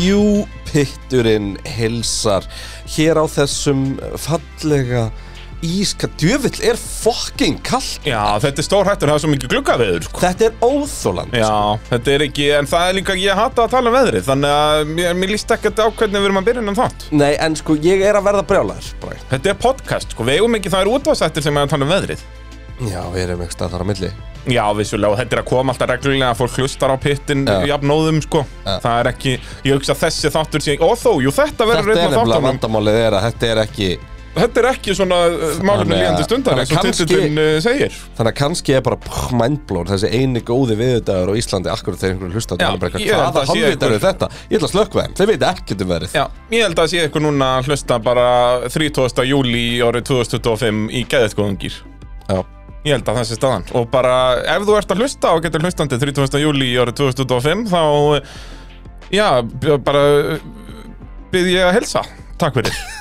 Jú, pitturinn hilsar hér á þessum fallega íska djöfill er fucking kallt Já, þetta er stór hættur, það er svo mikið gluggaveður sko. Þetta er óþóland Já, þetta er ekki, en það er líka, ég hata að tala um veðrið Þannig að mér, mér líst ekkert á hvernig við erum að byrja um þátt. Nei, en sko, ég er að verða brjálæður. Þetta er podcast, sko, við eigum ekki, það er útvarsættir sem er að tala um veðrið Já, við erum ekki stað þar á milli Já, vissulega, og þetta er að koma alltaf reglulega að fólk hlustar á pittin Já. jafnóðum, sko Já. Það er ekki, ég hugsa þessi þáttur sé, ó þó, jú, þetta verður Þetta er nefnilega vandamálið er að þetta er ekki Þetta er ekki svona uh, málumni líðandi stundar eins og titillin uh, segir Þannig að kannski er bara pff, mindblown þessi eini góði viðudagur á Íslandi akkur þegar einhverju hlusta Já, held hvaða einhver- er þetta? Ég ætla að slökkva þeim, þeir veit ekkert um verið Já, ég held að sé eitthvað núna að hlusta bara 30. júli árið 2025 í geðetgóðungir Já. Ég held að það sé staðan. Og bara, ef þú ert að hlusta og getur hlustandi 30. júli árið 2025 Þá, já, bara byrð ég að helsa Takk fyrir.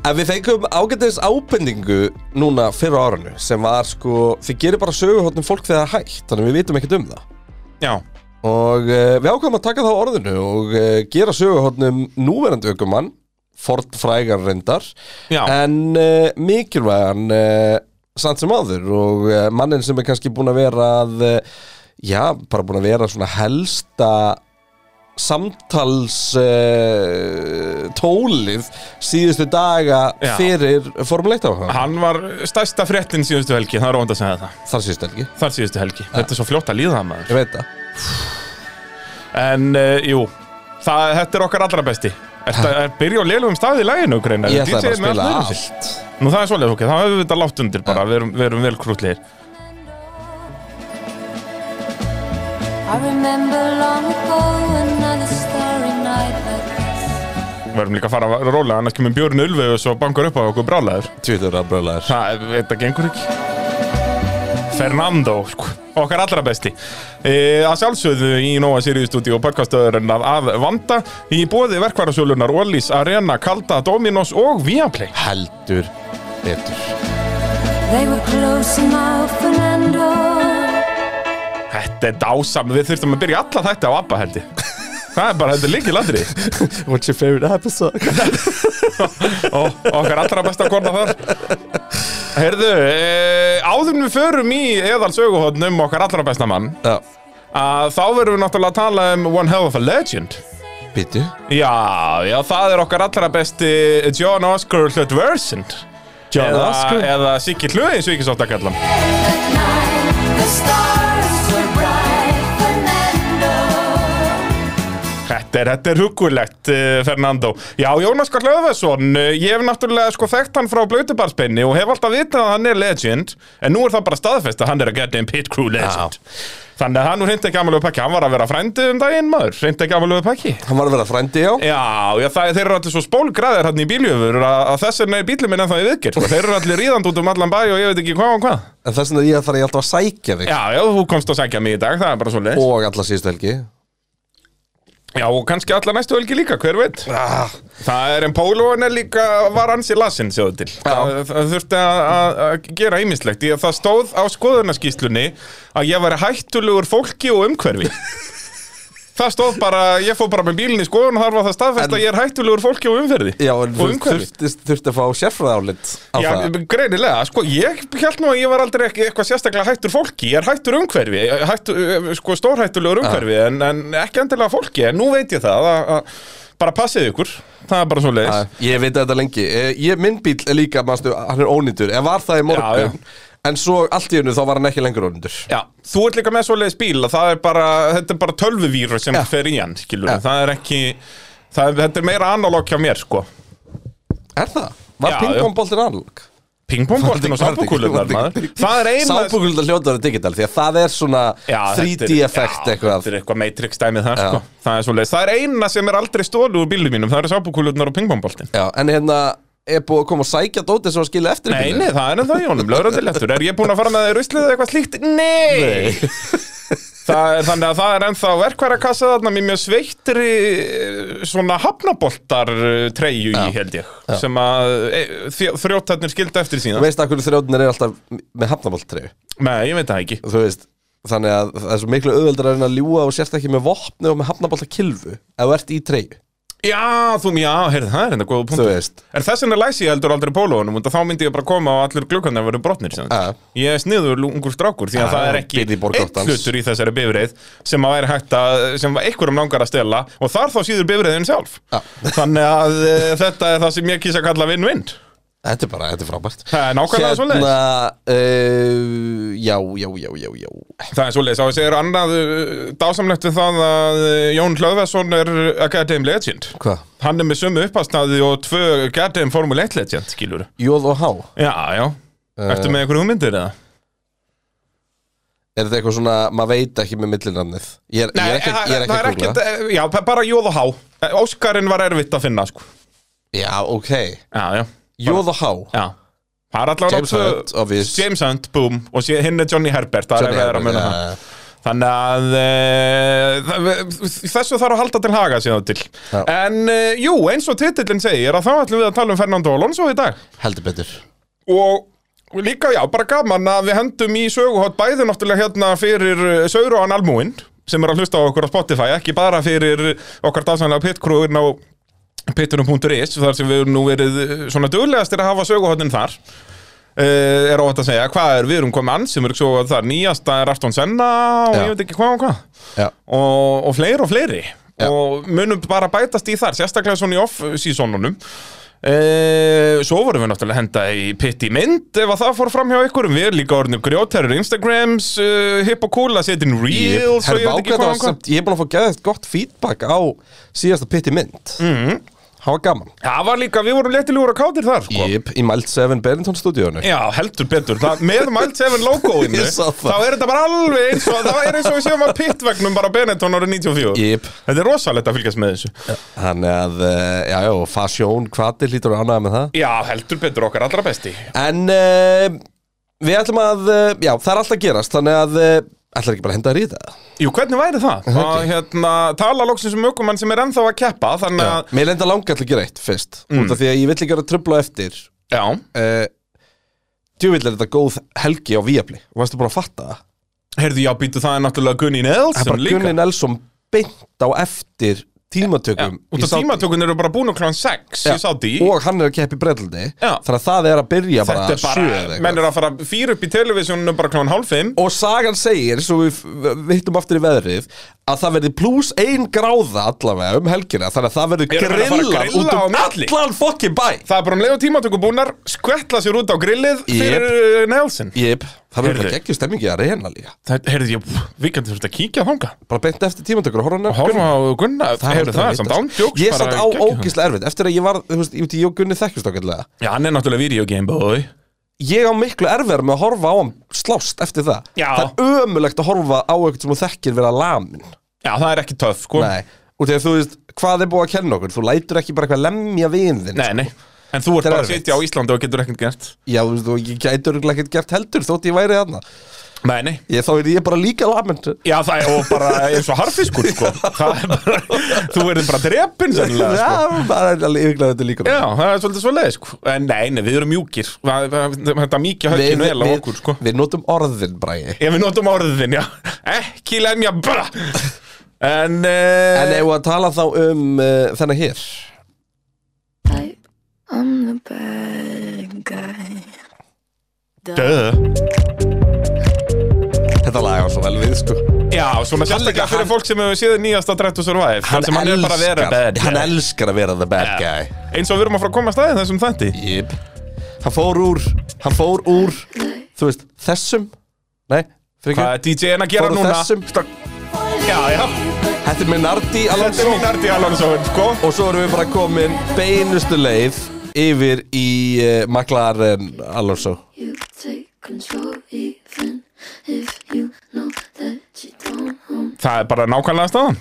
En við fengum ágættis ábendingu núna fyrir á árinu sem var sko, þið gerir bara söguhóttum fólk þegar það hægt, þannig við vitum ekkert um það. Já, og uh, við ákvæmum að taka það á orðinu og uh, gera söguhóttum núverandi aukumann Ford frægar reyndar. Já, en uh, mikilvægan samt sem áður og uh, mannin sem er kannski búin að vera að uh, já, bara búin að vera svona helsta samtals uh, tólið síðustu daga Já. fyrir Formule 1 áhuga hann var stærsta fréttin síðustu helgi Það er óvand að segja það. Þar síðustu helgi, Þar síðustu helgi. Þetta er svo fljótt að líða það maður. Ég veit það. En, uh, jú, það, þetta er okkar allra besti Þetta er byrja á lélugum staði í læginu, greina? Ég ætlaði bara að spila allt Nú það er svolítið, ok, þá hefur við þetta látt undir bara, við erum, við erum vel krútlegir. I remember long ago another starry night like this. Við erum líka að fara að róla, annars kemur Björn Ulfi og svo bankar upp á okkur brálaður tvítur að brölaður Það, þetta gengur ekki Fernando, sko, okkar allra besti. E, Að sjálfsögðu í Nóa Sirius stúdíu og podcastöðurinn að, vanda Í bóði verkvarasjólunar Ólís, Arena, Kalda, Dominos og Viaplay. Heldur betur. Þetta er dásam, við þurftum að byrja alla þetta á ABBA held ég Það er bara, þetta er líkil andri What's your favorite episode? og okkar allra besta kona þar. Heyrðu, e, áður en við förum í eðal söguhotn um okkar allra besta mann Já, að þá verðum við náttúrulega að tala um One Hell of a Legend. Býtu Já, já, það er okkar allra besti John Oscar Hlutversend John eða, Oscar? eða Siggi Hlöð eins og ekki sátt að kalla hann. That night, the stars er, þetta er hugulegt, uh, Fernando. Já, Jónas Karl Öðvarsson uh, Ég hef náttúrulega sko þekkt hann frá Blöytubarspenni og hef alltaf vitað að hann er legend en nú er það bara staðfest að hann er að geta einn pit crew legend. Þannig að hann reyndi ekki amalegu pakki Hann var að vera frændi um daginn maður Reyndi ekki amalegu pakki Hann var að vera frændi, já. Já, já það, þeir eru allir svo spólgræðir hann í bíljöfur að, að þess vegna er bílum minn ennþá í viðgerð sko. Þeir eru allir ríðand út um allan bæ og ég veit ekki hvað og hvað. En þess vegna ég þarf ég alltaf að sækja þig. Já, já, þú komst að sækja mig í dag, það er bara svo leið Og alla síðustu helgi Já, og kannski alla næstu helgi líka, hver veit? Ah, Það er en Pólóin er líka, var ansi lasinn sjóðu til. Það, það þurfti að- gera að Það stóð á skoðunarskýslunni að ég væri hættulegur fólki og umhverfi Það stóð bara, ég fór bara með bílinn í skoðun og þar var það staðfest En- að ég er hættulegur fólki og umferði Já, en þú umhverfi. þurfti, þurfti að fá sérfræðálit á Já, það. greinilega, sko, ég held nú að ég var aldrei ekki eitthvað sérstaklega hættur fólki, ég er hættur umhverfi, hættur, sko, stórhættulegur umhverfi, en, en ekki endilega fólki, en nú veit ég það, að, að bara passið ykkur, það er bara svo leiðis. Æ, Ég veit þetta lengi. Eh, ég, Minn bíl er líka, manstu, hann er ónýtur. En var það í morgun En svo allt í hennu þá var hann ekki lengur ónýtur Já, þú ert líka með svo leiðis bíl að það er bara, þetta er bara tölvuvírus sem Já. fer í hann, skilur, Já. það er ekki, það er, þetta er meira analóg hjá mér, sko. Er það? Var Já, pingpongboltin analog? Pingpongboltin og sápukúlunar, maður, það er eina... Sápukúlunar hljótaður digital Því að það er svona Já, þetta 3D er- effekt já, eitthvað Þetta er eitthvað Matrix dæmið Já. sko. Það er svo leiðis. Það er eina sem er aldrei stólu úr bílum mínum, það er sápukúlunar og pingpongboltin. Já, en hérna er búið að koma að sækja dótið sem að skilja eftir Nei, nei, það er ennþá í honum, lögrandi lettur Er ég búinn að fara með þeir ruslið eða eitthvað slíkt? Nei, Það er, Þannig að það er ennþá verkværakassa þarna Mér mjög sveittri eh, svona hafnaboltar treyju í held ég Sem að e, þrjóttarnir skildi eftir Þú síðan. Veist að hverju þrjóðnir er alltaf með hafnaboltreyju Nei, ég veit það ekki. Þú veist, Þannig að það er svo miklu auðveldur að reyna að ljúga og sérst ekki með vopni og með hafnabólta kilfu ef þú ert í treyju, Já, þú, já, heyrðu, það er enda góða þú punktur veist Er þess vegna læsi ég heldur aldrei pólóunum og þá myndi ég bara koma og allir glukkarnir verið brotnir sem Ja. Ég er sniður ungur strákur því að Ja, það er ekki býrð í einn borgáttans. hlutur í þessari bifreið sem að væri hægt að, sem einhverjum langar að stela og þar þá síður bifreiðin sjálf Ja. Þannig að e, þetta er það sem ég kýsa að kalla vinn-vinn Þetta er bara, þetta er frábært. Það er nákvæmlega Hérna, uh, já, já, já, já, já. Það er svoleiðis, á að segja annað uh, dásamlegt við það að uh, Jón Hlöðvarsson er Academy Legend. Hvað? Hann er með sömu uppástaði og tvö Academy Formule 1 Legend, skilur Jóð og há? Já, já, ertu með einhverju hugmyndir eða? Er þetta eitthvað svona, maður veit ekki með millinarnið Ég er, ég er ekki, ég er ekki er ekkert, já, bara jóð og há. Óskarinn var erfitt að finna, sko. Já, ok. Já, já, Jóð og há. Já. Það er allavega James Hunt, obvious. James Hunt, boom. Og sé- hinn er Johnny Herbert, það Johnny er verið að Herbert, muna já, það já. Þannig að e, það, þessu þarf að halda til haga síðan til. Já. En e, jú, eins og titillin segir að þá ætlum við að tala um Fernando Alonso í dag. Heldur betur. Og líka já, bara gaman að við hendum í söguhótt bæði náttúrulega hérna fyrir Sauruan Almúin sem er að hlusta á okkur á Spotify, ekki bara fyrir okkar dásanlega pitkrúin á pitturum.is þar sem við nú verið eh, svona duglegastir að hafa söguhóttin þar. Uh, er óvægt að segja hvað er, við erum komið ansið mörg svo þar. Nýjasta er Afton Senna og Já. ég veit ekki hvað og hvað. Og, og fleiri og fleiri. Já. og munum bara bætast í þar sérstaklega svona í off-seasonunum e, svo vorum við náttúrulega henda í pitt í mynd ef að það fór fram hjá ykkur við erum líka orðinu grjótærir Instagrams uh, hipp og cool að setja inn reels ég ég er búin að fá geðið gott feedback á síðasta pitti mynd. Mhm. Það var gaman. Það var líka, við vorum léttilegur að kátir þar sko. Jip, í Mild 7 Bennington stúdíónu Já, heldur betur, það, með Mild 7 logoinu þá er þetta bara alveg eins og það er eins og við séum að pittvegnum bara Benetton árið 94 Jip, Þetta er rosalegt að fylgjast með þessu. Þannig að, uh, já, já, fasjón, hvað lítur að ánæða með það. Já, heldur betur okkar allra besti. En uh, við ætlum að, uh, já, það er alltaf gerast Þannig að, uh, ætlar ekki bara að henda þér í það Jú, hvernig væri það? Að hérna, tala loksins um ökumann sem er ennþá að keppa Þannig að, Mér lenda langa til að gera eitt fyrst Mm. Út af því að ég vill ekki vera að trubla eftir. Já. Uh, Djúvill er þetta góð helgi á Viapli Og varstu búin að fatta það? Heyrðu, já, býtu það er náttúrulega Gunni Það er bara líka. Gunni Nelson beint á eftir Tímatökum. Út í af tímatökun eru bara búin á klán 6 Já, í Saudi Og hann er að keppa í Breitlandi Já. Þannig að það er að byrja bara er bara, menn er að fara fyrir upp í televisjónu bara klán hálf 5 Og sagan segir, svo við hittum aftur í veðrið Að það verði pluss ein gráða allavega um helgina. Þannig að það verði grilla út um allan fokkin bæ. Það er bara um leið og tímatöku búnar skvettla sér út á grillið fyrir yep. Nelson. Jep, það verður ekki ekki stemmingi að reyna líka. Það, heyrðu, ég, við kannum þurft að kíkja þanga Bara beint eftir tímatökur og horfa hann og horfa á Gunna, heyrðu það samt ándjóks Ég satt á ógíslega erfitt. Eftir að ég var, þú veist, út í Jógunni þekkjust ákveðlega Já, hann er náttúrulega video game boy Ég á miklu erfiðar með að horfa á hann slást eftir það. Já. Það er ömulegt að horfa á eitthvað sem þú þekkir vera lamin Já, það er ekki töff, sko. Nei, og þegar þú veist, hvað er búið að kenna okkur? Þú lætur ekki bara eitthvað lemja vin þinn Nei, nei En þú ert er bara að sitja á Íslandi og getur ekkert gert. Já, þú veist, og ég örugglega ekkert gert heldur Þótt ég væri þarna. Nei, nei. Ég, Þá er ég bara líka lamin Já, það er og bara eins og harfiskur, sko. Það er bara, þú verður bara drepin sennilega, sko. Já, bara yfirlega þetta líka. Já, það er svolítið svo leið, sko. En nei, nei, við erum mjúkir. Það- það- Þetta mikið höggin vel á okkur, sko. við notum orðin, bræði Ef við notum orðin, já. Ekki lemja bara. En, uh, En ef við að tala þá um uh, þennan hér I'm the bad guy. Duh. Þetta lag var svo vel við, sko. Já, svona sérstaklega líka- fyrir hann- fólk sem hefur séð nýjasta Drive to Survive hann er bara að vera bad hann guy. elskar að vera the bad Ja. guy. Eins og við erum að fara að koma að staðið þessum þætti. Jip Hann fór úr Hann fór úr Þú veist, þessum. Nei, fyrir Hvað er DJ-in að gera Fór úr núna? þessum. Já, já. Þetta er Minardi Þetta er Alonso. Minardi Alonso, sko. Og svo erum við bara komin beinustu leið Yfir í uh, Alonso. That you don't own. Það er bara nákvæmlega staðan.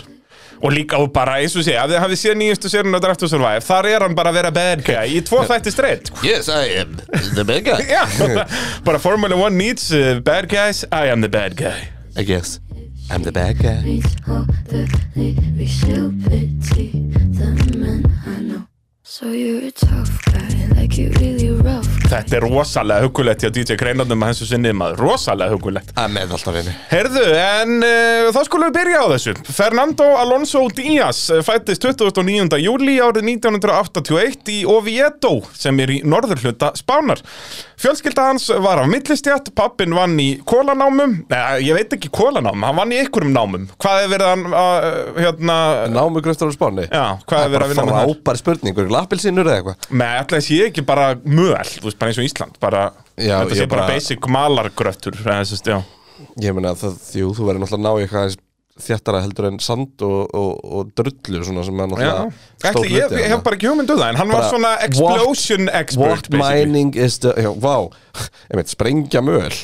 Og líka og bara eins og sé, ef þið hafið séð nýjastu sérinu á Drive to Survive, þar er hann bara að vera bad guy í tvo þætti streitt. Yes, I am the bad guy. Já, bara Formula One needs uh, bad guys, I am the bad guy. I guess I'm the bad guy So you're a tough guy, like you really rough. Þetta er rosalega hugulegt hjá DJ Kreinarnum að þessu sinni maður, rosalega hugulegt að með alltaf reyni Herðu, en uh, þá skulum við byrja á þessu. Fernando Alonso Díaz fættist 29. júli árið 1981 í Oviedo sem er í norðurhluta Spánar. Fjölskylda hans var af millistjætt, pappin vann í kólanámum Nei, ég veit ekki kólanámum, hann vann í einhverjum námum. Hvað er verið hann, uh, hérna námu gröftur á spáni? Já, hvað er verið að vinna með það? frábær spurningur, lappilsínur eða eitthvað? Með alltaf sé ekki bara möl, þú veist, bara eins og Ísland bara, Já, Þetta sé ég bara, bara- basic malargröftur eða þessu, já. Ég meina það, jú, þú verður náttúrulega að ná eitthvað þéttara heldur en sand og, og, og drullu svona sem er náttúrulega Ætli, ég, ég hef bara ekki hugmyndu það En hann var Bara, svona explosion expert What basically. mining is the, já, vá, ég veit, sprengja möl.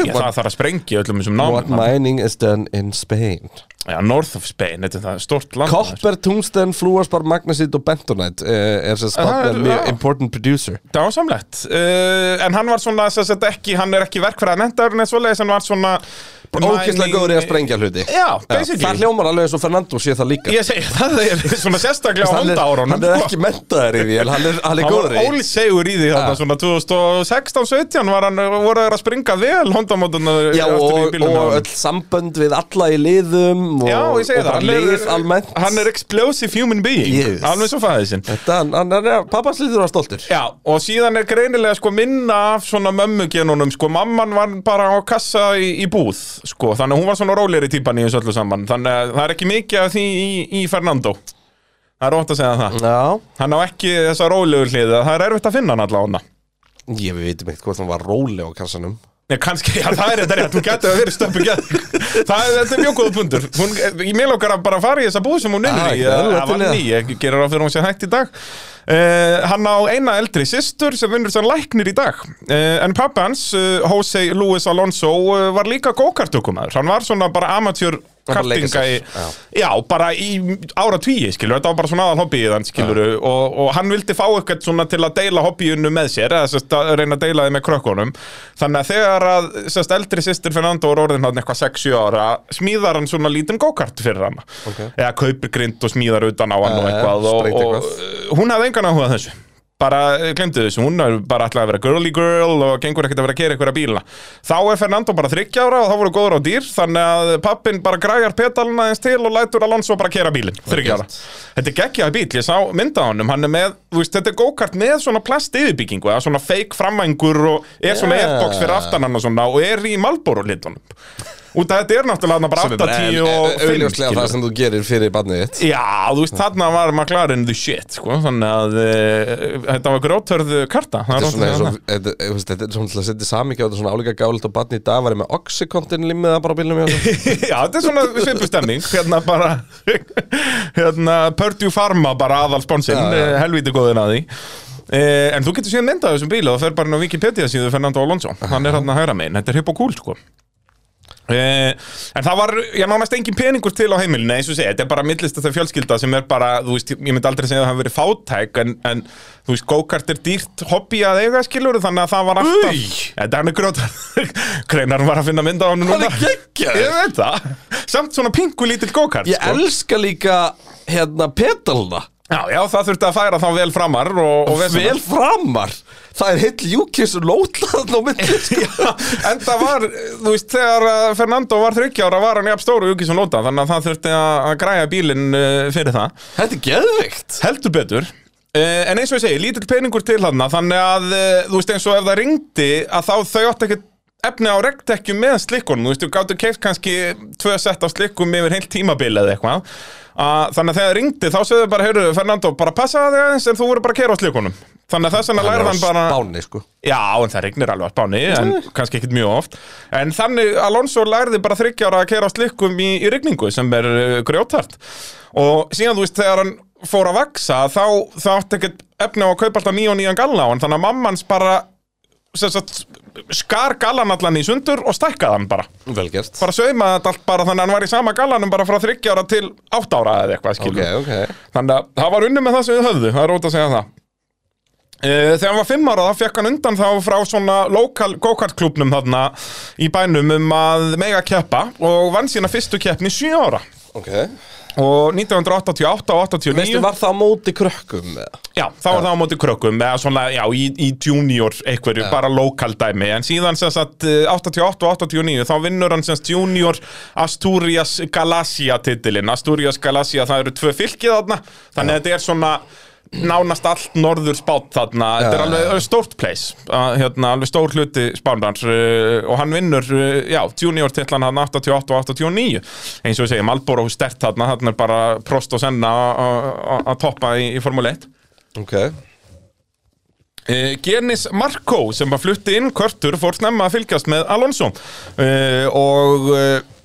Já, það þarf að sprengja öllum þessum What námum mining is done in Spain? Já, North of Spain, þetta er stort land. Copper, tungsten, fluorspar, magnesit og bentonite uh, er sem Það sagt er- mjög important producer. Það var samlegt uh, En hann var svona, þess að ekki, hann er ekki verkfræða mentaður En svoleiðis, hann var svona Mining- góður í að sprengja hluti. Já, basically. Það hljómar alveg eins og Fernando sé það líka. Ég segi, það er svona sérstaklega á hann, honda árunum hann er ekki mentaður í því en hann er, hann er Hann var góður í því. ólisegur í því þarna svona 2016-17 var hann, voru að springa vel hondamótuna Já, og, og öll sambönd við alla í liðum og, Já, ég segi það, bara hann lið er, almennt. hann er explosive human being. Yes. Alveg svo fæðið sinn. Þetta, hann, hann er, pappas líður var stoltur. Já, og síðan er greinilega sko minna af svona mömmugenunum, sko mamman var bara á kassa í, í búð, sko, þannig að hún var svona rólegri típan í þessu öllu saman, þannig að það er ekki mikið af því í, í Fernando. Það er ótt að segja það. Já, Hann á ekki þessa rólegur hliða, það er erfitt að finna hann allavega. ég veitum ekkert hvort hann var róleg á kassanum Nei, kannski, já, það er þetta rétt, hún getur að vera stöppu gett Það er, þetta er mjög góða pundur hún, Ég mér lókar að bara fara í þessa búð sem hún Ah, vinnur í Það var ný, ég gerir á fyrir hún sé hægt í dag. Uh, Hann á eina eldri systur sem vinnur sem læknir í dag. Uh, En pappa hans, uh, Jose Luis Alonso var líka gókartökumæður Hann var svona bara amatjör Kartinga í, já. bara í ára tvíi, skilur, þetta var bara svona aðal hobbyið hann, skilur, og, og hann vildi fá eitthvað svona til að deila hobbyinu með sér, eða sérst að reyna að deila þið með krökkunum, þannig að þegar að sérst eldri sýstir Fernando er orðin hann eitthvað 6-7 ára, smíðar hann svona lítinn go-kart fyrir hann, Ok. eða kaupir grind og smíðar utan á hann og Eh, eitthvað, og, spreytir og uh, hún hafði engan áhuga á þessu. Bara glemdu þessu, hún er bara ætlaði að vera girly girl og gengur ekkert að vera að kera einhverja bíla. Þá er Fernando bara 30 ára og þá voru góður á dýr Þannig að pappin bara græjar pedalina eins til og lætur Alonso bara kera bílinn. 30 ára. Þetta er geggjaði bíl, ég sá mynda á honum Hann er með, veist, þetta er go-kart með svona plast yfirbyggingu eða svona fake framvængur og er svona Yeah. airbox fyrir aftan hann og svona og er í Malboro litunum Út af þetta er náttúrulega bara Sem er bara 80 og 5 augljóslega það sem þú gerir fyrir barnið þitt. Já, þú veist, þarna var McLaren the shit, sko, þannig að uh, þetta var grótörð karta Þetta er svona og, þetta er svona að setja samíkja Þetta er svona álíka gálit og barnið í dag var með oxycontin limmiða bara á sér. Já, þetta er svona svipustemming, hérna bara, hérna, Purdue Pharma bara aðal sponsinn, Já, já. uh, helvíti góðin að því. Uh, en þú getur síðan myndað þessum bíl og það fer bara inn á Wikipedia síðu Fernando Alonso hann er hann að hæra megin, þetta er hipp og cool sko en það var, ég nánast engin peningur til á heimilinu eins og segja, þetta er bara millist þetta fjölskylda sem er bara, þú veist, ég myndi aldrei segja að það hafi verið fátæk, en, en þú veist, go-kart er dýrt hobby að eiga skilur þannig að það var alltaf, þetta er grótar Kreinar var að finna mynda á hann Hann er geggjaður. Ég veit það, samt svona pingu lítill go-kart Ég sko. elska líka hérna pedalna Já, já, það þurfti að færa þá vel framar og, og. Vel framar? Það er heill júkis og lótlaðn á myndi sko. En það var, þú veist, þegar uh, Fernando var 30 ára var hann jafn stóru Júkis og Lóta, þannig að það þurfti að, græja bílinn uh, fyrir það. Þetta er geðvikt Heldur betur. Uh, En eins og ég segi, lítill peningur til hann Þannig að, þú veist, eins og ef það ringdi Að þá þau átti ekkert efni á regdekkjum með slikkunum. Þú veist, þú gáttu keift kannski tvö sett af slikkum yfir heilt tímabil eða eitthvað að, Þannig að þegar það ringdi, þá segðu bara, heyrðu, Fernando, bara passa það aðeins En þú voru bara að kera á slikkunum Þannig að þess vegna lærði hann bara Spáni sko. Já, en það regnir alveg á Spáni, en kannski ekkit mjög oft. En þannig Alonso lærði bara þryggjára að kera á slikkum í, í rigningu sem er uh, grjótart Og síðan þú veist, þegar hann fór að vaksa þá, þá átti ekkert efni á að kaupa alltaf nýja og nýjan galla á hann Þannig að mammans bara sem sagt, skar gallan allan í sundur og stækkaði hann bara. Velgert Bara saumaði þetta allt bara þannig að hann var í sama gallanum bara frá þryggjára til átt ára eða eitthvað Ok, skilur ok. Þannig að það var unni með það sem við höfðu, það er rót að segja það. Uh, þegar hann var fimm ára þá fekk hann undan þá frá svona lokal go-kart klubnum þarna í bænum um að mega keppa og vann sína fyrstu keppni sjö ára. Ok og 1988 og 89 Veistu, var það á móti krökkum? eða? Já, þá var það á móti krökkum eða svona, já, í, í junior einhverju, bara lokal dæmi. En síðan sem sagt eh, 88 og 89 þá vinnur hann sem sagt junior Asturias Galacia titilinn. Asturias Galacia, það eru tvö fylkið þarna. Þannig að þetta er svona nánast allt norður spátt þarna. Þetta er alveg stórt place hérna, alveg stór hluti spánans uh, og hann vinnur, uh, já, junior titlan hann 88 og 89 eins og við segjum, Malboro stert þarna, þarna er bara Prost og Senna að- toppa í, í Formule 1 Ok. Uh, Genis Marko sem að flutti inn kvörtur fór snemma að fylgjast með Alonso. Og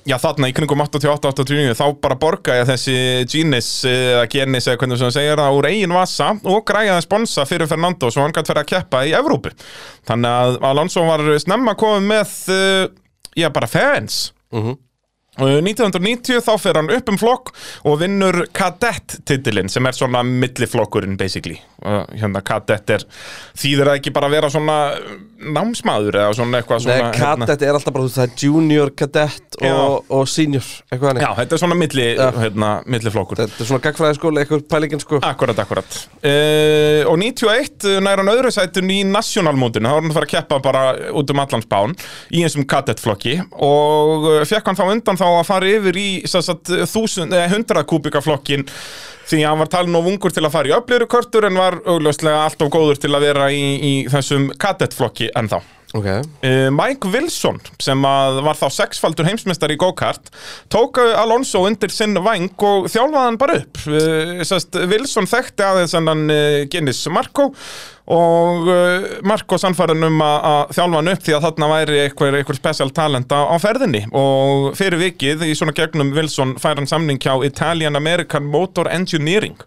já þarna í kringum 88-89 þá bara borgaði þessi Genis eða Genis eða hvernig sem það segir það úr eigin vasa og græjaði sponsa fyrir Fernando svo hann gæti verið að keppa í Evrópu. Þannig að Alonso var snemma komið með uh, já bara fans. Uh, 1990 þá fer hann upp um flokk og vinnur kadett-titilinn sem er svona milliflokkurinn basically. Hérna kadett er þýðir það ekki bara að vera svona námsmaður eða svona eitthvað Nei, svona hérna- kadett er alltaf bara, það er junior, kadett og, og senior Eitthvað hannig Já, þetta er svona milli, hérna, milliflokkur Þetta er svona gagfræði skóli, eitthvað pælingin sko. Akkurat, akkurat. Uh, Og 91 nær hann öðru sætun í nationalmótinu. Þá var hann að fara að keppa bara út um allan spán í einsum kadettflokki og uh, fekk hann þá undan þá að fara yfir í 1000, eh, 100 kubika flokkin því að hann var talin of ungur til að fara í öfliru körtur en var augljóslega allt of góður til að vera í, í þessum kadettflokki ennþá. Ok. Uh, Mike Wilson sem var þá sexfaldur heimsmeistar í go-kart tók uh, Alonso undir sinn væng og þjálfaði hann bara upp. Uh, sest, Wilson þekkti aðeins hennan uh, Guinness Marko og uh, Marko sannfærin um að að þjálfa hann upp því að þarna væri eitthvað, eitthvað special talent á, ferðinni. Og fyrir vikið í svona gegnum Wilson fær hann samning hjá Italian American Motor Engineering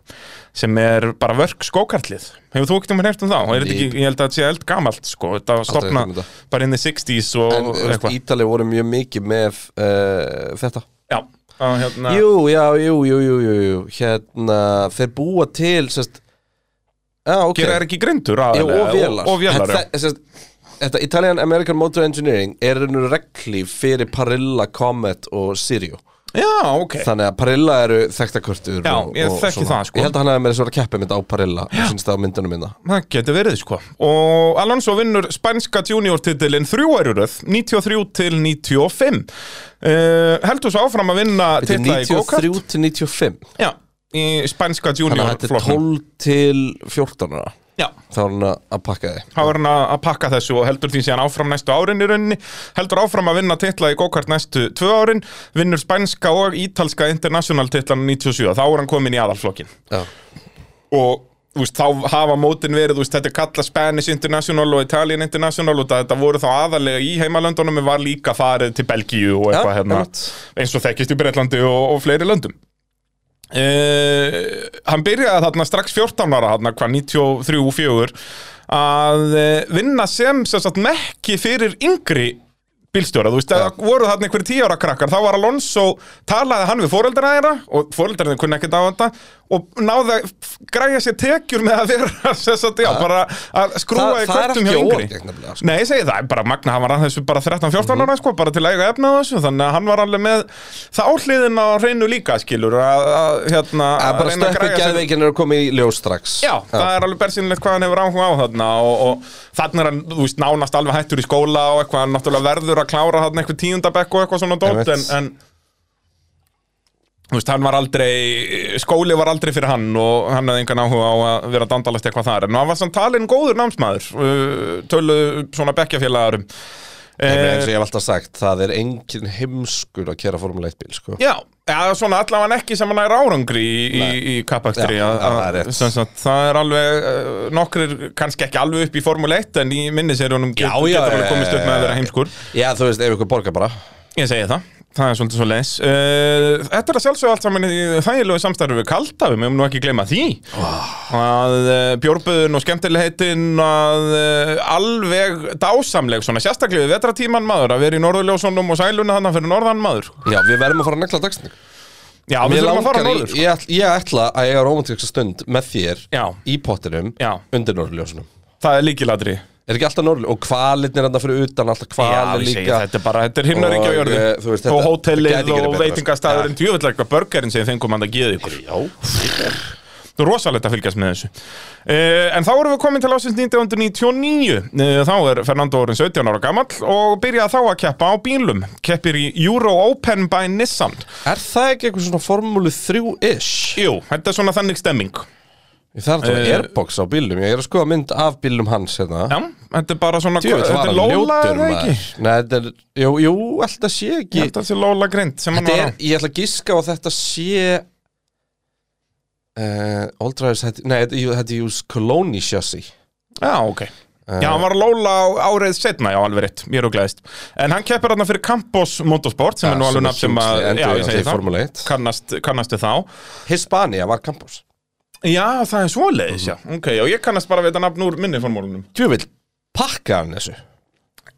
sem er bara vörk skókartlið hefur þú ekkert um hræft um þá? Er þetta ekki, ég held að þetta sé eld gamalt sko, þetta var stopna um bara in the 60s og En Ítali voru mjög mikið með uh, þetta. Já, að, hérna, Jú, já, jú, jú, jú, jú, Hérna, þeir búa til sest, Já, ok. Gera er ekki grindur Jú, aðalega og vélar. og vélar. Þetta, þetta Italian American Motor Engineering er einu reglíf fyrir Parilla, Comet og Sirio. Já, ok. Þannig að Parilla eru þekktakvörtur Já, ég þekki svona. það, sko. Ég held að hann hefði með þessu að keppa mynd á Parilla og sínst á myndunum minna. Það getur verið sko. Og Alonso vinnur spænska junior titilin þrjú æruröð 93 til 95 uh, Heldur svo áfram að vinna titla í go-kart. 93 til 95 Já, í spænska Þannig junior að þetta er flokknum. 12 til 14 ára. Já, Þá er hann að- pakka þið þá er hann að pakka þessu og heldur því síðan áfram næstu árin í rauninni. Heldur áfram að vinna titla í go-kart næstu tvö árin vinnur spænska og ítalska international titlan 97 þá er hann komin í aðalflokkin Já, og veist, þá hafa mótin verið, veist, þetta er kallað Spanish International og Italian International og þetta voru þá aðalega í heimalöndunum en var líka farið til Belgíu og eitthvað hérna, eins og þekkist í Breitlandi og, og fleiri löndum Uh, hann byrjaði þarna strax 14 ára þarna hvað 93-4 að uh, vinna sem, sem sagt, mekki fyrir yngri bílstjóra, þú veist, það voru þarna einhverjir tíu ára krakkar, þá var Alonso talaði hann við fóreldrana þeirra og fóreldrana kunni ekkert á þetta og náði að græja sér tekjur með að vera sem sagt, já, bara að skrúa Það- í kvöldum hjá yngri. sko. Nei, ég segi það, bara Magna, hann var að þessu bara 13-14 ára, sko, bara til að eiga efna þessu þannig að hann var alveg með það áhliðin á hreinu líka, skilur að, að hérna, að bara reyna að græja sér- að strax. Já, það er alveg hann hann, hann að klára þarna eitthvað tíundabekk og eitthvað svona dót en, en veist, hann var aldrei skóli var aldrei fyrir hann og hann hafði engan áhuga á að vera dandalast eitthvað þar. En hann var samt talinn góður námsmaður uh, tölu svona bekkjafélagarum eins og Eh, ég hef alltaf sagt, það er engin heimskur að kera Formule 1 bíl, sko. Já, ja, svona allavega ekki sem hann er árangri í, í, í já, það það er alveg uh, nokkrir, kannski ekki alveg upp í Formule 1 en í já, getur alveg komist upp með að vera heimskur. Já, þú veist, ef ykkur borgar bara. Ég segi það, það er svolítið svo leis uh, Þetta er að sjálfsögðu allt saman í þægilegu samstarfi við Kalda, við mögum nú ekki gleyma því að uh, bjórböðun og skemmtilegheitin að uh, alveg dásamleg svona sérstaklega við vetratíman maður að vera í norðurljósunum og sæluna þannig fyrir norðan maður Já, við verðum að fara að negla dagsning. Já, við þurfum að fara í- norður sko. ég, ég ætla að eiga romantíksa stund með þér Já. í pottinum Já. undir norðljósunum. Það er líkiladri Er ekki alltaf norðurljós? Og kvalirnir er fyrir utan alltaf Já, segi, líka. þetta er bara, þetta er himnaríkja á jörðu eh, þú veist, þetta- og þetta verið og betra, veitingastæðurinn sko. djöfull eitthvað burgerinn sem þeim kom að geða ykkur. Já, Það er rosalegt að fylgjast með þessu. Uh, En þá erum við komin til ásins 1999 uh, Þá er Fernando orðin 17 ára gamall og byrjaði þá að keppa á bílum. Keppir í Euro Open by Nissan. Er það ekki eitthvað svona formúlu 3-ish? Jú, þetta er svona þannig stemming Það er Eh, airbox á bílum Ég er að skoða mynd af bílum hans hérna. Já, þetta er bara svona Djöfull Þetta er ljótur eða ekki? Nei, þetta er, jú, jú, alltaf sé ekki þetta sé Lola grind sem hann var er, á. ég ætla að giska á þetta sé uh, Old Drivers Nei, þetta, er use Coloni chassis. Já, ok. Já, hann var Lola á árið setna, já, alveg rétt, mér og glæðist En hann keppir hann fyrir Campos Motorsport sem er nú alveg nafn sem að, já, ég segi það. Formule 1 kannast, kannastu þá. Hispania var Campos Já, það er svoleiðis, já, ok, og ég kannast bara við þetta nafn úr minni formúlunum Djúvill, pakka hann þessu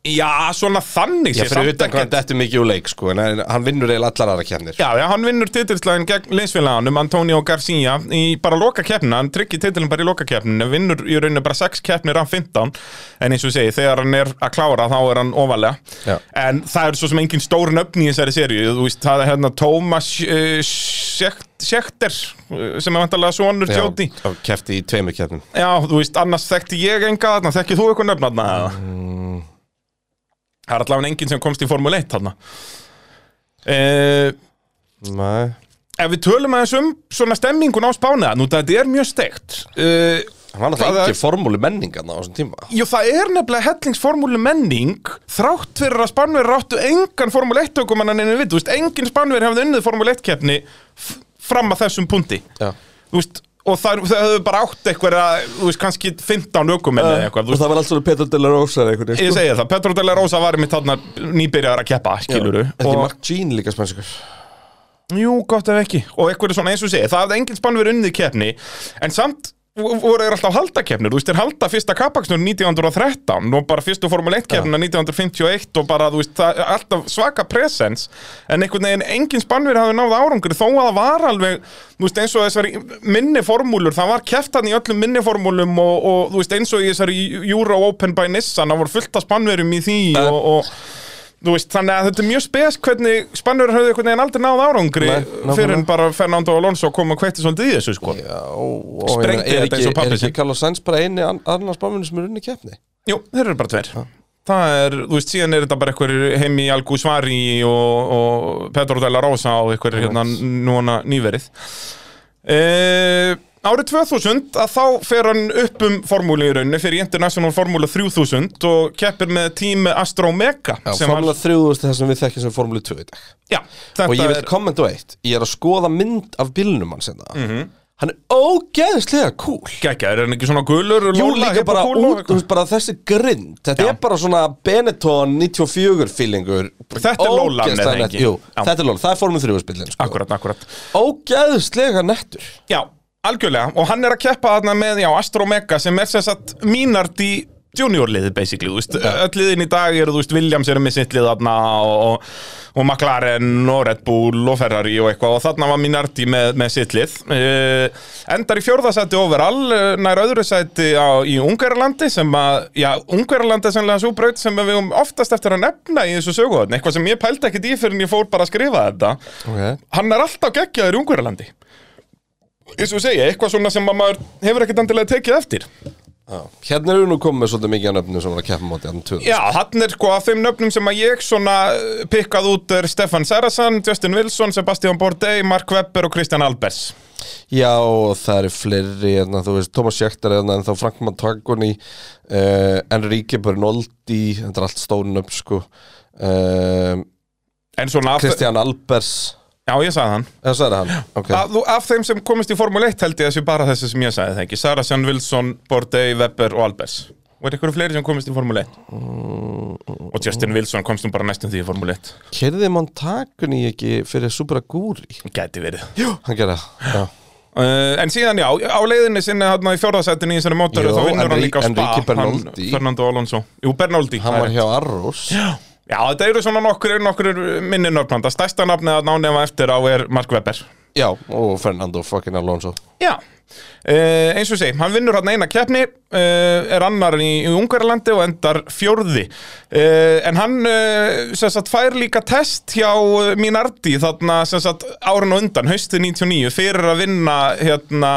Já, svona þannig Já, fyrir utan hvað þetta er mikið úr leik sko, en hann vinnur eiginlega allar aðra kemnir Já, já, hann vinnur titilslægin gegn linsfélaganum Antonio Garcia í bara loka keppnina hann tryggir titilin bara í loka keppninu vinnur í rauninu bara 6 keppnir af 15 en eins og segi, þegar hann er að klára þá er hann ofalega Já. en það er svo sem engin stór nöfn í þessari seríu þú veist, það er hérna Thomas uh, Schechter uh, sem er vantarlega sonur Jóti Já, kefti í tveimur kefnum Já, þú veist, annars þekkti Það er allavega enginn sem komst í Formule 1 þarna. Eh, Nei ef við tölum aðeins um svona stemmingun á spániða, nú þetta er mjög steikt. Eh, Hann var Hvað náttúrulega er- ekki formúlu menningarna á þessum tíma jú, það er nefnilega hellingsformúlu menning þrátt fyrir að spánveri ráttu engan Formule 1 tökum hann ennum við, þú veist, engin spánveri hefði unnið Formule 1 keppni f- fram að þessum punti. Já Þú veist, og það, hefur bara átt eitthvað, þú veist, kannski 15 ökum eitthvað, þú Og það var alls svona Petur de la Rosa einhvern Ég segi það, Petro de la Rosa var mitt þarna nýbyrjar að keppa, skiluru Ekki og, Mark Jean líka spænskur? Jú, gott ef ekki. Og eitthvað er svona eins og segi, það hafði engin spann verið unnið keppni En samt voru þeir alltaf halda keppnir Þú veist, þeir halda fyrsta kapaksnur 1913 Og bara fyrstu Formule 1 keppnina 1951 Og bara, þú veist, það er alltaf svaka presens En einhvern veginn engin spannveri hafði náð árangri Þó að það var alveg, þú veist, eins og þessari minni formúlur Það var keftan í öllum minni formúlum og, og, þú veist, eins og í þessari Euro Open by Nissan Það voru fullt af spannverum í því og, og veist, þannig að þetta er mjög spes hvernig Spannur höfðu einhvern veginn aldrei náð árangri Nei, fyrir en bara Fernando Alonso kom og kveitti svolítið í þessu sko. Já, og Sprengdi ég meina, er þetta ekki, er ekki Carlos Sainz bara eini an- annars báminu sem er unni keppni? Jú, þeir eru bara tveir. Það er, þú veist, síðan er þetta bara einhver heimi Algu Svari og, og Pedro de la Rosa og einhver hérna núna nýverið. E, Árið 2000 að þá fer hann upp um formúli í rauninni fyrir International Formula 3000 og keppir með tími Astro Mega Já, sem formúla 3000 það sem við þekkjum sem formúli 2 í dag. Já, Og ég vil er kommenta eitt Ég er að skoða mynd af bílnum hans hérna. Mhm. Hann er ógeðslega cool. Geggja, er hann ekki svona gulur Jú, líka bara út, veist, bara þessi grind Þetta Já. er bara svona Benetton 94 feelingur. Þetta er Lola með Já. þetta er Lola, það er formúli 3 spilin sko. Akkurat, akkurat. Ógeðslega nettur. Já, algjörlega, og hann er að keppa þarna með, já, Astro Mega sem er sem sagt mínart í juniorliðið basically, þú veist, öll liðin í dag eru, þú veist, Williams eru með sitt lið þarna og, og, og McLaren og Red Bull og Ferrari og eitthvað og þarna var Minardi með, með sitt lið. Uh, endar í fjórðasæti overall uh, nær öðru sæti á, í Ungarlandi sem að, já, Ungarlandi er sannlega svo braut sem við um oftast eftir að nefna í þessu söguðan, eitthvað sem ég pældi ekkert í fyrir en ég fór bara að skrifa þetta. Okay. hann er alltaf geggjaður í Ungarlandi eins og segja, eitthvað svona sem að maður hefur ekkert andilega tekið eftir. Já. Hérna eru nú komið svolítið mikið af nöfnum sem var að keppa móti hann töð Já, hann er sko af þeim nöfnum sem að ég svona uh, pikkað út er Stefan Sarasan, Justin Wilson, Sebastian Bourdais, Mark Webber og Christian Albers. Já, og það eru fleiri hérna, þú veist, Thomas Schechter hérna, en þá Frank Montagoni uh, Enrique Bernoldi þetta er allt stórin upp sko. Uh, Christian Albers Já, ég sagði hann. Eða sagði hann, ok. Af, af þeim sem komist í Formule 1 held ég þessi bara þessi sem ég sagði það ekki Sarasan, Wilson, Bourdais, Webber og Albers. Og er ykkur fleiri sem komist í Formule 1 Og Justin Wilson komst nú bara næstum því í Formule 1 Kerði Montagoni ekki fyrir Supra Guri? Gæti verið. Hann gerði það, já. Uh, en síðan já, á leiðinni sinni þarna í fjórðasættinni í þessari mótoru þá vinnur hann líka á spa hann, Fernando Alonso. Jú, Bernoldi Hann það var hjá Arros Já, þetta eru svona nokkur, nokkur minni nörfnanda Stærsta nafnið að nánefa eftir á er Mark Webber Já, og Fernando fucking Alonso Já, uh, eins og segi, hann vinnur hann eina keppni, uh, er annar í, í Ungverjalandi og endar fjórði. Uh, en hann uh, sem sagt, fær líka test hjá uh, Minardi þarna sem sagt, árun og undan, haustið 99, fyrir að vinna hérna,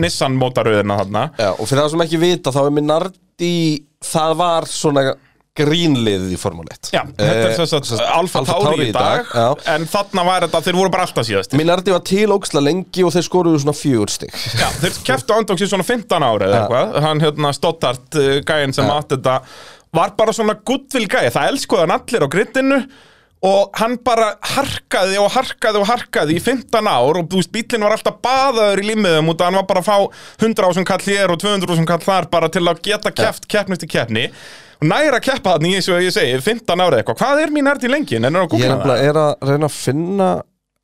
Nissan mótaröðina þarna. Já, og fyrir það sem ekki vita þá er Minardi það var svona grínliðið í Formule 1 Já, þetta er sem sagt Alfa Tauri í dag, já. en þarna var þetta, þeir voru bara alltaf síðast. Minardi var til óksla lengi og þeir skoruðu svona fjögur stig. Já, þeir keftu andóks í svona 15 ára eða eitthvað. Hann hérna Stottart uh, gæinn sem átti þetta Var bara svona goodwill gæi. Það elskuði hann allir á grittinu Og hann bara harkaði og harkaði og harkaði í 15 ár Og þú veist, bílinn var alltaf baðaður í Út að hann var bara að fá 100.000 kall hér og 200.000 kall þar Bara til að geta keft keppnist í keppni. Og næra að keppa þannig eins og ég segi 15 ára eitthvað, hvað er mín erdi lengi? En er að Ég googla er, það? nefnilega- er að reyna að finna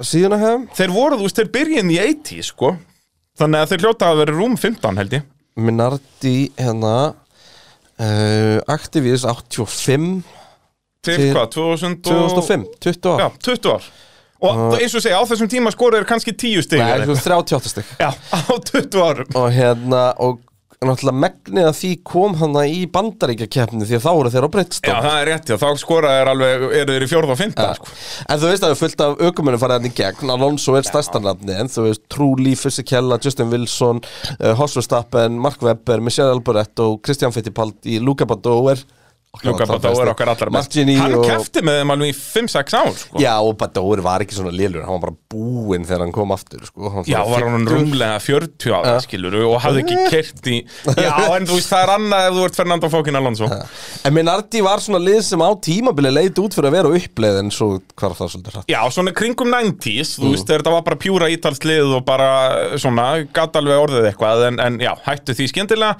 síðuna hefum Þeir voru, þú veist, þeir byrjinn í 80 sko. Þannig að þeir hljóta að vera rúm 15 held ég. Minardi hérna uh, Activis 85 Til Til hvað, 2000 og... 2005, 20 ár. Já, 20 ár. Og eins og segja, á þessum tíma skoruður kannski 10 stig Nei, eða þú eitthvað. veist 38 stygg Já, á 20 árum. Og hérna og náttúrulega megnið að því kom hann í bandaríkjakeppni því að þá eru þeir á Já, breytstofn það er rétt, já, þá skoraður alveg, eru þeir í fjórða og fynda sko. En þú veist að það er fullt af aukumunum farið hann í gegn. Alonso er stærsta nafni En þú veist Trulli, Fisichella, Justin Wilson uh, Hoss Verstappen, Mark Webber Michelle Alboretto, Christian Fittipaldi Luca Badoer Luka Badóer okkar allar best Hann og... kefti með þeim alveg í 5-6 ár sko. Já, og Badoer var ekki svona lélur Hann var bara búinn þegar hann kom aftur sko. hann Já, var hann 50. rúmlega 40 ára, skilur og hafði ekki kert í Já, en þú veist, það er annað ef þú ert Fernando Fókin Alonso. En Minardi var svona lið sem á tímabili leit út fyrir að vera uppleið En svo hvar það svolítið hratt. Já, svona kringum 90s, þú veist, þetta var bara pjúra ítalslið og bara svona, gatt alveg orðið eitthvað, en, en já, hættu því skemmtilega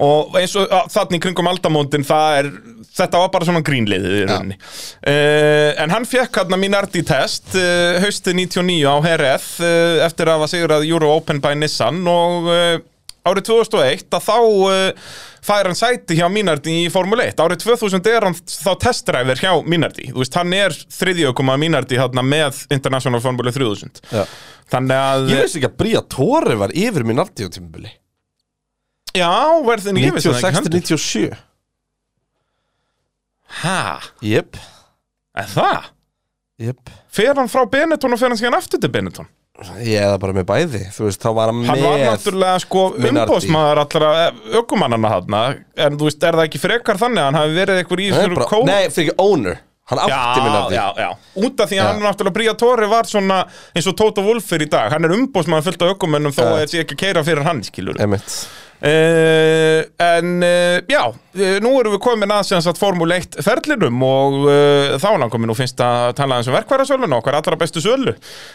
og eins og þannig kringum aldamóndin, er, þetta var bara svona grínliðið í rauninni. Uh, en hann fekk hann að Minardi test uh, haustið 99 á Hereth uh, eftir að hafa sigrað Euro Open by Nissan og árið 2001 að þá fær hann sæti hjá Minardi í Formule 1 árið 2000 er hann þá testdræfir hjá Minardi. Þú veist, hann er þriðjökum að Minardi hérna, með International Formule 3000 Já. þannig að Ég veist ekki að Bría Tóri var yfir Minardi á tímabili já, verðin ekki 96 heldur. til 97 ha, Jep, er það? jep. Fer hann frá Benetton og fer hann síðan aftur til Benetton? Ég eða bara með bæði. Þú veist, þá var hann hann með var náttúrulega sko umbóðsmaður allra ökumannana þarna. En þú veist, er það ekki frekar þannig að hann hafi verið eitthvað í þessu bara, kó nei, fyrir ekki owner. Hann átti Já, Minardi. já, já, út af því að Já. hann náttúrulega Bría Tóri var svona eins og Tóta Wolfer í dag, hann er umbóðsmaður fullt af ökumennum þó Já. að þetta sé ekki keira fyrir hann, skilur Einmitt Uh, en uh, já, uh, nú erum við komin að sem sagt Formule 1 ferlinum og uh, þá langar mér nú finnst að tala eins um verkvæðarsölun okkar allra bestu sölu.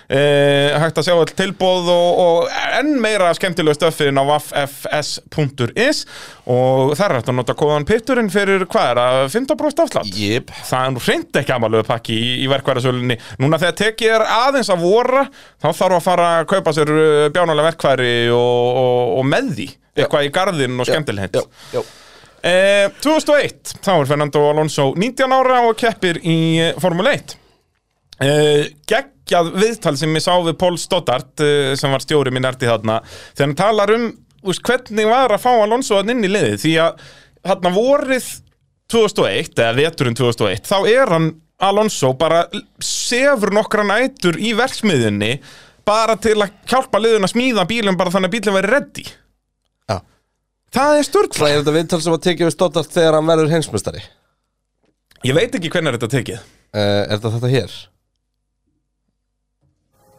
Hægt að sjá all tilbóð og, og enn meira skemmtilega stöfin á waffs.is og þar er þetta að nota kóðan pitturinn fyrir hvað er að 15% afslátt? Jep. Það er nú hreint ekki amalögu pakki í, í verkvæðarsölunni núna þegar tekið er aðeins að vora þá þarf að fara að kaupa sér bjánalega verkværi og, og, og með því eitthvað í garðin og skemmtilegt. Já, já. Eh, 2001, þá er Fernando Alonso 19 ára og keppir í eh, Formule 1 eh, geggjað viðtal sem ég sá við Paul Stoddart sem var stjóri minn erti þarna þegar hann talar um úst, hvernig var að fá Alonso hann inn í liðið? Því að þarna vorið 2001 eða veturinn 2001 þá er hann Alonso bara sefur nokkra nætur í verksmiðinni bara til að hjálpa liðun að smíða bílum bara þannig að bílum væri reddi Já. Það er stört Það er þetta viðtal sem að tekið við Stottart þegar hann verður heimsmyndstari uh, Ég veit ekki hvernig er þetta tekið Er þetta þetta hér?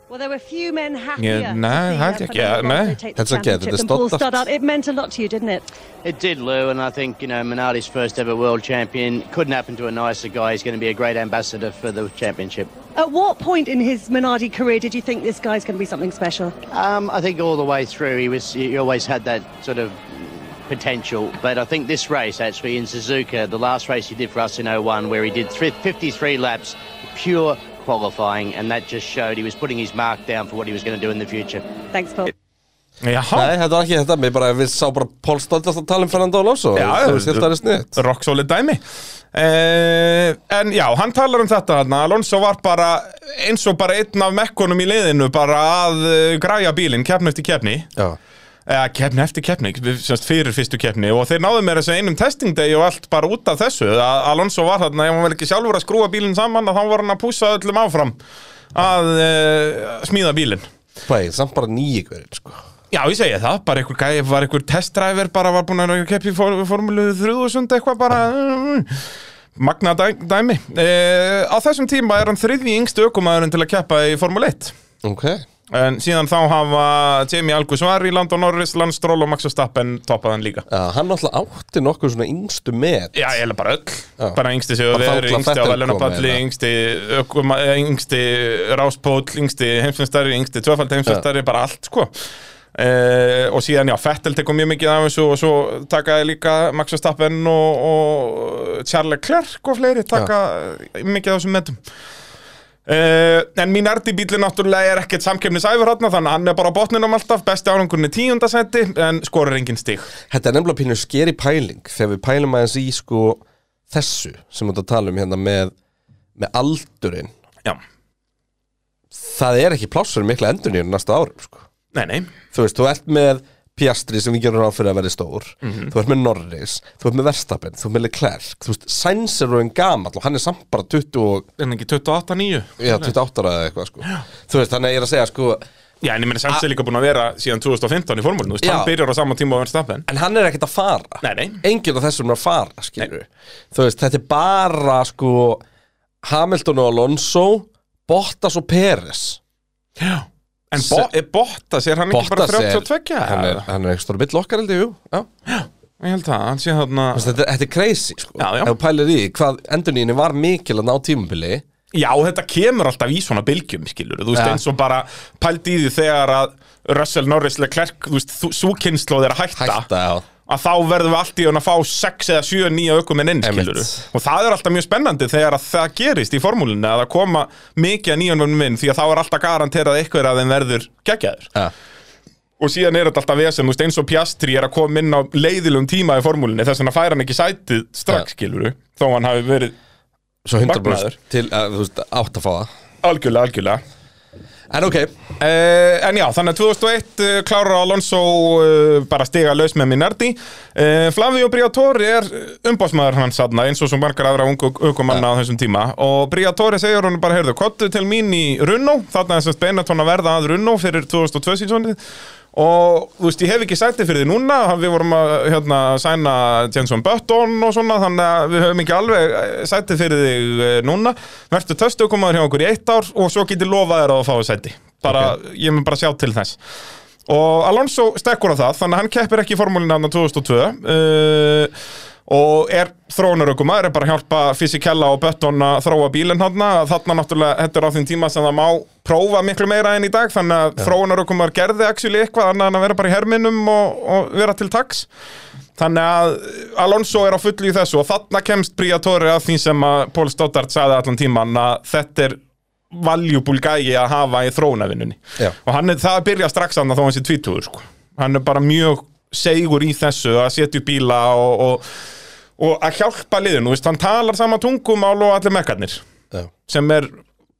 Well, there were few men happier. Yeah, to no, see, held uh, you- Fernando yeah, no. Alonso take the That's okay, championship the and Paul Stoddart- Stoddart. It meant a lot to you, didn't it? It did, Lou, and I think, you know, Minardi's first ever world champion. Couldn't happen to a nicer guy. He's going to be a great ambassador for the championship. At what point in his Minardi career did you think this guy's going to be something special? Um, I think all the way through, he was he always had that sort of potential. But I think this race, actually, in Suzuka, the last race he did for us in 01, where he did 53 laps, pure qualifying, and that just showed he was putting his mark down for what he was going to do in the future. Thanks, Paul. Jaha, Nei, þetta var ekki þetta Mér bara, við sá bara Pól Stottart að tala um Fernando Alonso. Já, þetta er sniðt rock solid dæmi. Uh, en já, hann talar um þetta þarna. Alonso var bara eins og bara einn af mekkunum í liðinu bara að uh, græja bílinn, keppni eftir keppni. Já, eða keppni eftir keppni, semst fyrir fyrstu keppni og þeir náðu mér þessu einum testingdegi og allt bara út af þessu, að Alonso var þarna ef hann vel ekki sjálfur að skrúa bílinn saman að þá var hann að pússa öllum áfram að uh, smíða bílinn. Bæði, samt bara nýju hverjum sko. Já, ég segi það, bara einhver gæði, var einhver testdræver bara var búin að keppi for, formúlu 3000 eitthvað bara mm, magna dæ, dæmi. E, Á þessum tíma er hann þriðji yngstu ökumæðurinn til að keppa í formúlu 1 Ok, En síðan þá hafa Jamie Algusvar í Landon Norris, Lance Stroll og Max Verstappen toppað hann líka. Já, hann náttúrulega átti nokkuð svona yngstu með Já, ég held bara öll, Já. bara yngsti að yngsti á velunapalli, yngsti, eh, yngsti ráspól, yngsti heimsumstari, yngsti tvöfald heimsumstari, bara allt sko. Uh, og síðan já, Fettel tekur mjög mikið af þessu og svo takaði líka Max Verstappen og, og Charles Leclerc og fleiri taka mikið af þessum metum uh, en mín erdi bíli náttúrulega er ekkert samkefnisæfur hann þannig að hann er bara á botninum alltaf. Besti árangurinn í tíundasæti en skorur engin stig. Þetta er nefnilega pínu skeri pæling þegar við pælum aðeins í sko þessu sem við þetta tala um hérna með, með aldurinn. Já, það er ekki plássur mikla endurnýjun næsta árum sko. nei, nei. Þú veist, þú ert með Piastri sem við gerum ráð fyrir að vera stór. Mhm. þú ert með Norris, þú ert með Verstappen þú ert með Leclerc, þú veist, Sainz er raun gamall og hann er samt bara 20 og hann ekki 28-9 já, 28 ára eða eitthvað sko. Þú veist, þannig að ég er að segja sko Já, en ég meina Sainz er líka búin að vera síðan 2015 í formúlinu, þú veist, Já. hann byrjar á sama tíma á Verstappen. En hann er ekkert að fara. Nei, nei. enginn af þessum er að fara, skilur þú veist, þetta er bara sko Hamilton og Alonso Bottas og Peres Já En bo er Bottas, er hann ekki bara Bottas er 32? hann er, hann er ekki stóra bill okkar held ég, jú já. Ég held það, hann sé Þú veist, þetta, þetta er crazy, sko Já, já. ef þú pælir í hvað endurnýjunni var mikil að ná tímabili Já, þetta kemur alltaf í svona bylgjum, skilur Þú veist, Ja. eins og bara pælt í því þegar að Russell Norris Leclerc, þú veist, svo kynnslóð er að hætta, hætta, já að þá verðum við allt í að fá 6 eða 7 nýja aukumenn inn, Einmitt. skilur og það er alltaf mjög spennandi þegar að það gerist í formúlinu að það koma mikið að nýjan inn því að þá er alltaf garanterað eitthvað að þeim verður geggjaður Já, og síðan er þetta alltaf vesen, þú veist, eins og Piastri er að koma inn á leiðilegum tíma í formúlinni þess vegna fær hann ekki sætið strax, Ja. skiluru þó hann hafi verið svo 100% Magnaður. til að, þú veist, átt að fá það algjörlega, algjörlega En ok, Uh, en já, þannig að 2001 uh, klárar Alonso uh, bara stiga laus með Minardi. Uh, Flavio Briatore er umbásmaður hans aðna eins og svo margar aðra ungu aukumanna á þessum tíma. Og Briatore segir hann bara, heyrðu, kottu til mín í Runno þarna er þess að Benetton að verða að Runno fyrir 2002 sísonið og þú veist, ég hef ekki sætti fyrir því núna. Við vorum að hérna, sæna Jenson Button og svona þannig að við höfum ekki alveg sætti fyrir þig eh, núna. Verður töstukomaður hjá okkur í eitt ár og svo getur lofað þér að þú fáið sætti bara, ég mun bara sjá til þess. Og Alonso stekkur á það þannig að hann keppir ekki í formúlinu hann 2002 uh, og er þróunarökumar, er bara að hjálpa Fysikella og Button að þróa bílinn hann þarna náttúrulega, þetta er á þeim tíma sem það má prófa miklu meira enn í dag þannig að þróunarökumar gerði actually eitthvað annað en að vera bara í herminum og, og vera til taks þannig að Alonso er á fullu í þessu og þarna kemst Briatore að því sem að Paul Stoddart sagði allan tíman að þetta er valuable gæi að hafa í þróunavinnunni Já. og hann er, það byrja strax hann þó hann sé tvítugur sko. hann er bara mjög segur í þessu að setja bíla og, og, og að hjálpa liðinu, þú veist, hann talar sama tungumál og allir mekkarnir. Já, sem er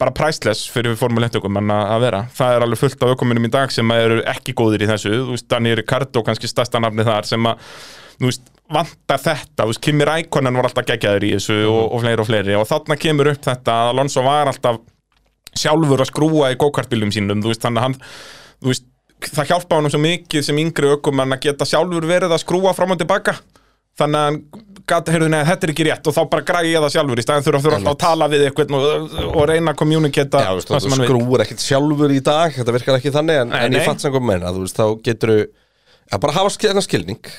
bara priceless fyrir Formule 1 ökumenn að vera. Það er alveg fullt af ökuminnum í dag sem eru ekki góðir í þessu, þú veist, Daniel Ricardo kannski stærsta nafni þar sem að þú veist, vantar þetta, þú veist, Kimi Rækonen var alltaf geggjaður í þessu og, og fleiri og fleiri. Og þarna kemur upp þetta að Alonso var alltaf sjálfur að skrúa í gókartbílum sínum, þú veist, þannig að hann þú veist, það hjálpa honum svo mikið sem yngri ökumenn að geta sjálfur verið að skrúa fram og tilbaka þannig að heyrðu, neða, þetta er ekki rétt og þá bara græði ég það sjálfur í staðin þurfa þurfa alltaf að tala við eitthvað og, og reyna að kommuniketa já þú veist, það þú skrúur ekkert sjálfur í dag Þetta virkar ekki þannig, en, Nei, en ég nei. fatt sem kom meina Þú veist, þá getur þú bara hafa skilna skilning.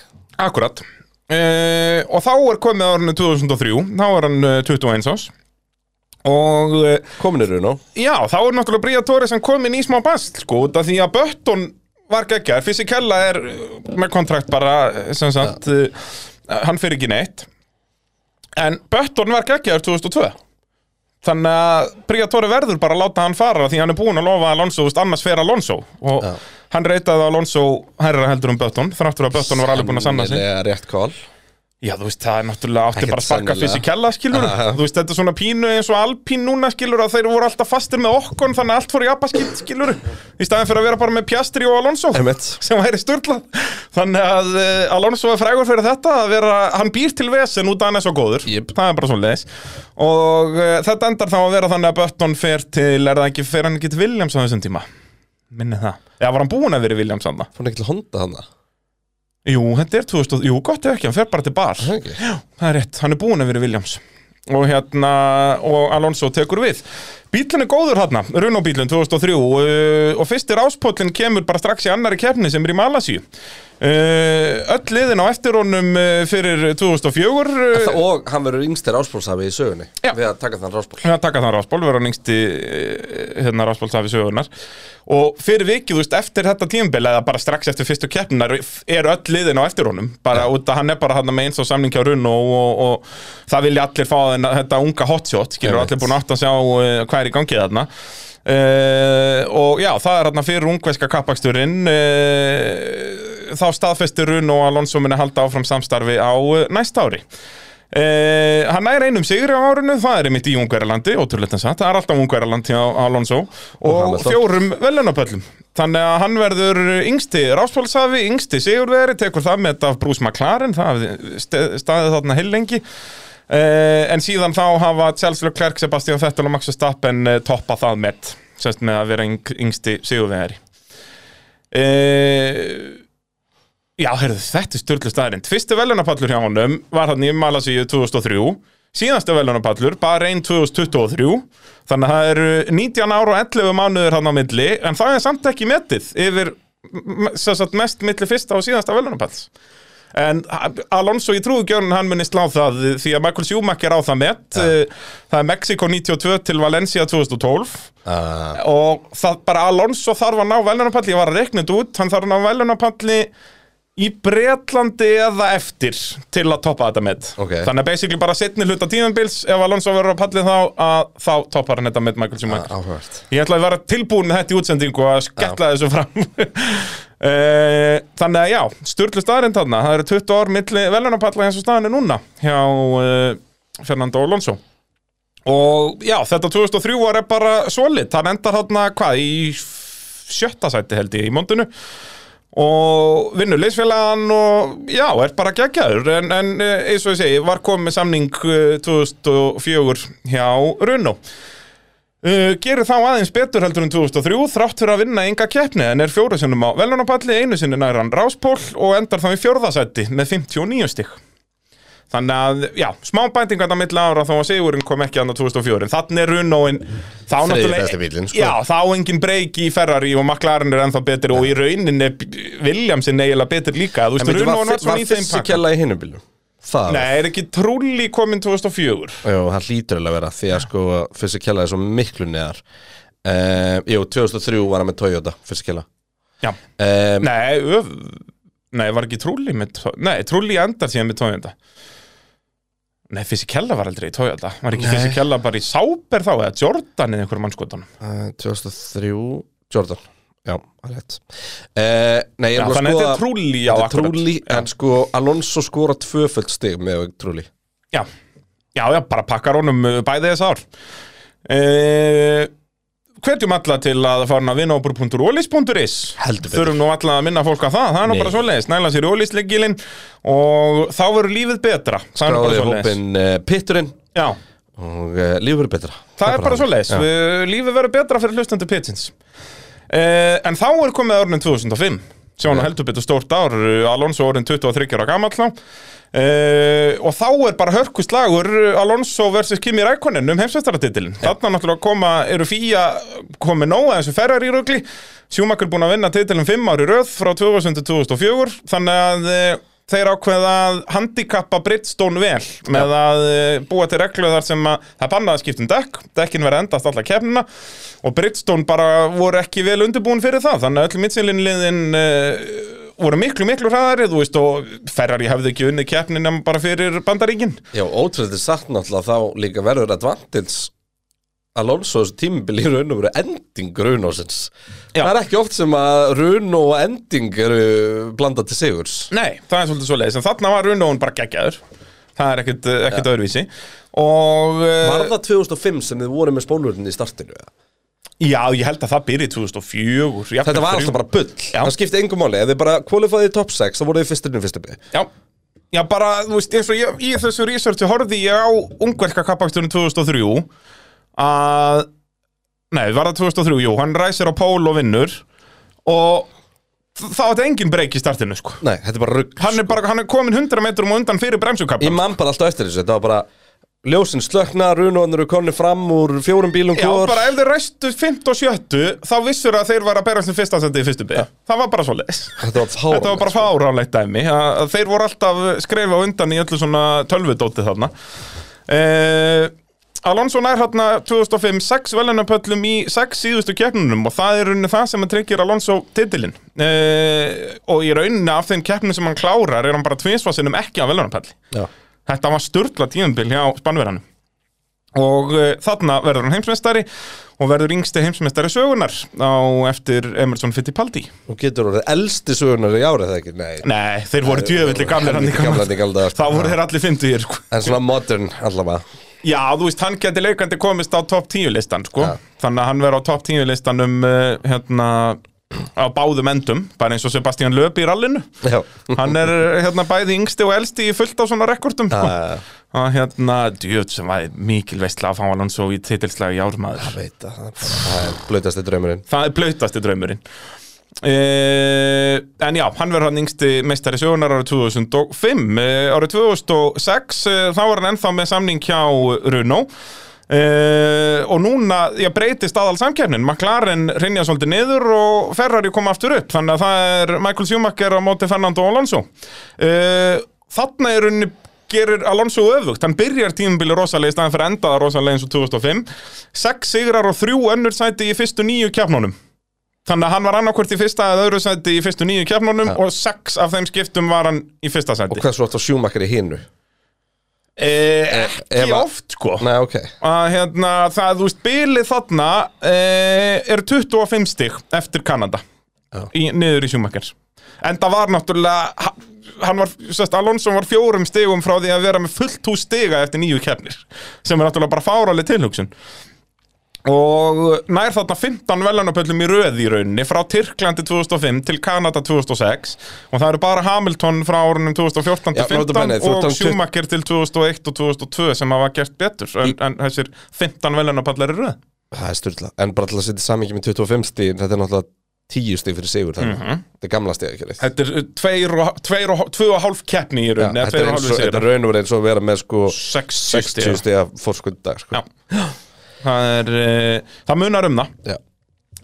Akkurat. Uh, Og þá er komið árinu 2003 Þá er hann uh, 21 ás Og uh, Komin í raun og já, þá er náttúrulega Bría Tóri sem komin í smá bast Sko, af því að Bötton var geggjar Fysikella er uh, með kontrakt bara sem sagt uh, Hann fyrir ekki neitt. En Bötton var geggjar 2002 Þannig að Bría Tóri verður bara að láta hann fara Því hann er búinn að lofa Alonso, annars fer Alonso. Og Já. hann reytaði Alonso hærra heldur um Bötton Þráttur að Bötton var alveg búinn að sanna sig. Sennilega rétt kval Já, þú veist, það er náttúrulega átti bara að sparka sennilega. fyrst í kella, skilur Aha. Þú veist, þetta er svona pínu eins og alpín núna, skilur að þeir voru alltaf fastir með okkon þannig að allt fór í abaskitt, skilur í staðin fyrir að vera bara með Piastri og Alonso sem væri sturlað. Þannig að uh, Alonso er frægur fyrir þetta að vera, hann býr til vesen út af hann er svo góður. Jep. það er bara svo leiðis og uh, þetta endar þá að vera þannig að Button fer til, er það ekki, fer hann ekki til Williams á þessum tíma? Minni það, já var hann búinn að vera í Williams hann Fór hann ekki til Honda hann Jú, þetta er 2000, jú, gott ef ekki, hann fer bara til bar Það ekki? Það er rétt, hann er búinn að vera Williams. Og hérna, og Alonso tekur við Bílinn er góður hérna, bílinn 2003 uh, og fyrstir áspóllin kemur bara strax í annari keppni sem er í Malasíu. Uh, Öll liðin á eftir honum uh, fyrir 2004 uh, Það- Og hann verður yngstir áspólsafi í sögunni Já. Við að taka þann ráspól að taka þann ráspól, vera nýngsti hérna ráspólsafi sögunar og fyrir vikið, þú veist, eftir þetta tímabil eða bara strax eftir fyrstu keppninar eru öll liðin á eftir honum, bara út að hann er bara hann með eins og samning hjá Runn og, og, og það vilja allir fá þetta unga hotshot skilur allir búin átt að sjá uh, hvað er í gangi þarna uh, og já, það er hérna fyrir ungveska kappaksturinn uh, þá staðfestir Runn og Alonso minni halda áfram samstarfi á uh, næsta ári Uh, hann er einum sigri á árinu, það er einmitt í Ungverjalandi, ótrúlega en satt, það er alltaf Ungverjalandi á Alonso og Hamilton. fjórum velunapöllum. Þannig að hann verður yngsti ráspólsafi, yngsti sigurveri, tekur það með þetta af Bruce McLaren, það hafði st- staðið þarna heil lengi. Uh, en síðan þá hafa Charles Leclerc, Sebastian Vettel og Max Verstappen uh, toppa það með, sérst með að vera yng, yngsti sigurveri. Uh, Já, heyrðu, þetta er styrlu staðarind. Fyrsti velunapallur hjá honum var hann í Malasíu 2003, síðasti velunapallur, bara einn 2023, þannig að það eru 19 ára og 11 mánuður hann á milli, en það er samt ekki metið yfir mest milli fyrsta og síðasta velunapalls. En Alonso í trúðugjörnum hann muni slá það því að Michael Schumacher á það met. Það er Mexico 92 til Valencia 2012 uh, og það bara Alonso þarf að ná velunapalli, ég var að rekna þetta út hann þarf að ná velunapalli í Bretlandi eða eftir til að toppa þetta með Ok. þannig að basically bara setni hluta tíðanbils ef Alonso verður á palli þá að þá toppar hann þetta með Michael Schumacher. Áhugavert. Ég ætla að vera tilbúin með þetta í útsendingu að skella þessu fram. Eh, Þannig að já, styrlu staðarinn þarna. Það eru 20 ár milli velunapalla eins og staðan er núna hjá uh, Fernando Alonso. Og já, þetta 2003 var bara solid. Hann endar þarna, hvað, í sjötta sæti held ég í mondinu og vinnur leysfélagan og já, er bara geggjaður. En, en eh, eins og ég segi, var komið samning eh, 2004 hjá Runo Uh, gerir þá aðeins betur heldur en 2003 þrátt fyrir að vinna enga keppni en er fjóru sinnum á velunapalli, einu sinni nær hann ráspól og endar þá í fjórðasætti með 59 stig þannig að, já, smá bætingar þetta milli ára þó að Sigurinn kom ekki annað 2004 þannig er Runóin þá náttúrulega, sko. já, þá engin breyk í Ferrari og McLaren er ennþá betur og í raunin er Williamsin eiginlega betur líka, þú veist, Runóin var, var svona var í þeim fyrst pakka. kjalla í hinum bílum? Það Nei, er ekki trúli komin 2004 Jú, það hlýtur alveg að vera því að sko fyrst kjalla er svo miklu neðar. Uh, Jú, 2003 var hann með Toyota fyrst kjalla Já, um, Nei, öf, nei, var ekki trúli með Nei, trúli endar síðan með Toyota Nei, Fysikella var aldrei í Toyota. Var ekki Nei. Fysikella bara í Sauber þá eða Jordan eða einhverjum mannskotunum uh, 2003 Jordan. Já, er rétt. Uh, Nei, ég Já, er bara þannig að að þetta er skoða trúli já, Þetta er akkurat. já. en sko Alonso skora tvöföld stig með trúli já, já, já, bara pakkar honum uh, bæði þess ár. Uh, Hvetjum alla til að fara að betur. Þurfum nú alla að minna fólk að það Það er nú bara svoleiðis, næla sér í ólisleggilinn Og þá verður lífið betra. Það nú bara Skráði svoleiðis. hópin uh, Pitturinn Já. og uh, lífur er betra. Það er bara svo leiðis, lífið verður betra fyrir hlustendur pitsins. Uh, En þá er komið árið 2005 Sjónu Já. heldur betur stórt ár. Alonso orðin 23 ára gamall þá Uh, og þá er bara hörkuslagur Alonso vs. Kimi Rækonen um heimsveistaratitilin þarna náttúrulega koma, eru fíja komið nóg að þessu Ferrari rugli. Sjúmakar búin að vinna titilin 5 ári röð frá 2000 til 2004 þannig að uh, þeir ákveða að handikappa Bridgestone vel með að uh, búa til reglu þar sem að það er bannað að skipta um dekk. Dekkin verða endast alla kefnina og Bridgestone bara voru ekki vel undirbúin fyrir það. Þannig að öll mittsélinliðin uh, voru miklu, miklu hraðari, þú veist, og Ferrari hefði ekki unnið keppnina bara fyrir bandaríkin. Já, ótrúlega satt náttúrulega þá líka verður advantage Alonso tímbil í raun og veru ending Runósins. Það er ekki oft sem að Runo og ending eru blandað til sigurs Nei, það er svolítið svo leiðis En þarna var Runóun bara geggjaður Það er ekkit öðruvísi Og eh, Var það 2005 sem þið voru með spólurinn í startinu? eða? Já, ég held að það byrja í 2004 Þetta var alltaf bara bull. Já. Það skipti engum máli, ef þið bara kvalifæði í top 6 þá voru þið fyrstirinn fyrstu bygg Já, já bara, þú veist, eins og ég, í þessu researchi horfði ég á ungverska kappaksturinn 2003 að, nei, var það 2003, jú, hann ræsir á pól og vinnur og þá átti engin breyk í startinu, sko. Nei, þetta er bara rugg Hann er bara, hann er komin 100 metrum og undan fyrir Ég bremsukappan. man bara alltaf eftir þessu, þetta var bara Ljósin slökna, Runóðan eru konni fram úr fjórum bílum Já, hvor. bara ef þeir ræstu 5 og 7, þá vissur að þeir var að berast um fyrsta sendi í fyrstu bygg. Það var bara svo leiðis. Þetta var fáránlegt, Þetta var bara fáránlegt dæmi. Þeir voru alltaf skrefa undan í öllu svona tölvudóti þarna. Uh, Alonso nær hérna 2005 6 velunapöllum í 6 síðustu keppnunum og það er rauninni það sem að tryggir Alonso titilinn. Uh, og í rauninni af þeim keppnum sem hann klárar er hann bara tvinsvarsinum ekki á velunapalli Já. Þetta var sturla tíðanbíl hjá Spannverðanum og uh, þarna verður hann heimsmeistari og verður yngsti heimsmeistari sögunar á eftir Emerson Fittipaldi Þú getur orðið elsti sögunar í árið það ekki Nei, Nei, þeir voru hann í gamla daga, sko. Þá voru þeir allir fyndu hér sko. En svona modern allavega Já, þú veist, hann geti leikandi komist á topp 10 listan sko. Ja. Þannig að hann verður á topp 10 listan um uh, hérna á báðum endum, bara eins og Sebastian Löp í rallinu. Já, Hann er uh, hérna bæði yngsti og elsti í fullt á svona rekordum sko. Og hérna, djöð sem var mikil veistla að fá hann svo í titilslagi ármaður veit að það það er blötasti draumurinn. Það er blöytasti draumurinn. Uh, en já, hann verður hann yngsti meistari sögunar árið 2005 uh, árið 2006 uh, þá var hann ennþá með samning hjá Runo uh, og núna já, breytist aðal samkeppnin McLaren rinja svolítið niður og Ferrari kom aftur upp. Þannig að það er Michael Schumacher á móti Fernando Alonso. Uh, þarna er henni gerir Alonso öfugt, hann byrjar tímubili rosalega í staðan fyrir að enda það rosalega eins og 2005 sex sigrar og þrjú önnur sæti í fyrstu nýju keppnunum. Þannig að hann var annarkvort í fyrsta eða öðru sæti í fyrstu nýju keppnunum og sex af þeim skiptum var hann í fyrsta sæti. Og hvað svo átt á sjúmakkar í hinnu? Eh, ekki ef að- oft, sko. Nei, ok Að hérna, það, þú veist, bilið þarna eh, er 25 stig eftir Kanada Já. í, niður í Schumacher. En það var náttúrulega, ha- hann var, sérst, Alonso var fjórum stigum frá því að vera með fullt hús stiga eftir nýju keppnir, sem er náttúrulega bara fáraleg tilhugsun. Og nær þarna 15 velunapöllum í röð í rauninni frá Tyrklandi 2005 til Kanada 2006 og það eru bara Hamilton frá árunum 2014 Já, til nota 15 bene, þú ert og um tut- Schumacher til 2001 og 2002 sem hafa gert betur. En, en þessir 15 velunapallar í röð? Það er styrla En bara til að setja samingi með 25 stíð Þetta er náttúrulega 10 stíð fyrir sigur þannig Þetta er gamla stíð ekki reitt Þetta er uh, tveir og, tveir og, tvö og hálf keppni í rauninni Þetta er raun og verið eins og að vera með sko 60 60 stig stíð að fórskunddag sko. Já. Það er uh, það munar um það. Já.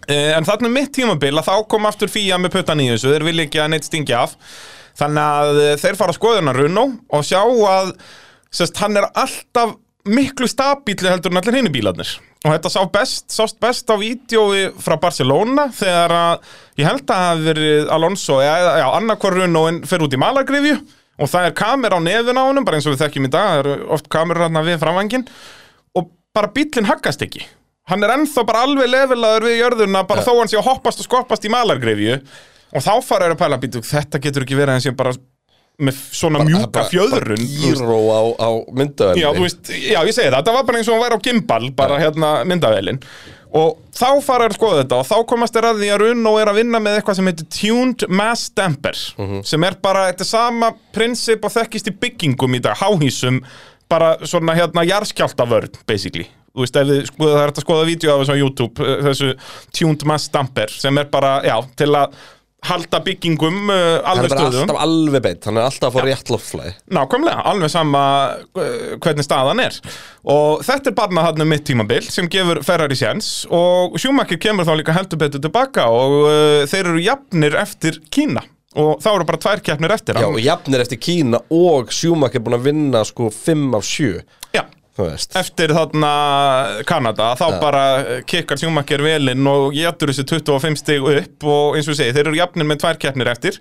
Uh, en þarna mitt tímabil að þá kom aftur fíja með puttan í þessu, þeir vilja ekki að neitt stingi af. Þannig að uh, þeir fara að skoðuna Runo og sjá að sest, hann er alltaf miklu stabíli heldur en allir hinni bílarnir. Og þetta sá best, sást best á vídjói frá Barcelona þegar að ég held að það hafi verið Alonso eða já, annarkvar Runoin fyrir út í malargrifju og það er kamera á nefun á honum bara eins og við þekkjum í dag, það eru oft kamerur hérna við framvangin og bara bílinn haggast ekki. Hann er ennþá bara alveg lefilaður við jörðuna bara þó hann sé að hoppast og skoppast í malargrifju og þá fara þeir að pæla býtu, þetta getur ekki verið eins og bara með svona mjúka Bara- fjöðrun bara veist. Gíró á, á myndaðinni já, veist, já, ég segi það, þetta var bara eins og hann væri á gimbal bara hérna myndavélin og þá fara þeir að skoða þetta og þá komast þeir að því að Runo er að vinna með eitthvað sem heitir Tuned Mass Damper sem er bara, þetta sama prinsip og þekkist í byggingum í dag, háhísum bara svona hérna jarðskjáltavörn basically, þú veist, ef þið skoða það er að skoða vídeo af þessu á YouTube eh, þessu Tuned Mass Damper sem er bara, já, til að halda byggingum uh, Hann er alveg stöðum alltaf alveg beint Hann er alltaf að fá rétt loftflæði Nákvæmlega, alveg sama uh, hvernig staðan er. Og þetta er barnað hann um mitt tímabil sem gefur Ferrari séns og Schumacher kemur þá líka heldur betur tilbaka og uh, þeir eru jafnir eftir Kína og þá eru bara tvær keppnir eftir Já, hann. og jafnir eftir Kína og Sjúmak er búin að vinna sko 5 af 7 Já, Þú veist. Eftir þarna Kanada, þá bara kikkar Schumacher velinn og getur þessi 25 stig upp og eins og ég segi, þeir eru jafnir með tvær keppnir eftir.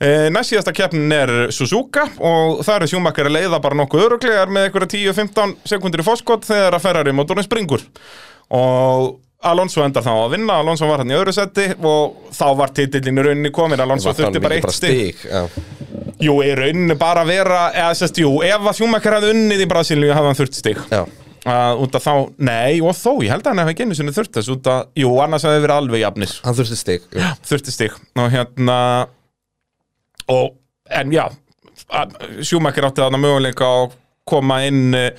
E, Næst síðasta keppnin er Suzuka og það er Schumacher að leiða bara nokkuð öruglegar með einhverja 10-15 sekundir í fórskot þegar að Ferrari mótorinn springur. Og Alonso endar þá að vinna Alonso var hann í öðru seti og þá var titillin í rauninni komin Alonso þurfti bara eitt já. Jú, í rauninni bara vera eða sérst, jú, ef að Schumacher hafði unnið í Brasilíu hafði hann þurft Já. uh, út af þá, nei, og þó, ég held að hann hefði ekki einu sinni þurft þess út af, jú, annars hefði verið alveg jafnir Hann þurfti stig jú. þurfti stig og hérna og, en já Schumacher átti þarna möguleika að koma inn uh,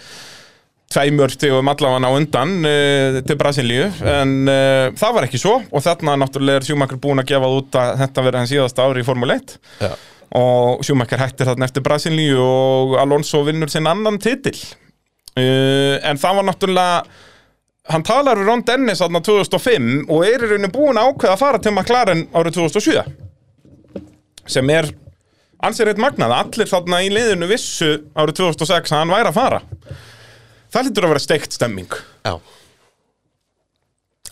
tveimur stigum allavega á undan uh, til Brasilíu. En uh, það var ekki svo. Og þarna náttúrulega er Schumacher búin að gefa út að þetta verið hans síðasta ári í Formule 1 Já. og Schumacher hættir þarna eftir Brasilíu og Alonso vinnur sinn annan titil. Uh, en það var náttúrulega hann talar við Ron Dennis þarna 2005 og er í rauninni búin að ákveða að fara til McLaren árið 2007 sem er ansið reitt magnað. Allir þarna í liðinu vissu árið 2006 að hann væri að fara það lítur að vera steikt stemming. Já.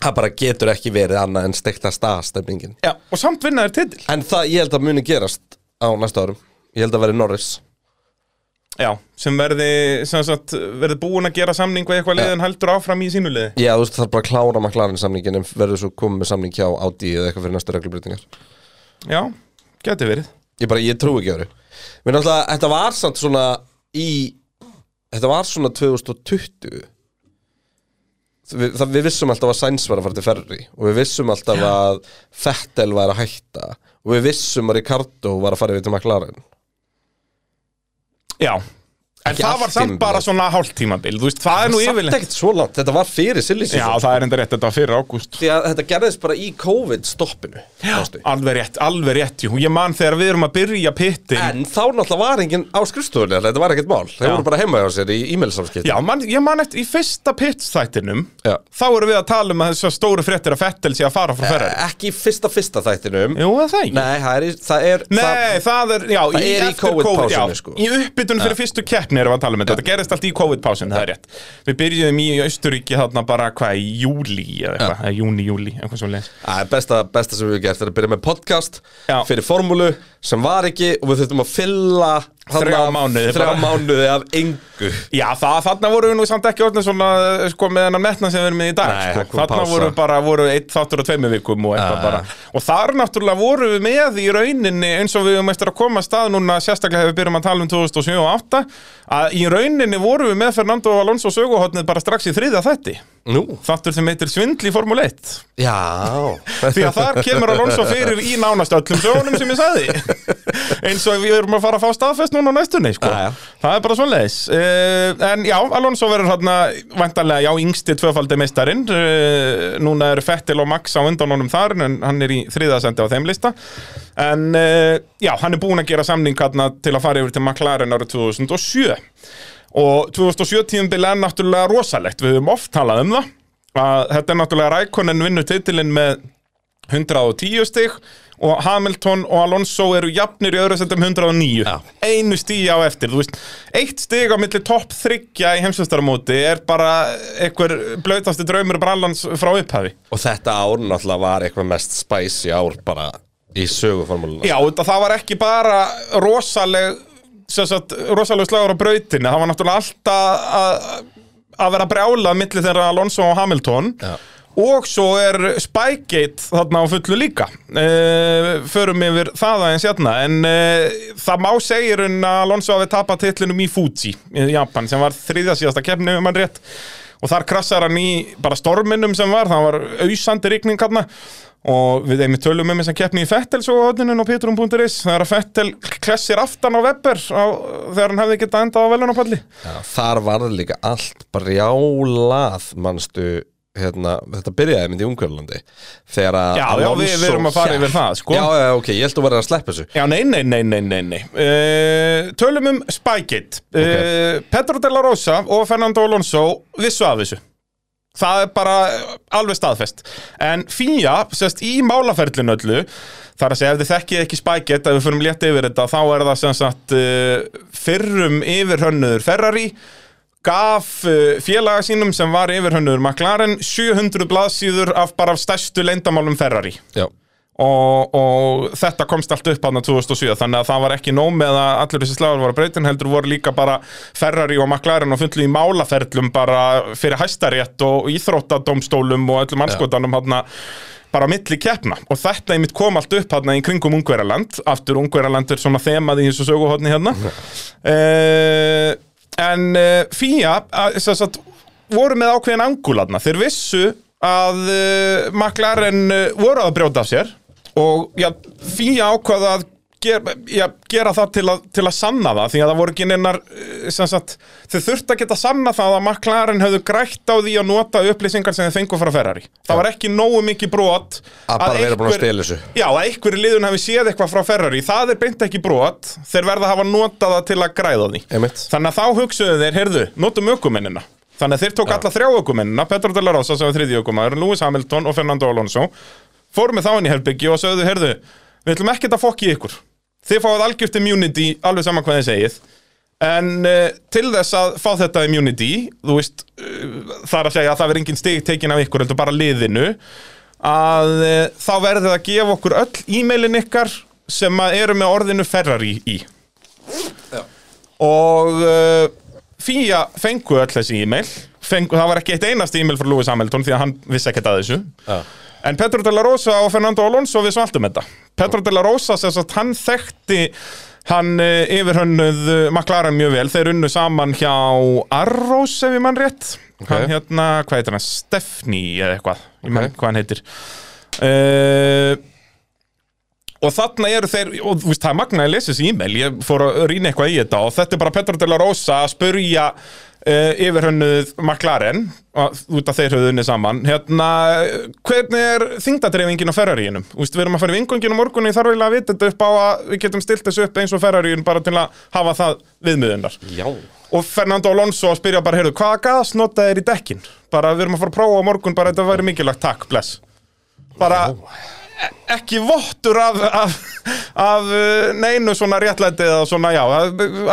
Það bara getur ekki verið annað en stekta staðstefningin Já, og samt vinnaðir titil. En það, ég held að muni gerast á næsta árum. Ég held að verði Norris. Já, sem verði, sem sagt, verði búin að gera samning við eitthvað liðin heldur áfram í sínu liði. Já, þú veist, það er bara að klára McLaren samningin en verður svo komið með samning hjá Audi eða eitthvað fyrir næstu reglubrytingar Já, geti verið. Ég bara, ég trú ekki á þau Mér náttúrulega, þetta var samt svona í Þetta var svona 2020 Við, það, við vissum alltaf að Sainz var að fara til Ferri og við vissum alltaf að Fettel var að hætta og við vissum að Ricardo var að fara yfir til McLaren. Já, en það var samt bara svona hálftímabil Þú veist, það er nú Samt yfirleitt ekkert svo langt, þetta var fyrir silly Já, það er enda rétt, þetta var fyrir ágúst. Því að þetta gerðist bara í COVID-stoppinu manstu. Alveg rétt, alveg rétt, jú. Ég man þegar við erum að byrja pittin En þá náttúrulega var enginn á skrifstofunni Þetta var ekkert mál, þeir Já. voru bara heima hjá sér í e-mailsamskipt Já, man, ég man eftir, í fyrsta pitstættinum Já. Þá erum við að tala um að þessar stóru fréttir að Fettel sé að fara frá Ferrari. Ekki í fyrsta fyrsta þættinum. Jú, það Nei, það er, það er Nei, það, er, já, Það keppni erum við að tala um þetta. Þetta gerist allt í COVID-pásun, það er rétt. Við byrjuðum í Austuríki þarna bara, hvað, í júli eða eitthvað, eða júni, júli, eitthvað svo leins Það er besta, besta sem við hefum gert er að byrja með podcast Já. fyrir formúlu sem var ekki og við þurftum að fylla Þrjá mánuði þrjá mánuði af engu. Já, það, þarna voru við nú samt ekki orðin svona, sko, með hennar metna sem við erum með í dag Nei, sko. Þarna pása. voru bara, voru eitt þáttur og tveimur vikum og eitthvað bara. Og þar náttúrulega voru við með í rauninni eins og við höfum eftir að koma að stað núna sérstaklega hefur við byrjum að tala um 2007 og 2008 að í rauninni voru við með Fernando Alonso söguhotnið bara strax í þriða þætti. Nú, Þáttur sem heitir Svindl í Formule 1 já. Því að þar kemur Alonso fyrir í nánast öllum sögunum sem ég sagði. Eins og við erum að fara að fá staðfest núna á næstunni sko. Það er bara svona leis uh, En já, Alonso verður hérna Væntanlega, já, yngsti tvöfaldi meistarinn. Uh, Núna eru Fettil og Max á undan honum þar En hann er í þriðasendi á þeim lista. En uh, já, hann er búinn að gera samning hérna Til að fara yfir til McLaren árið 2007 Og 2007 tíðumbil er náttúrulega rosalegt. Við höfum oft talað um það að Þetta er náttúrulega Rækonen vinnur titilinn með 110 stig og Hamilton og Alonso eru jafnir í öðru sendum 109 Já. einu stíi á eftir, þú veist. Eitt stig á milli topp þryggja í heimsveistaramóti er bara einhver blöytasti draumur brallans frá upphafi. Og þetta ár náttúrulega var eitthvað mest spicy ár bara í söguformúluna Já, það var ekki bara rosaleg rosaleg slagur á brautinni. Það var náttúrulega alltaf að, að vera brjálað milli þeirra Alonso og Hamilton. Já. Og svo er Spygate þarna á fullu líka. Uh, förum yfir það aðeins hérna en uh, það má segir en að Alonso hafi tapað titlinum í Fuji í Japan sem var þriðja síðasta keppni um hann rétt. Og þar krassar hann í bara storminum sem var, það var ausandi rigning hann og við einmitt tölum um þess að keppni í Fettel svo á hodninu á petrum.is þegar að Fettel klessir aftan á Webber á, þegar hann hefði getað endað á velunapalli Já, Þar var líka allt brjálað manstu hérna, þetta byrjaði myndi í Ungverlandi þegar að Já, já, við- við erum að fara yfir það, sko. Já, já, ok, ég held að vera að sleppa þessu. Já, nei, nei, nei, nei, nei, nei. Uh, Tölum um Spygate. Uh, Pedro de la Rosa og Fernando Alonso vissu af þessu. Það er bara alveg staðfest. En FIA, sérst, í málaferlinu öllu þar að segja, ef þið þekkið ekki Spygate ef við förum létt yfir þetta, þá er það sem sagt uh, fyrrum yfirhönnuður Ferrari gaf uh, félaga sínum sem var yfirhönnuður McLaren 700 blaðsíður af bara af stærstu leyndamálum Ferrari. Og, og þetta komst allt upp hann 2007 þannig að það var ekki nóg með að allir þessi slagur voru breytin heldur voru líka bara Ferrari og McLaren og fundlu í málaferlum bara fyrir hæstarétt og íþróttadómstólum og öllum anskotanum hann bara á milli keppna. Og þetta einmitt kom allt upp hann í kringum Ungverjaland aftur Ungverjaland er svona þemað í þessu söguhotni hérna. Uh, en uh, FIA að, sem sagt, voru með ákveðin angularna þeir vissu að uh, McLaren uh, voru að brjóta af sér. Og já, FIA ákvaða að gera, já, gera það til að, til að sanna það því að það voru ekki neinar sagt, þau þurftu að geta sanna það að McLaren höfðu grætt á því að nota upplýsingar sem þau fengu frá Ferrari. Það var ekki nógu mikið brot Að bara vera búin að stela þessu. Já, að einhverju liðun hafi séð eitthvað frá Ferrari það er beint ekki brot, þeir verða að hafa notað það til að græða því. Einmitt. Þannig að þá hugsuðu þeir, heyrðu, notum ökumennina. Þannig að þeir tók alla þrjá ökumennina Petro de la Rosa sem var þriði ökumæður, Lewis Hamilton og Fernando Alonso Fórum með þá inn í herbyggi og sögðu, heyrðu, við ætlum ekkert að fokki ykkur Þið fáið algjört immunity, alveg saman hvað þið segið. En uh, til þess að fá þetta immunity, þú veist, uh, það er að segja að það verður engin stig tekin af ykkur, heldur bara liðinu að uh, þá verður það að gefa okkur öll e-mailin ykkar sem eru með orðinu Ferrari í. Og uh, FIA fengu öll þessi e-mail. Fengu, það var ekki eitt einast e-mail frá Lewis Hamilton því að hann vissi ekkert að þessu. Já. en Petro de la Rosa og Fernando Alonso vissu allt um þetta Petro de la Rosa sem sagt hann þekkti hann uh, yfirhönnuð uh, McLaren mjög vel, þeir unnu saman hjá Arrows ef ég mann rétt. Hann hérna, hvað heitir hann, Stefni eða eitthvað, ég mann Ok. hvað hann heitir. Uh, og þarna eru þeir og þú veist, það er magnaði að lesa þessi e-mail. Ég fór að rýna eitthvað í þetta og þetta er bara Petro de la Rosa að spurja uh, yfirhönnuð McLaren og, út af þeir höfðu unni saman. Hérna, hvernig er þingdadreifingin á Ferraríinum? Þú veist, við erum að fara í vingonginu morgunni þarf eiginlega að vita þetta upp á að við getum stilt þessu upp eins og Ferraríun bara til að hafa það viðmiðunar. Já. Og Fernando Alonso spyrja bara, heyrðu, hvaða gas nota er í dekkin? Bara, við erum að fara að prófa á morgun, bara þetta væri mikilvægt, takk, bless. Bara e- ekki vottur af, af, af uh, neinu svona réttlæti eða svona, já,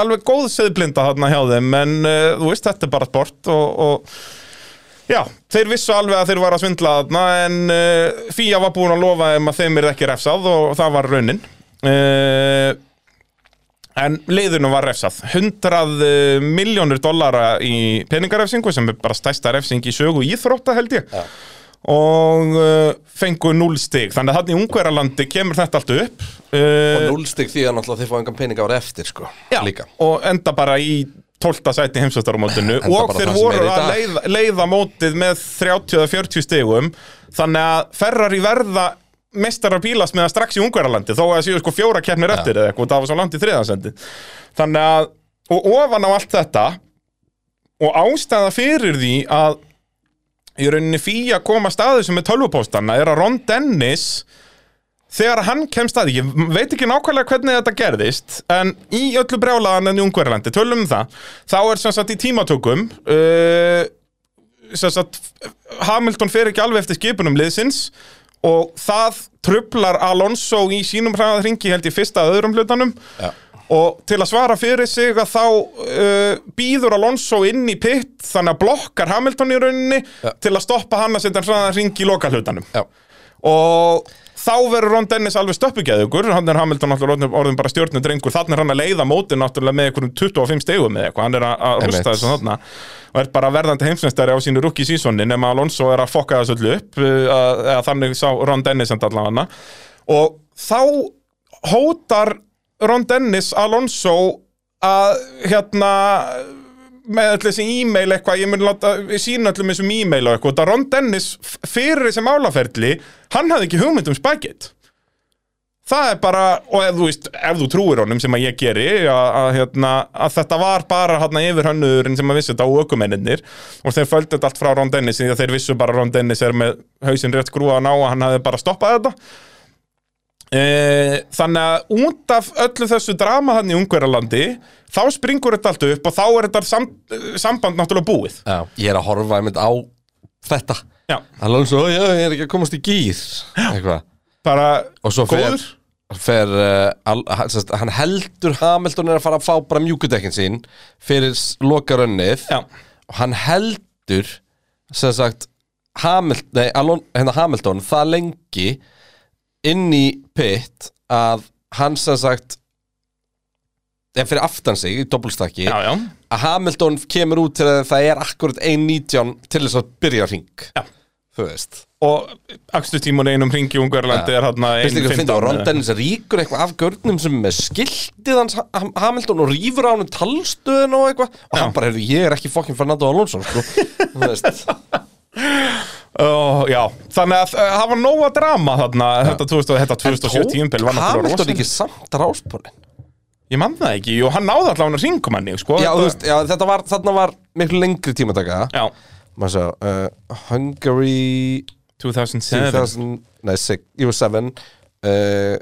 alveg góð seðblinda þarna hjá þeim, en uh, þú veist, þetta er bara sport og, og já, þeir vissu alveg að þeir var að svindla þarna, en uh, Fía var búin að lofa þeim að þeim er ekki refsað og það var raunin. Uh, En liðunum var refsað. 100 uh, miljónur dollara í peningarefsingu sem er bara stærsta refsing í sögu íþrótta held ég. Já. Og uh, fengu 0 stig. Þannig að hann í Ungverjalandi kemur þetta allt upp. Og uh, núlstig því að náttúrulega þið fá engan pening ára eftir sko já, og enda bara í 12. sæti heimsvöstaramótinu Enda og þeir voru í að leiða, leiða mótið með 30-40 stigum. Þannig að Ferrari verða mestarar bílas með strax í Ungverjalandi þó að það séu sko fjóra keppnir eftir eða eitthvað og það var svo langt í þriðansendi þannig að, og ofan á allt þetta og ástæða fyrir því að í rauninni fíja koma staðu sem er tölvupóstanna er að Ron Dennis þegar hann kemst að, ég veit ekki nákvæmlega hvernig þetta gerðist, en í öllu brjálaðan en í Ungverjalandi, tölum um það þá er sem sagt í tímatökum uh, sem sagt Hamilton fer ekki alveg eftir skipunum liðsins og það trublar Alonso í sínum hraðarringi held ég fyrsta að öðrum hlutanum Já. Og til að svara fyrir sig að þá uh, býður Alonso inn í pitt þannig að blokkar Hamilton í rauninni Já. til að stoppa hann að setja hraðarringi í lokalhlutanum Já. Og þá verður Ron Dennis alveg stöppugeðugur hann er Hamilton náttúrulega orðin bara stjórnu drengur. Þannig er hann að leiða móti náttúrulega með einhverjum 25 stegum eða eitthvað, hann er að- að Einmitt. rústa þessu þarna. Og er bara verðandi heimsmeistari á sínu rookie seasoni nema Alonso er að fokka þessu öllu upp uh, að- eða þannig sá Ron Dennis allavega. Og þá hótar Ron Dennis Alonso að hérna með allir þessi e-mail eitthvað, ég mun láta sína öllum þessum e-mail og eitthvað, Ron Dennis fyrir þessi málaferli, hann hafði ekki hugmynd um Spygate það er bara, og ef þú veist ef þú trúir honum sem að ég geri að, að, hérna, að þetta var bara hérna, yfir hönnurinn sem að vissi þetta á ökumennir og þeir földið þetta allt frá Ron Dennis að þeir vissu bara Ron Dennis er með hausinn rétt skrúan á að hann hafði bara stoppað þetta þannig að út af öllu þessu drama hann í Ungverjalandi þá springur þetta allt upp og þá er þetta sam, samband náttúrulega búið. Já. Ég er að horfa einmitt á þetta. Já, Hann er alveg svo, já, ég er ekki að komast í gýr Eitthvað. Bara Og svo fer, góður. fer uh, al, hann, sest, hann heldur Hamilton er að fara að fá bara mjúkudekkin sín Fyrir lokarönnið já, Og hann heldur sem sagt Hamilton, nei, Alon, hérna Hamilton það lengi inn í pit að hann sem sagt eða fyrir aftan sig í doppelstakki Já, já, að Hamilton kemur út til að það er akkurat 1.19 til þess að byrja hring Já. þú veist. Og akstustímun einum hringi í Ungverlandi er hann að finna á Ron Dennis ríkur eitthvað af görnum sem er með skiltið hans Ha- Hamilton og rýfur á hann talstöðun og eitthvað. Og hann bara, heyrðu, ég er ekki fokkin Fernando Alonso sko. þú veist Oh, já, þannig að uh, það var nóga drama þarna, þetta, 2000, þetta 2007 tíumbil var náttúrulega Hamilton rosa ekki samt ráspólin Ég man það ekki, og hann náði allavega hann ringum henni, sko. Já, þetta- veist, já, þetta var, þarna var miklu lengri tímataka. Já, maður sjá, uh, Hungary 2007 2000, nei, 6, jú, 7 uh,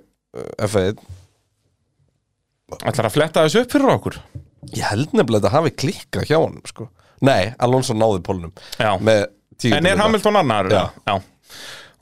F1 Ætlar að fletta þessu upp fyrir okkur? Ég held nefnilega að þetta hafi klikkað hjá honum sko. nei, Alonso náði pólnum. Já. með tíu En er. Hamilton annar? Já. já.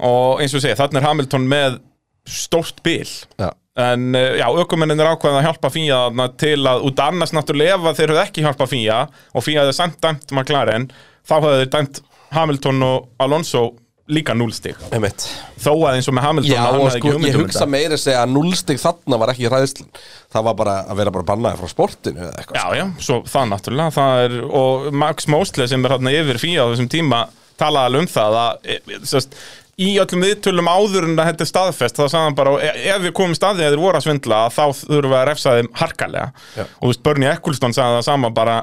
Og eins og segja, þannig er Hamilton með stórt bil. Já, En uh, já, ökumennin er ákveðin að hjálpa Fía þarna til að, út annars náttúrulega ef þeir höfðu ekki hjálpa Fía og Fía hefði samt dæmt McLaren þá hefðu þeir dæmt Hamilton og Alonso líka núlstig einmitt. Þó að eins og með Hamilton Já, og sko, ég um hugsa meira segja að núlstig þarna var ekki ræðslun Það var bara að vera bara bannaði frá sportinu eða eitthvað Já, já, svo það náttúrulega það er, og Max Mosley sem er hérna yfir Fía á þessum tíma talaði alveg um það að e, e, sest, í öllum viðtölum áður en að þetta er staðfest þá sagði hann bara, e, ef við komum staðið að þeir voru að svindla þá þurfum við að refsa þeim harkalega. Já. og þú veist, Bernie Eccleston sagði það sama bara,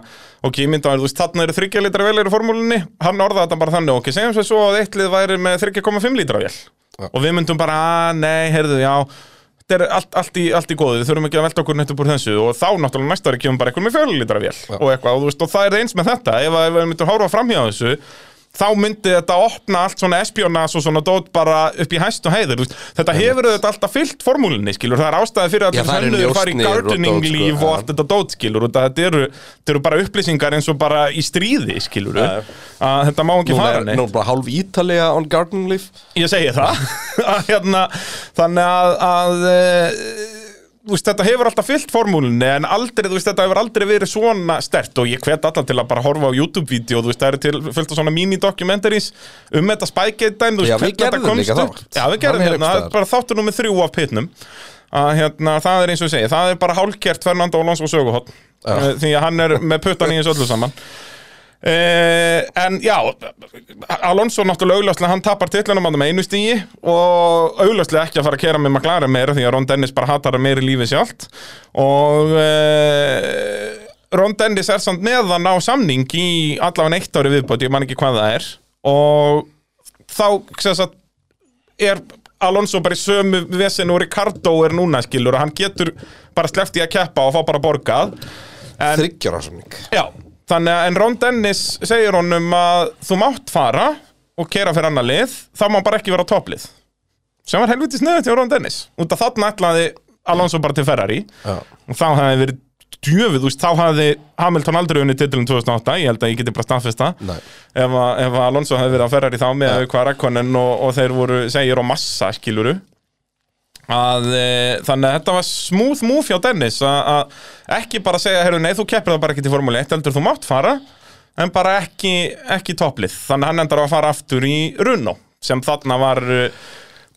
ok, ég mynda að þú veist, þarna eru þryggja litra vélir í formúlinni hann orðaði þetta bara þannig, ok, segjum svo svo að eitt lið væri með 3,5 litra vél. Já. og við myndum bara, að nei, heyrðu, já þetta er allt, allt, í, allt í góðu, við þurfum ekki að velta okkur neitt upp úr þessu. Og þá náttúrulega næsta ári kemur bara eitthvað með fjölulitra vél. Og eitthvað, og, þú veist, og það er eins með þetta ef, að- ef við myndum horfa framhjá þessu þá myndi þetta opna allt svona espjónas og svona dót bara upp í hæstu heiður þú veist. þetta hefur þetta alltaf fyllt formúlinni skilur, það er ástæði fyrir að það eru hönnuður fari í njósnir og sko, og já. allt þetta dót skilur. Og þetta eru, þetta eru bara upplýsingar eins og bara í stríði skilur. Já. að þetta má ekki Nú fara er neitt. nú er bara hálf ítalega on garden leaf Ég segi það. Að, hérna, Þannig að, að e, þú veist, þetta hefur alltaf fyllt formúlinni en aldrei, veist, þetta hefur aldrei verið svona stert og ég hvet alltaf til að bara horfa á YouTube-vídeó það eru til fullt af svona mini-documentaries um þetta þú Já, við þetta gerðum komst líka þátt. Já, við gerðum er hérna, það er bara þáttur nummið þrjú af pitnum. Að hérna, það er eins og ég segi, það er bara hálkert Fernando Alonso söguhótt því að hann er með puttan í þessu öllu saman Uh, en já Alonso náttúrulega augljóslega hann tapar titlinum með einu stígi og augljóslega ekki að fara að kera með McLaren meira því að Ron Dennis bara hatar að meira í lífi sjálft. Og uh, Ron Dennis er samt meðan á samning í allavega eitt ári viðbót, ég man ekki hvað það er. Og þá sagt, er Alonso bara í sömu vesen og Ricardo er núna skilur og hann getur bara sleppt í að keppa og fá bara borgað. Þryggjar ásamning Já, þannig að en Ron Dennis segir honum að þú mátt fara og kera fyrir annar lið, þá má bara ekki vera topplið. Sem var helviti sniðið til Ron Dennis. Út af þarna ætlaði Alonso bara til Ferrari. Já. og þá hefði verið djöfið, þú veist, þá hafði Hamilton aldrei unni titilum 2008, ég held að ég geti bara staðfesta ef, ef Alonso hefði verið á Ferrari þá með hvað Rækkonen og, og þeir voru segir og massa, skiluru að e, þannig að þetta var smooth move hjá Dennis að ekki bara segja, heyrðu, nei, þú keppir það bara ekki til Formule 1, heldur þú mátt fara en bara ekki, ekki topplið. Þannig að hann endar að fara aftur í Runo sem þarna var uh,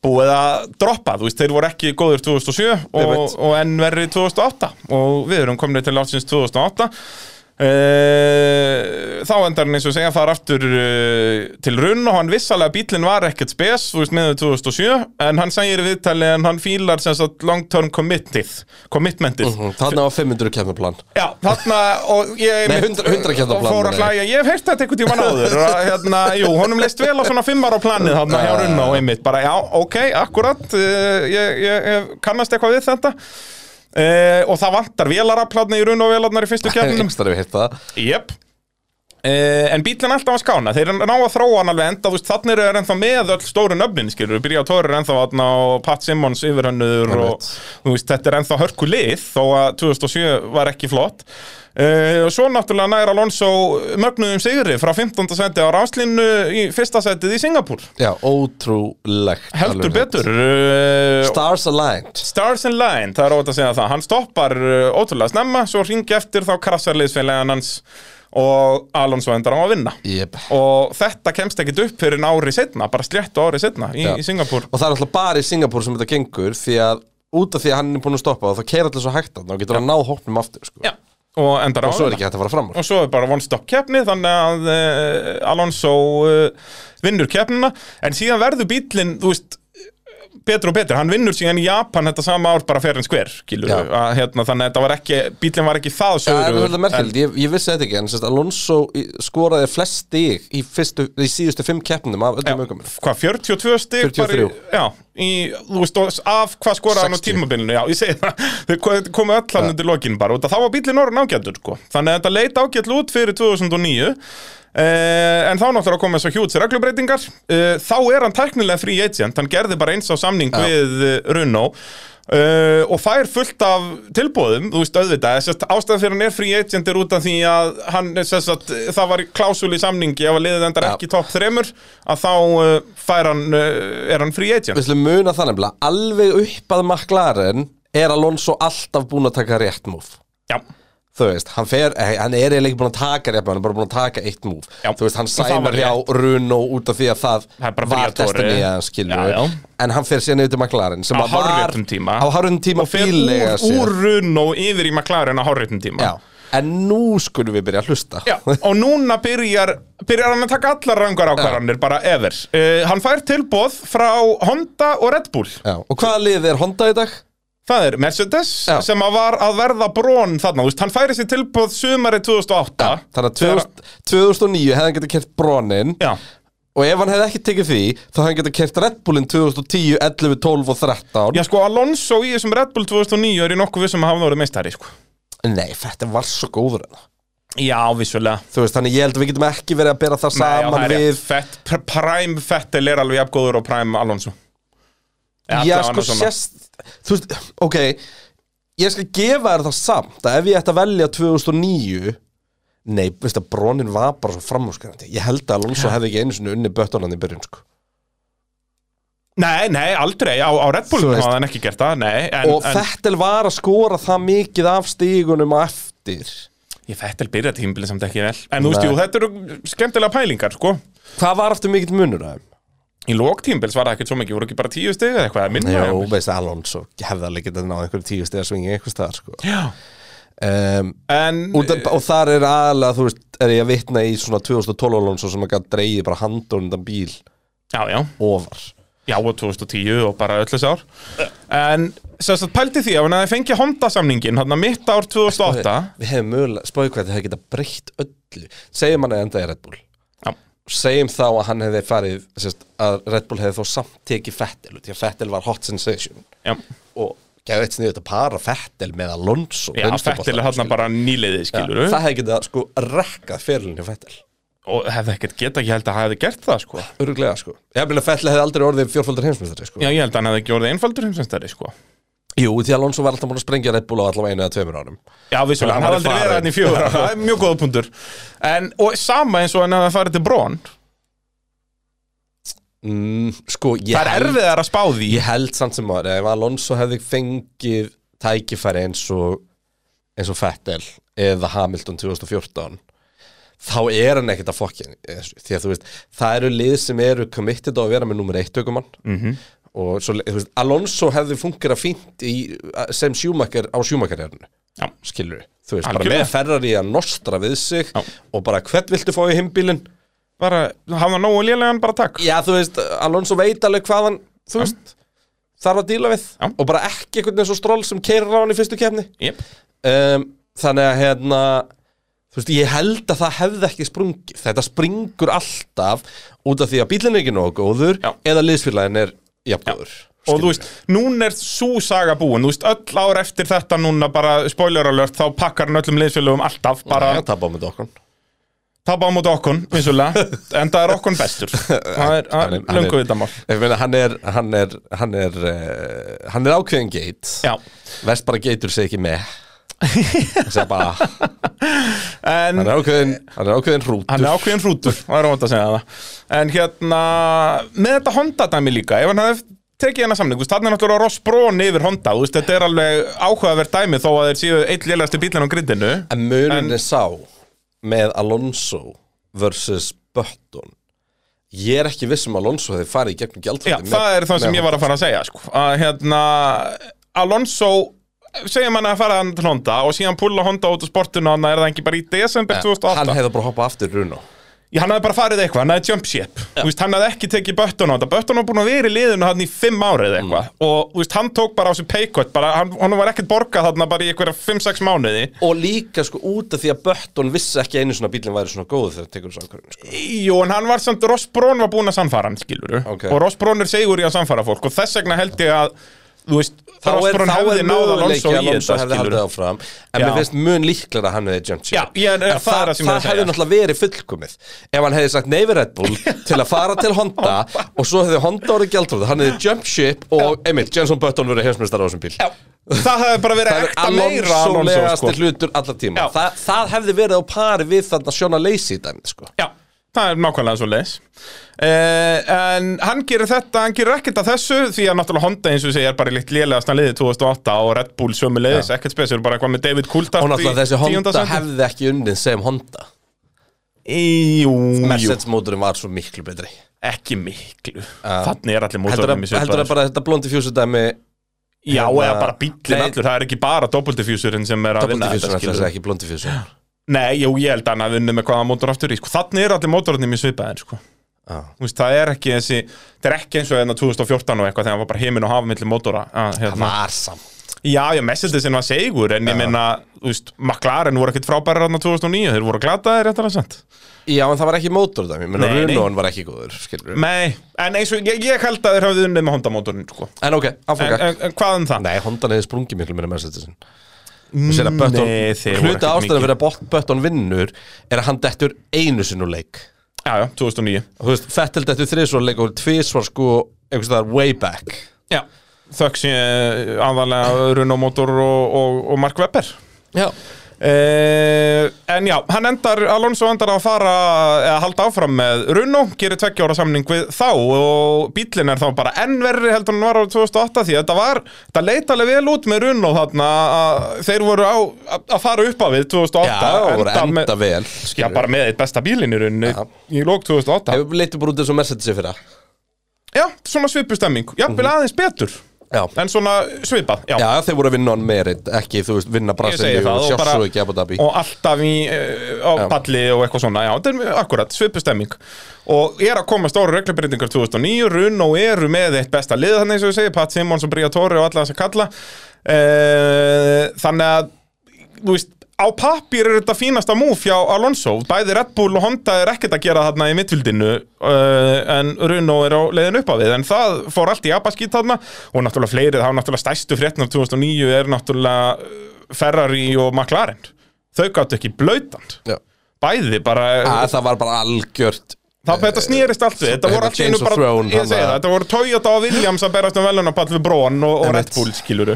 búið að droppa, þú veist, þeir voru ekki góður 2007 og, og enn verið 2008 og við erum komin til átsins 2008 Uh, þá endar hann eins og segja að fara aftur uh, til runn og hann vissalega bílinn var ekkert spes, þú veist, með 2007 en hann segir í viðtali en hann fílar sem sagt long term committed commitmentið. Þarna var 500 kemurplan Já, þarna og ég Nei, 100 100 kemna og plan, fór að hlæja, ég hef heyrt þetta einhvern tímann áður að, hérna, jú, honum leist vel á svona fimmar á planið þarna hjá Runna og einmitt, bara já, ok, akkurat uh, ég, ég, ég kannast eitthvað við þetta og það vantar vélaraflarni í Runna og vélarnar í fyrstu kefnum Ekstra en bílinn alltaf að skána, þeir ná að þróa hann alveg enda, þú veist, þannig er ennþá með öll stóru nöfnin, skilur, byrja á Tórir ennþá þarna og Pat Simmons yfirhönnur og Einmitt. þú veist, þetta er ennþá hörku lið þó að 2007 var ekki flott. Uh, og svo náttúrulega nær Alonso mögnuðum sigri frá 15. seti á ráslínu í fyrsta setið í Singapúr. Já, ótrúlegt heldur betur uh, Stars aligned. Stars Line, það er óvægt að segja það. Hann stoppar ótrúlega snemma Svo ringi eftir þá krassar liðsfélagin hans og Alonso endar á að vinna. Jep. og þetta kemst ekkit upp fyrir ári setna, bara sléttu ári setna í, í Singapúr. Og það er alltaf bara í Singapúr sem þetta gengur Því að út af því að hann er búin að stoppa og það keira alltaf svo hægt að og getur hann náð hópnum aftur sko. Og endar á Og að svo er vinna ekki hægt að fara fram og svo er bara one stop keppni þannig að uh, Alonso uh, vinnur keppnina. En síðan verður bílinn, þú veist betur og betur, hann vinnur síðan í Japan þetta sama ár bara fyrir en skver hérna, þannig að þetta var ekki, bílinn var ekki það það sögur verið merkilegt, ég, ég vissi þetta ekki en sérst, Alonso skoraði flest stig í, fyrstu, í síðustu fimm keppnum af öllum aukumir hvað, 42 stig 43. bara í, já, í, þú veist, og af hvað skoraði hann á 60. tímabilinu, já, ég segi það. Þau ko- komu öll hann undir lokin bara út að þá var bílinn orðin ágættur, sko, þannig að þetta leit ágætt út fyrir 2009 Uh, en þá náttúrulega komið svo hjúts reglubreitingar uh, þá er hann teknilega free agent. Hann gerði bara eins á samning Já. við Runo uh, og fær fullt af tilbúðum þú veist auðvitað, ástæðan fyrir hann er free agent er út af því að hann, að, það var klásul í samningi ef að liðið endar ekki topp þremur að þá uh, hann, uh, er hann free agent. Við slum muna það nefnilega. Alveg upp að McLaren er Alonso alltaf búin að taka rétt múf Já, Þú veist, hann, fer, eh, hann er eiginlega ekki búin að taka múf hann er bara búin að taka eitt múf. Þú veist, hann sænar hjá. Runo út af því að það, var destiny að skilju Já, já. En hann fer síðan yfir McLaren sem á var tíma Á hárréttum tíma og fer úr, úr Runo yfir í McLaren á hárréttum tíma Já, en nú skulum við byrja að hlusta og núna byrjar, byrjar hann að taka allar rangar ákvarðanir, bara ever uh, Hann fær tilbóð frá Honda og Red Bull. Og hvaða lið er Honda í dag? Það er Mercedes Já. sem að var að verða brón þarna, veist, hann færi sér tilbúð sumari 2008 Þannig að 2000, 2009 hefði hann getið kert Bronin Já, Og ef hann hefði ekki tekið því Þá hefði hann getið kert Red Bullin 2010, 11, 12 og 13 já sko Alonso í þessum Red Bull 2009 er í nokkuð vissum að hafa orðið meistari sko. Nei, þetta var svo góður en Já, vissulega. Þú veist, þannig ég held að við getum ekki verið að bera það Nei, já, saman það er við. Fett, pr- Prime Fettel er alveg jafngóður og Prime Alonso. Já, sko, sérst Þú veist, ok Ég skal gefa þér það samt að ef ég ætti að velja 2009 Nei, veist að Bronin var bara svo framhúskarandi Ég held að Alonso hefði ekki einu sinni unni böttunan í byrjun, sko Nei, nei, aldrei, á, á Red Bull Þú veist. hafa hann ekki gert það, nei en, Og Fettel var að skora það mikið af stígunum á eftir Ég Fettel byrja tímbilið samt ekki vel En þú veist, Nei. jú, þetta eru skemmtilega pælingar, sko Hvað var aftur mikill munur að þeim? Í lók tímbils var það ekkert svo mikið, voru ekki bara tíu stig eða eitthvað, minna Jó, veist að Alonso hefði alveg getað náð einhverju tíu stiga svingi einhvers staðar, sko. Já. Um, En, út, af- Og þar er aðalega, þú veist, er ég að vitna í svona 2012 Alonso sem að gæti dreigið bara handur undan bíl já, já, ofar. Já, og 2010 og bara öll þessi ár. En, sem sagt, pældi því að hann hefði fengið Honda samningin, hann mitt ár 2008 Við hefum mögulega, spáðu hvað þetta hefði getað breytt öllu. Segjum hann að enda í Red Bull. Já, Segjum þá að hann hefði farið sérst, að Red Bull hefði þó samt tekið Fettel því að Fettel var hot sensation. Já, og gæði eitt sniðið að para Fettel með Alonso já Fettil er hann bara nýliðið, skilur Það hefði getað sko rekkað fyrirlinni Fettel Og hefði ekkert geta, ég held að hefði gert það, sko. Öruglega sko. Ég meina Fettel hefði aldrei orðið fjórfaldar heimsmyndari sko. Já, ég held að hann hefði ekki orðið einfaldur heimsveistari, sko Jú, því að Alonso var alltaf búin að sprengja Red Bull á allavega einu eða tveimur árum. Já, vissulega, hann hafði aldrei verið hann í fjögur ára, það er mjög góða punktur. En, og sama eins og hann hefði farið til Brón mm, Sko, ég Það er erfiðar að spá því. Ég held samt sem að ef Alonso hefði fengið tækifæri eins og eins og Fettel eða Hamilton 2014 þá er hann ekkert að fokkin því að þú veist, það eru lið sem eru committed á að vera með nummer eitt aukumann Mhm. -hmm. Og svo, veist, Alonso hefði fungerað fínt í, sem sjúmakar á sjúmakarjarnu Já. skilur þú veist, bara Algjörlega. með Ferrari að nostra við sig Já. og bara hvern viltu fá í heimbílinn Bara, hafa nógu lélegan bara takk Já, þú veist, Alonso veit alveg hvað hann, þú veist, þarf að díla við Já. og bara ekki einhvern veginn svo stról sem keirir á hann í fyrstu kefni yep. um, Þannig að, hérna, þú veist, ég held að það hefði ekki sprungið Þetta springur alltaf út af því að bílinn er ekki nógu góður Já. eða liðsfélagin er jafngóður Og þú veist, núna er svo saga búin Þú veist, öll ár eftir þetta núna bara spoiler alert, þá pakkar hann öllum liðsfélögum alltaf bara Já, tapa á með okkon tapa á móti okkon, vissulega en það er okkon bestur. Það er, það Hann er- löngu vitamál. Ég meina, hann er, hann er, hann er, uh, hann er ákveðin geit. Já, Vest bara geitur sig ekki með Það segja bara, en hann er ákveðin, hann er ákveðin hrútur. Hann er ákveðin hrútur, það er óvænt að segja það. En hérna, með þetta Honda dæmi líka, ef hann hefði tekið hennar samning, þarna er náttúrulega Ross Brón yfir Honda, veist, þetta er alveg áhugavert dæmi þó að þeir séu eitt lélægasti bílinn á grindinu En En- er sá með Alonso versus Button. Ég er ekki viss um að Alonso hefði farið í gegnum Já, gjaldræði það er það sem ég var að fara að segja sko. að hérna Alonso segjum hann að fara til Honda og síðan pulla Honda út á sportinu hann er það ekki bara í desember 2008 hann hefði bara hoppað aftur Runo Já, hann hafði bara farið eitthvað, hann hafði jump ship. Veist, hann hafði ekki tekið böttun á þetta. Böttun var búin að vera í liðinu hann í fimm árið eitthvað. Og þú veist, hann tók bara á paykott bara, hann, hann var ekkert borgað þarna bara í einhverja 5-6 mánuði. Og líka sko út af því að Button vissi ekki einu svona bílinn væri svona góð þegar það tekur þessu ákvörðin sko. Jú, en hann var samt, Ross Brón var búin að sannfara hann, skiluru Ok. og Ross Brón er segur í að sannfara fólk. Og þess vegna held ég að veist, þá er, þá er möguleiki að Alonso hefði haldið áfram en mér finnst mun líklega að hann hefði jump ship Já, en það er það er hefði náttúrulega verið fullkomið ef hann hefði sagt neyfi Red Bull til að fara til Honda og svo hefði Honda orðið gjaldróð hann hefði jump ship og Emil, Jenson Button verið heimsmeistar á þessum bíl það hefði bara verið er ekta meira Alonso, sko. hlutur allar tíma það hefði verið á pari við þarna Shona Lacey dæmið sko Já, það er nákvæmlega svo leis uh, En hann gerir þetta, hann gerir ekkert af þessu Því að náttúrulega Honda eins og segja er bara líkt lélegast að liði 2008 og Red Bull sömu leiðis Ekkert spesur, bara eitthvað með David Coulthard og náttúrulega þessi Honda hefði ekki unnið sem Honda. Jú, Mercedes mótorinn var svo miklu betri. Ekki miklu. Þannig er allir að, heldur að svipaður bara þetta blondi fjúsu dæmi Já, hérna- eða bara bíllinn Nei. allur, það er ekki bara doppeltifjúsurinn sem er að vinna þetta, skilurðu. ekki blondi fjúsu Nei, jú, ég held að hann að vinna með hvaða mótor aftur í sko. Þannig er allir mótorunum í svipaðin sko. Já. Þú veist, það er ekki þessi það er ekki eins og hérna 2014 og eitthvað þegar það var bara heiminn og hafa milli mótora að, það hérna. var samt Já, já, Mercedesin var segur en ég meina, þú veist, McLaren voru ekkert frábæri ráðna 2009, þeir voru glataðir réttar að sent já en það var ekki mótor menn Nei, nei. Runóin var ekki góður skilur Nei, en eins og ég, ég held að þeir það? nei, ekkert ástæðan fyrir að Button vinnur er að hann dettur einu sinn úr leik. Já, já, 2009 og þú veist, Fettel dettur þriðsvar leik og tvísvar sko einhvers staðar way back. Já, þökk sé aðalega Renault Motor og, og, og Mark Webber. Já, Uh, en já, hann endar Alonso endar að fara eða halda áfram með Renault, gerir tveggja ára samning við þá og bílinn er þá bara enn verri heldur hann var á 2008 því að þetta var, þetta leit alveg vel út með Renault þarna að þeir voru á að að fara upp á við 2008 já, voru enda með, vel Já, skilurðu. bara með eitt besta bílinn í rauninni Já. í lók 2008 hefur leitið bara út eins og Mercedes fyrir það Já, svona svipustemming, jafnvel aðeins betur já. en svona svipað, já, já, þeir voru að vinna on merit ekki, þú veist, vinna Brasilíu og sjássu ekki Abu Dhabi og alltaf í, uh, á Já. palli og eitthvað svona, já, þetta er akkurat, svipustemming og er að koma stóru reglubreitingar 2009, Runn og eru með eitt besta lið þannig og ég segi, Pat Simmons og Briatore og alla þess að kalla uh, þannig að þú veist, á pappir er þetta fínasta múf hjá Alonso, bæði Red Bull og Honda er ekkert að gera þarna í mittvildinu uh, en Runo er á leiðin upp á við. En það fór allt í abaskít þarna og náttúrulega fleiri, þá náttúrulega stærstu fréttin af 2009 er náttúrulega uh, Ferrari og McLaren. Þau gáttu ekki blöytand bæði bara að það var bara algjört Það þetta snýrist allt við, þetta voru of bara, ég segi að- það, þetta voru Toyota og Williams að berast um velunapall við Brón og, og Red. Bull, skiluru.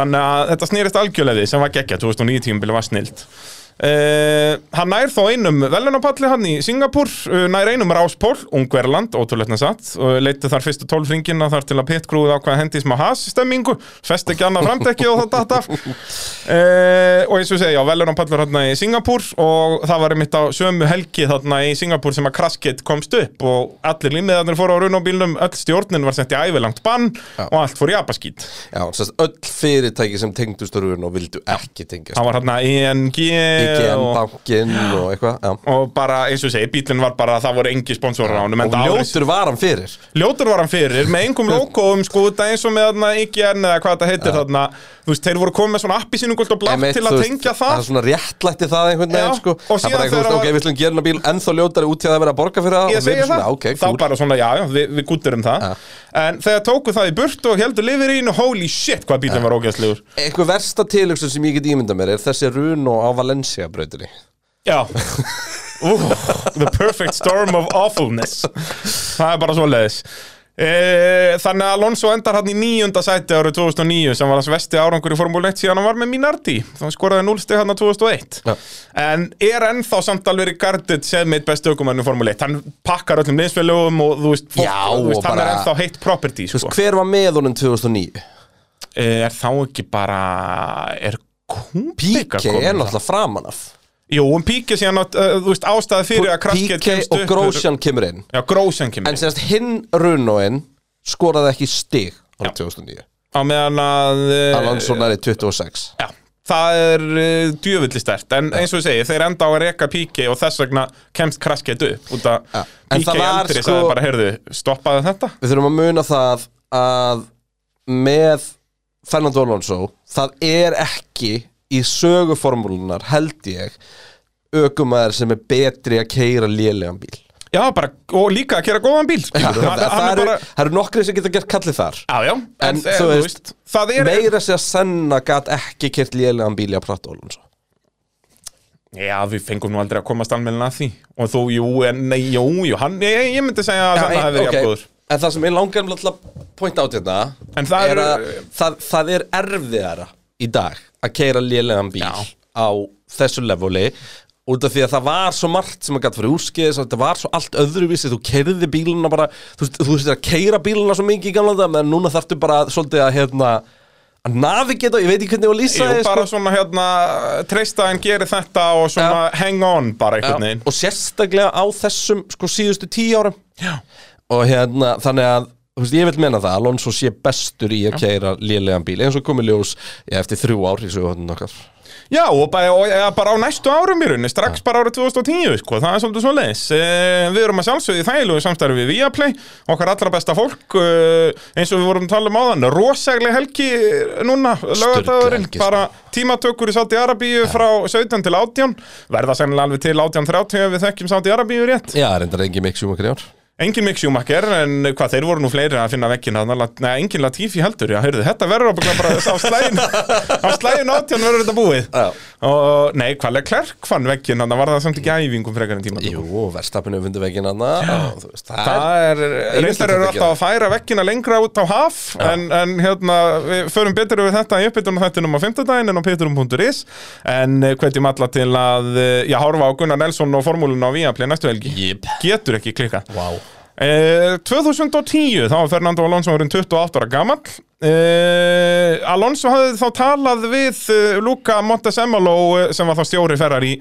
Þannig að þetta snýrist algjörlega við sem var geggja, 2009 tímabili var snilt. Uh, hann nær þó einum velunapalli hann í Singapur, uh, nær einum Ráspól, Ungverland, ótrúleitna satt. Og leiti þar fyrstu tólfringina þar til að pitgrúið ákvaða hendi smá has stemmingu fest ekki annað framdekki og það datt af. Uh, og eins og segja, velunapallur hann í Singapur og það var einmitt á sömu helgi þarna í Singapur sem að Kraskit komst upp og allir límiðarnir fóru á runobílnum öll stjórnin var sent í ævilangt bann og allt fór í abaskít já, sérst, öll fyrirtæki sem tengdust rún og vildu ekki tengjast. Það var hann ING IGN, bankin og eitthvað já. og bara eins og segi, bílinn var bara það voru engi sponsorar á honum og ljótur var hann fyrir. Ljótur var hann fyrir, með engum logoum sko, þetta eins og með þarna IGN eða hvað þetta heitir þarna, þú veist, þeir voru komið með svona appi sínum og blátt til að tengja það það. er svona réttlætti það einhvern veginn sko. og það er bara eitthvað, ok, við slum gera hana bíl ennþá ljótari út í að vera að borga fyrir það og við Eitthvað versta tilhugsun sem ég get ímynda mér er þessi Runo á Valencia brautinni. Já. Ú, The perfect storm of awfulness. Það er bara svo leiðis e, Þannig að Alonso endar hann í níunda sæti árið 2009 sem var hans vesti árangur í Formule 1 síðan hann var með Minardi. Þá skoraði 0 stig hann á 2001 Já. en er ennþá samt alveg Ricardit sem eitt bestu ökumann í Formule 1 hann pakkar öllum liðsfélögum og þú veist, fólk, Já, þú veist og hann er bara- ennþá heitt property sko. hver var með honum 2009? er þá ekki bara er Píke er náttúrulega framan af. Jú, um Píki síðan að, uh, þú veist, ástæði fyrir að Kraskett PK og Grósjan kemur inn. Já, Grósjan kemur En semst hinn Runóin skoraði ekki stig árið 2009 Á meðan að uh, Alonso næri 26 Já, það er uh, djöfulli stert En eins og ég segi, þeir enda á að reka Píki Og þess vegna kemst Kraskett upp Út Já. En Píki eldri sko- sagði bara, heyrðu, stoppaðu þetta. Við þurfum að muna það að með Fernando Alonso það er ekki í söguformúlunar held ég ökumæður sem er betri að keira lélegan bíl. Já, bara, og líka að kera góðan bíl Já, það, það, er eru, bara- það eru nokkri sem geta gert kallið þar. Já, já, en, En þegar, þú þú veist, veist Það er meira sér að senna gat ekki kert lélegan bíl í að prata Alonso. Já, við fengum nú aldrei að komast almenna að því. Og þú, jú, en, nei, jú, jú hann, ég, ég myndi segja að það hefði verið ok. En það sem ég langar um að pointa át hérna En það er að það, það er erfiðara í dag að keira lélegan bíl Já. á þessu leveli út af því að það var svo margt sem að gæti fyrir úrskeiðis og þetta var svo allt öðruvísi þú keirði bíluna bara þú, veist- að keira bíluna svo mikið í gamla menn núna þarftu bara svolítið að hérna að navigata, ég veit ekki hvernig ég var að lýsa Jú, því, bara sko. svona hérna Treysta en gerir þetta og svona hang on bara einhvern veginn og sérstaklega á þessum sko síðustu tíu árum Já. Og hérna þannig að þú veist, ég vil menna það, Alonso sé bestur í að keira lélegan bíl eins og komið ljós já, eftir þrjú ár í sögurinn okkar Já, og bara, og, ja, bara á næstu árum í rauninni, strax bara árið 2010, sko, það er svolítið svo leiðis. E, við erum að sjálfsögði í þægilegu samstæðu við Viaplay, okkar allra besta fólk, e, eins og við vorum að tala um áðan, rosagleg helgi núna, lögadagurinn, helgi, sko. bara tímatökur í Sáti Arabíu frá 17 til 18, verða sennilega alveg til 18.30 ef við þekkjum Sáti Arabíu rétt. Já, reyndar engi sjúmakar í ár Engin Mick Schumacher, en hvað, þeir voru nú fleiri að finna vekkin að, neða, engin Latifi heldur, já, heyrðu, þetta verður ábygglega bara á slægin, á slægin átján verður þetta búið. Já. Og, nei, hvað Leclerc fann vekkin, þannig var það samt ekki æfingum frekar en tíma. Jú, hana og þú veist, það, Það er, reyndar eru að alltaf að færa vekkina lengra út á haf en, en hérna, við förum betur við þetta í uppbytunum þettinum á 5. daginn en á peturum.is en eh, hvetjum alla til að eh, já, horfa á Gunnar Nelson og formúluna á Viaplay næstu helgi Jip. Getur ekki klika Vá Eh, 2010, þá var Fernando Alonso orðin 28 ára gamall. Eh, Alonso hafði þá talað við eh, Luca Montesemolo eh, sem var þá stjóri Ferrari.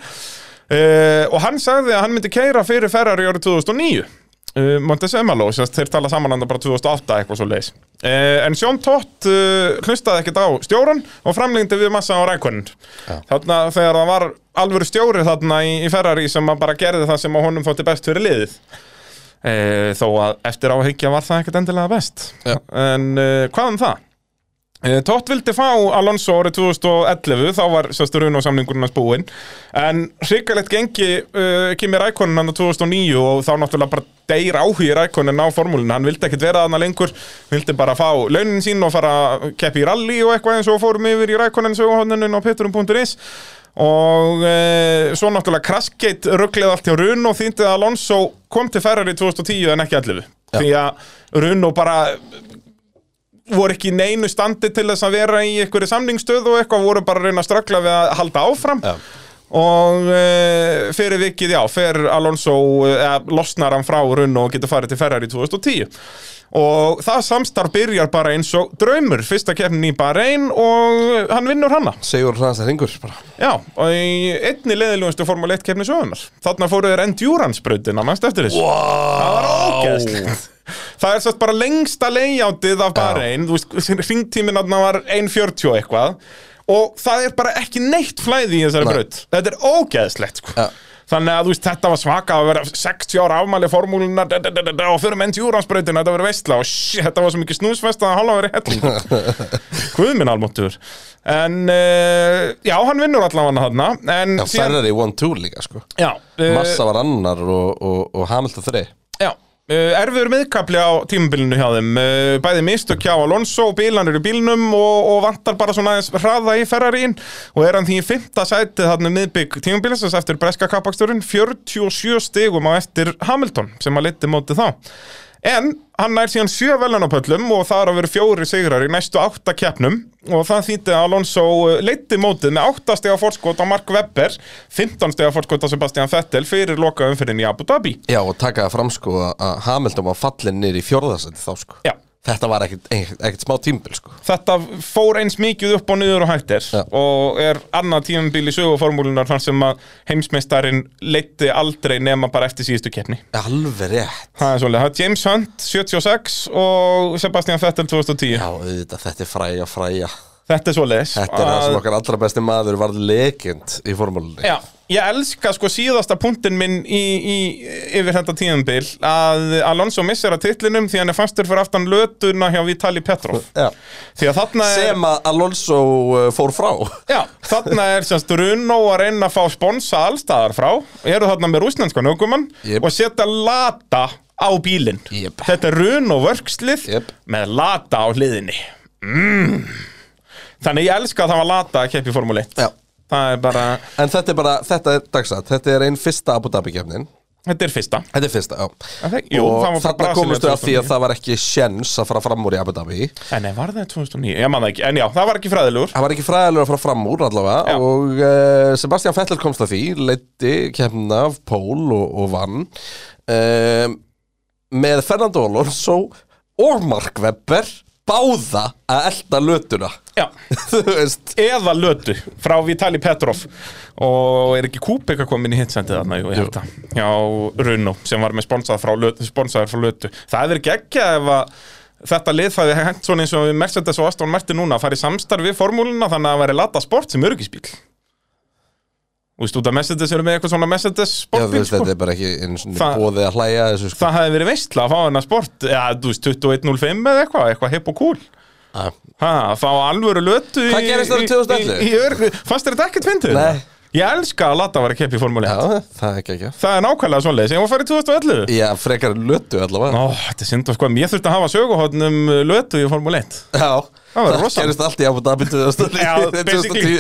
Eh, og hann sagði að hann myndi keira fyrir Ferrari árið 2009 uh, Montesemolo, þeir tala saman hann bara 2008 eitthvað svo leis en Sjón Tott uh, hlustaði ekkert á stjóran og framlengdi við massa á rækonin þarna þegar það var alvöru stjóri þarna í, í Ferrari sem bara gerði það sem honum þótti best fyrir liðið uh, þó að eftir áhyggja var það ekkert endilega best Já. en uh, hvað um það? Uh, Tott vildi fá Alonso árið 2011 þá var sérstu Runo samningurinn hans búinn en hrikalegt gengi uh, Kimi Rækonin hann á 2009 og þá náttúrulega bara deyr áhugi Rækonin á formúlinu, hann vildi ekkert vera þarna lengur vildi bara fá launin sín og fara keppi í rally og eitthvað eins og fórum yfir í Rækonin söguhóðnunum á peturum.is og e, svo náttúrulega Kraskgate rugglið allt hjá Runo þýndi að Alonso kom til Ferrari 2010 en ekki 11 því að Runo bara voru ekki í neinu standi til þess að vera í einhverju samningsstöð og eitthvað voru bara að reyna að ströggla við að halda áfram. Já. Og e, fyrir vikið, já, fer Alonso eða losnar hann frá Runo og getur farið til Ferrari 2010 og það samstarf byrjar bara eins og draumur, fyrsta keppnin í Bahrein og hann vinnur hanna Segur hraðast að ringur bara. Já, og í einni leðilegustu Formule 1 keppni sögunar Þarna fóru þeir endurance brautina, mannst eftir þessu. Wow. Það var ógeðslegt. Það er svolítið bara lengsta layoutið af Bahrein Þú veist, ringtíminn var 1.40 og eitthvað Og það er bara ekki neitt flæði í þessari Nei. braut. Þetta er ógeðslegt, sko. Já. Þannig að þú veist, þetta var svaka að vera 60 ára afmæli formúluna og fyrir með endurance-brautina, þetta var veistla og shit, þetta var svo mikið snúsfest að halva verið helling. Guð minn almáttur En, uh, já, hann vinnur allavega þarna En Já, Ferrari 1-2 líka sko. Já, uh, Massa var annar og, og, og Hamilton 3 já Uh, erfiður miðkapli á tímabilinu hjá þeim. Uh, bæði mistök hjá Alonso bílanur í bílnum og, og vantar bara svona aðeins hraða í Ferrarín og er hann því í fymta sæti þarna um miðbygg tímabilisins eftir breska kappaksturinn 47 stigum á eftir Hamilton sem að liti móti þá en hann nær síðan sjö velunapöllum og það er að vera fjóri sigrar í næstu átta keppnum. Og það þýtti að Alonso leiti mótið með 8 steg á fórskot á Mark Webber 15 steg á fórskot á Sebastian Vettel fyrir loka umfyrin í Abu Dhabi. Já, og taka það fram sko að Hamilton var fallin niður í fjórðarsæti þá sko. Já, Þetta var ekkert, ekkert smá tímbil sko. Þetta fór eins mikið upp og niður og hægt er. Já. og er annað tímabil í söguformúlunar þar sem að heimsmeistarin leitti aldrei nema bara eftir síðustu keppni. Alveg rétt. Það er svolítið, það er James Hunt 76 og Sebastian Vettel 2010 Já, auðvitað, þetta er fræja, fræja. Þetta er svolítið Þetta er það sem okkar allra besti maður varð legend í formúlunni. Já, ég elska sko síðasta punktin minn í, í, yfir þetta tíðanbil að Alonso missir að titlinum því hann er fastur fyrir aftan lötuna hjá Vitali Petrov er Sem að Alonso uh, fór frá Já, þarna er semst Runo að reyna að fá sponsa allstaðar frá eru þarna með rúsnenskan aukumann Jep. og setja lata á bílinn Jep. Þetta er Runo vörkslið Jep. með lata á hliðinni mm. Þannig ég elska að það var lata að keppi Formule 1 Já. Það er bara, En þetta er bara, þetta er dagsat. Þetta er einn fyrsta Abu Dhabi kefnin þetta er fyrsta. Þetta er fyrsta, já. Það- jú, Og þarna komustu að því 2009. að það var ekki sjens að fara fram úr í Abu Dhabi. En nei, var það 2009? Ég man það ekki, en já, það var ekki fræðilegur. Það var ekki fræðilega að fara fram úr allavega. Já. og uh, Sebastian Vettel komst að því leiddi kemna af Pól og, og vann. Um, með Fernando Alonso og Mark Webber báða að elda lötuna. Já, eða lötu frá Vitali Petrov. Og er ekki Kubika komin í hitsendið þarna, jú, ég held það. Já, Runo, sem var með sponsaður frá lötu, sponsaður frá lötu. Það hefur geggja ef að þetta lið það er hent svona eins og við Mercedes og Aston Martin núna að fara í samstarf við formúluna þannig að það væri lata sport sem örgisbíl Þú veist, út að Mercedes eru með eitthvað svona Mercedes Já, sportbíl sko. þetta er bara ekki eins og Það- bóðið að hlæja þessu sko. Það hefði verið veistla að fá hennar sport Já, þú veist, 21.05 eða eitthvað, eitthvað hipp og cool Ah. Ha, fá alvöru lötu Hvað í- gerist þarna í- 2011? í- í örg- Fannst þér þetta ekkert fyndið? Nei. Ég elska að Lata var að keppa í Formule 1 Já, það er ekki ekki Það er nákvæmlega var að fara í 2011 Já, frekar lötu allavega Ó, þetta er synd og sko, ég þurfti að hafa söguhóttnum lötu í Formule 1 Já, Það gerist allt í Abu Dhabi 2010 Já, basically.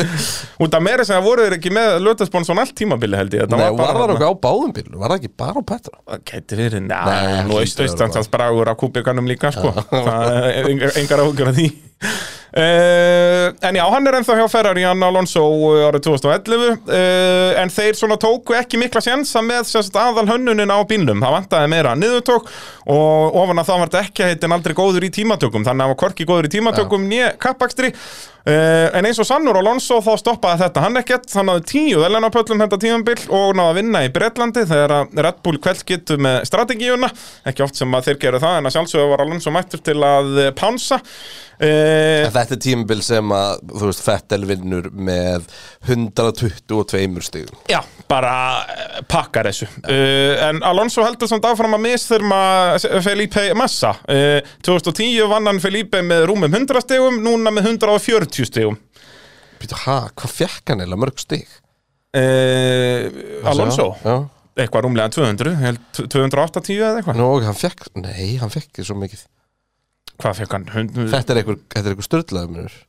Út af meira sem það voru þeir ekki með lötusponsor allt tímabili held ég. Nei, var það okkur á báðum bílum? Var það ekki bara á Petra? Það gæti verið, njá, nú hlýtur aust að vera. austans bragur af kúbikanum líka, sko. Engar, áhugjur af því. Uh, En já, hann er ennþá hjá Ferrari, hann Alonso uh, árið 2011 uh, En þeir svona tóku ekki mikla sjensa með aðal hönnunin á bílnum. Það vantaði meira niðurtók Og ofan að það var þetta ekki heitin aldrei góður í tímatökum Tímatökum, nýja kappakstri. Uh, en eins og Sannur Alonso þá stoppaði þetta. Hann ekkert, hann náði tíu velenapöllum þetta tímambil og náði að vinna í Bretlandi þegar að Red Bull kveld getur með strategíuna, ekki oft sem að þeir geru það en að sjálfsögðu var Alonso mættur til að eh, pánsa. Uh, þetta er tímabil sem að, þú veist, Fettel vinnur með 122 stigum. Já, bara eh, pakkar þessu. Uh, En Alonso heldur samt áfram að misþyrma Felipe Massa. Uh, 2010 vann hann Felipe með rúmum 100 stegum, núna með 140 stegum Býtu, ha, hvað fekk hann eða mörg stig? uh, Alonso? Já, eitthvað rúmlega 200, ég held 280 eða eitthvað. Nú, hann fekk, nei, hann fekk ekki svo mikið. Hvað fekk hann? Hund... Þetta er einhver störðlega munur.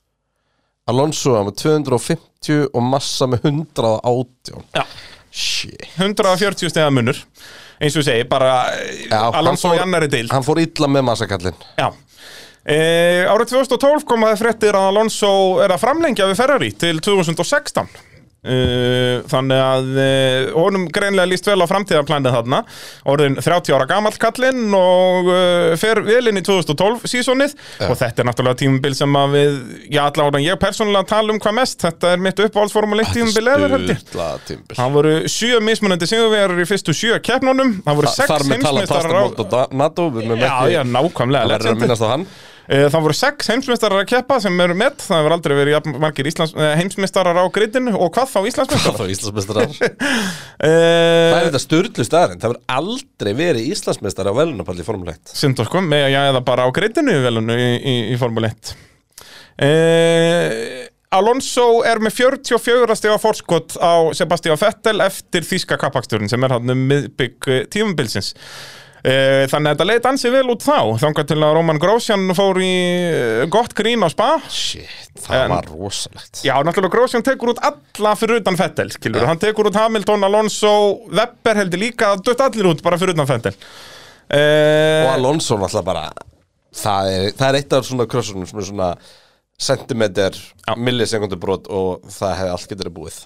Alonso með 250 og Massa með 118 Já. Shit. 140 stegar munur eins og segi, bara Já, Alonso hann í annari deil Hann fór illa með Massakallin Já. E, Árið 2012 kom að fréttir að Alonso er að framlengja við Ferrari til 2016 e, Þannig að e, honum greinlega líst vel á framtíðarplanið þarna. Orðin 30 ára gamall kallinn og e, fer vel inn í 2012 sísonið. Og þetta er náttúrulega tímabil sem að við, já allavega ég persónulega tala um hvað mest. Þetta er mitt uppáhaldsformule 1 tímabil ever held ég. Það voru sjö mismunandi sigurvegar í fyrstu sjö keppnunum. Það voru sex Þar með tala pastamót og NATO Já, já, nákvæmlega Það verður að minnast á hann Það voru sex heimsmeistarar að keppa sem eru með Það hefur aldrei verið jafn margir Íslands, eh, heimsmeistarar á grittinu Og hvað þá Hvað Íslandsmeistarar? þá Íslandsmeistarar? Það Eh, er þetta störlu staðarinn Það verður aldrei verið Íslandsmeistari á velunapalli formulegt Sindur sko, með að ég eða bara á grittinu í velunu í, í, í Formule 1 eh, Alonso er með 44 stiga fórskot á Sebastian Vettel eftir þýska kappaksturinn sem er hann um miðbygg eh, tímabilsins. Eh, Þannig að þetta leit ansi vel út þá. Þangað til að Roman Grosjan fór í eh, gott grín á spa. Shit, það En- var rosalegt. Já, náttúrulega Grosjean tekur út alla fyrir utan Fettel, skilur, hann tekur út Hamilton, Alonso, Webber heldur líka að dött allir út bara fyrir utan Fettel Og uh, Alonso náttúrulega bara Það er, það er eitt af svona krossunum sem er svona sentimeter, Já. millisekundur brot og það hefði allt getur búið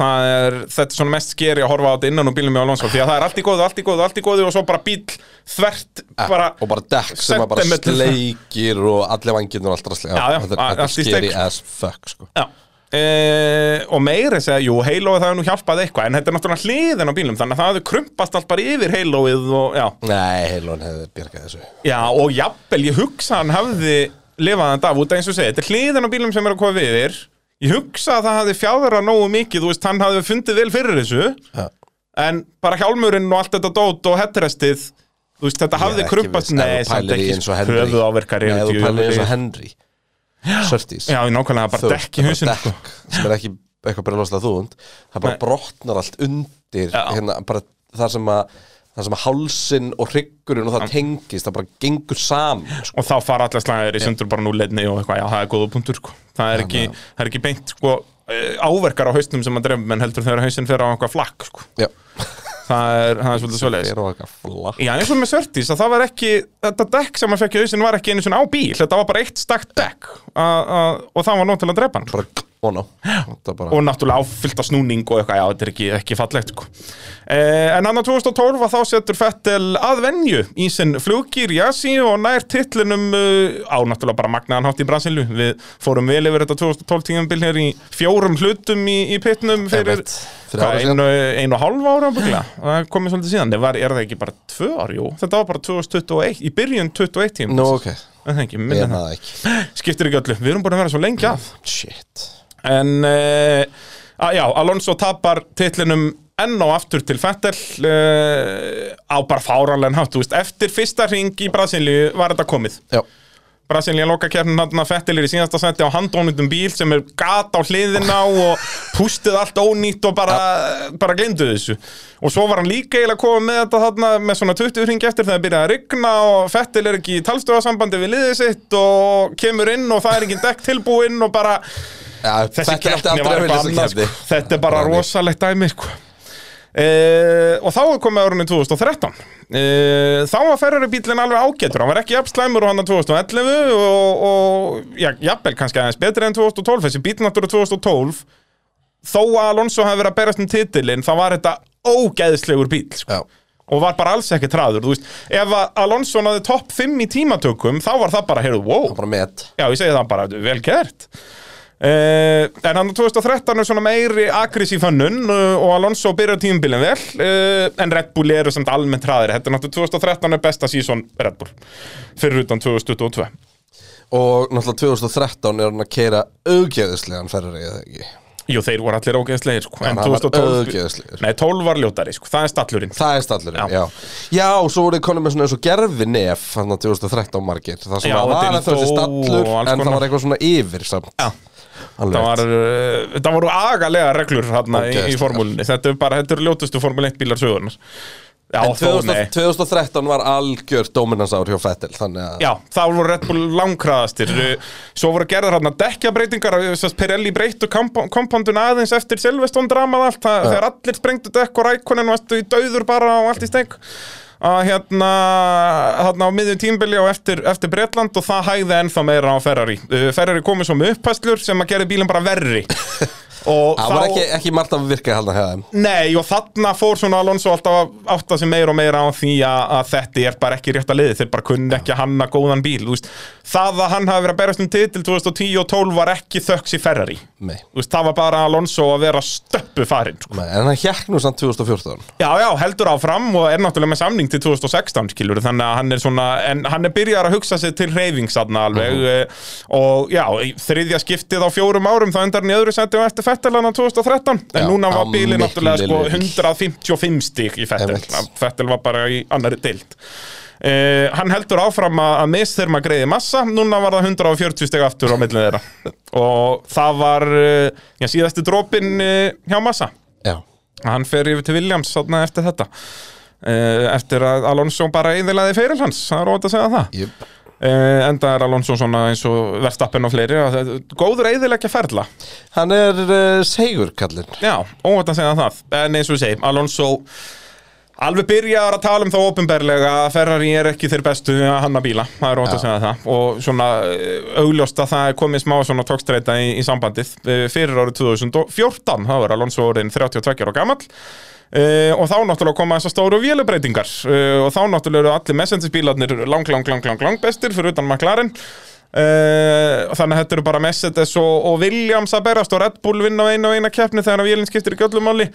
er, þetta er svona mest skeri að horfa á þetta innan úr bílum í Alonso því að það er allt í góðu, allt í góðu, allt í góðu og svo bara bíl þvert bara, og bara dekk sem bara sleikir og allir vangirnir og allt drasli Já, já, þetta, er steik. as fuck sko. e, og meira segja, jú, Halo það hefur nú hjálpað eitthvað en þetta er náttúrulega hliðin á bílum þannig að það hefur krumpast allt bara yfir Haloið og nei, heilun hefði bjargað þessu. Já og jafnvel, ég hugsa hann hefði lifað þetta af út af eins og segja, þetta er hliðin á bílum sem er að koma við þér ég hugsa að það hefði fjárra nógu mikið, þú veist, hann hefði fundið vel fyrir þessu Já. en bara hjálmurinn og allt þetta dót og hettrestið þú veist, þetta hafði krumpast. þú samt ekki, höfuð áverkar Nei, þú pælir eins og Henry. Surtees. Já, nákvæmlega, bara dekk í hausinn sko. sem er ekki eitthvað brjóðslega þúnd það bara brotnar allt undir hérna, bara það sem að það sem að hálsin og hryggurinn og það tengist, það bara gengur saman sko. og þá fara allar slagir í sundur bara núleidni og eitthvað, já, það er góða punktur sko. það, er ekki, það er ekki beint sko, eh, áverkar á hausnum sem að drefum menn heldur þegar hausinn fer á eitthvað flakk sko. Það er, það er svolítið flakk Já, eins og með Sörtís, að það var ekki þetta dekk sem að fekk í hausinn var ekki einu svona á bíl þetta var bara eitt stakt dekk og það var nóg til að drepa hann bara, ó ná bara, og náttúrulega áfyllt af snúning og eitthvað, já, þetta er ekki, ekki fallegt sko. eh, en á 2012 að þá setur Fettel að venju í sinn fluggýr Jassi og nær titlinum uh, á náttúrulega bara magnaðan hátt í Brasilu við fórum vel yfir þetta 2012 tíðanbil hér í fjórum hlutum í, í pitnum fyrir einu, einu og hálf ára það komið svolítið síðan, var, er það ekki bara tvö ár, jú, þetta var bara 2021 í byrjun 21 tíma Nú, ok, en það ekki, ég minna er það það ekki. Skiptir ekki öllu, við erum búin að vera svo lengi að. Shit En uh, að, já, Alonso tapar titlinum enn og aftur til Fettel uh, á bara fáranlega hátt, þú veist, eftir fyrsta ring í Brasilíu var þetta komið. Já, Brasilíu loka kérnin hann að Fettel er í síðasta seti á handónundum bíl sem er gat á hliðina og pústið allt ónýtt og bara, bara glindu þessu og svo var hann líka eiginlega komið með þetta þarna með svona 20 ringi eftir þegar það byrjaði að rigna og Fettel er ekki í talstöðasambandi við liðið sitt og kemur inn og það er engin dekk tilbúinn og bara já þessi keppni var annað vilja sko. þetta er bara rosalegt dæmi sko. E, og þá er komið árunni 2013 e, þá var Ferrari bílinn alveg ágætur hann var ekki jafn slæmur og hann 2011 og, og já, jafnvel kannski aðeins betri en 2012 þessi bíl náttúrulega 2012 þó að Alonso hafi verið að berast um titilinn þá var þetta ógeðslegur bíl sko. Og var bara alls ekki træður þú veist, ef Alonso náði topp 5 í tímatökum þá var það bara, heyrðu, wow. Já, ég segi það bara, vel gert uh, En hann á 2013 er svona meiri akris í fönnun uh, og Alonso byrjar tímabilin vel uh, en Red Bull eru samt almennt hraðir Þetta er náttúrulega 2013 er besta sísón Red Bull fyrir utan 2022 Og náttúrulega 2013 er hann að keira auðgeðislegan ferri eða ekki Jú, þeir voru allir ógeðslegir sko. en hann var 2012 ógeðslegur. Nei, 12 var ljótari, sko. það er stallurinn Það er stallurinn, Já. já. Já, og svo voru þið konum með svona eins og gerfi nef Þannig að 2013 margir Það sem Já, var að þessi stallur En það var eitthvað svona yfir samt Já. Það, var, uh, það voru agalega reglur hérna í, í Ógeðslegar. formúlinni Þetta er bara, þetta eru ljótustu formúli 1 bílar sögurnar Já, En þó, 2000, nei 2013 var algjör dominansár hjá Fettel Þannig að Já, þá voru Red Bull langkraðastir. Svo voru gerðar dekja breytingar Sess Pirelli breyttu kompondun aðeins eftir Silveston dramað allt það, Þegar allir sprengtu dekk og rækonin varstu í dauður bara og allt í steng að hérna, hérna á miðjum tímbili og eftir, eftir Bretland og það hægði ennþá meira á Ferrari. Uh, Ferrari komið svo með upphæslur sem að gera bílinn bara verri Það var ekki, ekki margt að virka hjá þeim. Nei, og þarna fór svona Alonso alltaf að átta sig meira og meira á því að, að þetta er bara ekki rétt að liði þeir bara kunni ekki að hanna góðan bíl veist. það að hann hafi verið að berast um titil 2010 og 12 var ekki þöks í Ferrari. Veist, það var bara Alonso að vera stöppu farinn sko. En hann hjekk nú samt 2014 Já, já, heldur áfram og er náttúrulega með samning til 2016 skilur, þannig að hann er svona en hann er byrjar að hugsa sig til reyfingsadna alveg uh og já, þriðja skiptið á fjórum árum þá endar hann í öðru seti og eftir Fettelana 2013 en Já, núna var miklu náttúrulega sko lélegri bíl. 155 stík í Fettel. Fettel var bara í annari dild Uh, hann heldur áfram að, að misþyrma greiði massa, núna var það 140 steg aftur á millin þeirra. Og það var uh, já, síðasti dropin uh, hjá massa. Já. Hann fer yfir til Williams eftir þetta. Eftir að Alonso bara eðilaði fyrir hans, það er óvægt að segja það. Uh, enda er Alonso svona eins og Verstappen og fleiri það- góður eðilegja ferla. Hann er uh, segur kallinn. Já, óvægt að segja það. En eins og við segjum, Alonso Alveg byrjaðar að tala um það ofinberlega að Ferrari er ekki þeir bestu að hanna bíla, það er ótt að segja það. Og svona eh, augljóst að það er komið smá svona tókstreita í, í sambandið Eh, fyrir árið 2014, það var Alonso orðin 32 ára gamall Uh, og þá náttúrulega koma þessar stóru vélubreitingar uh, og þá náttúrulega eru allir messengisbílarnir lang, lang, lang, lang, lang bestir fyrir utan McLaren uh, þannig að þetta eru bara Mercedes og, og Williams að berast og Red Bull vinna á einu og eina keppni þegar vélinn skiptir í göllumáli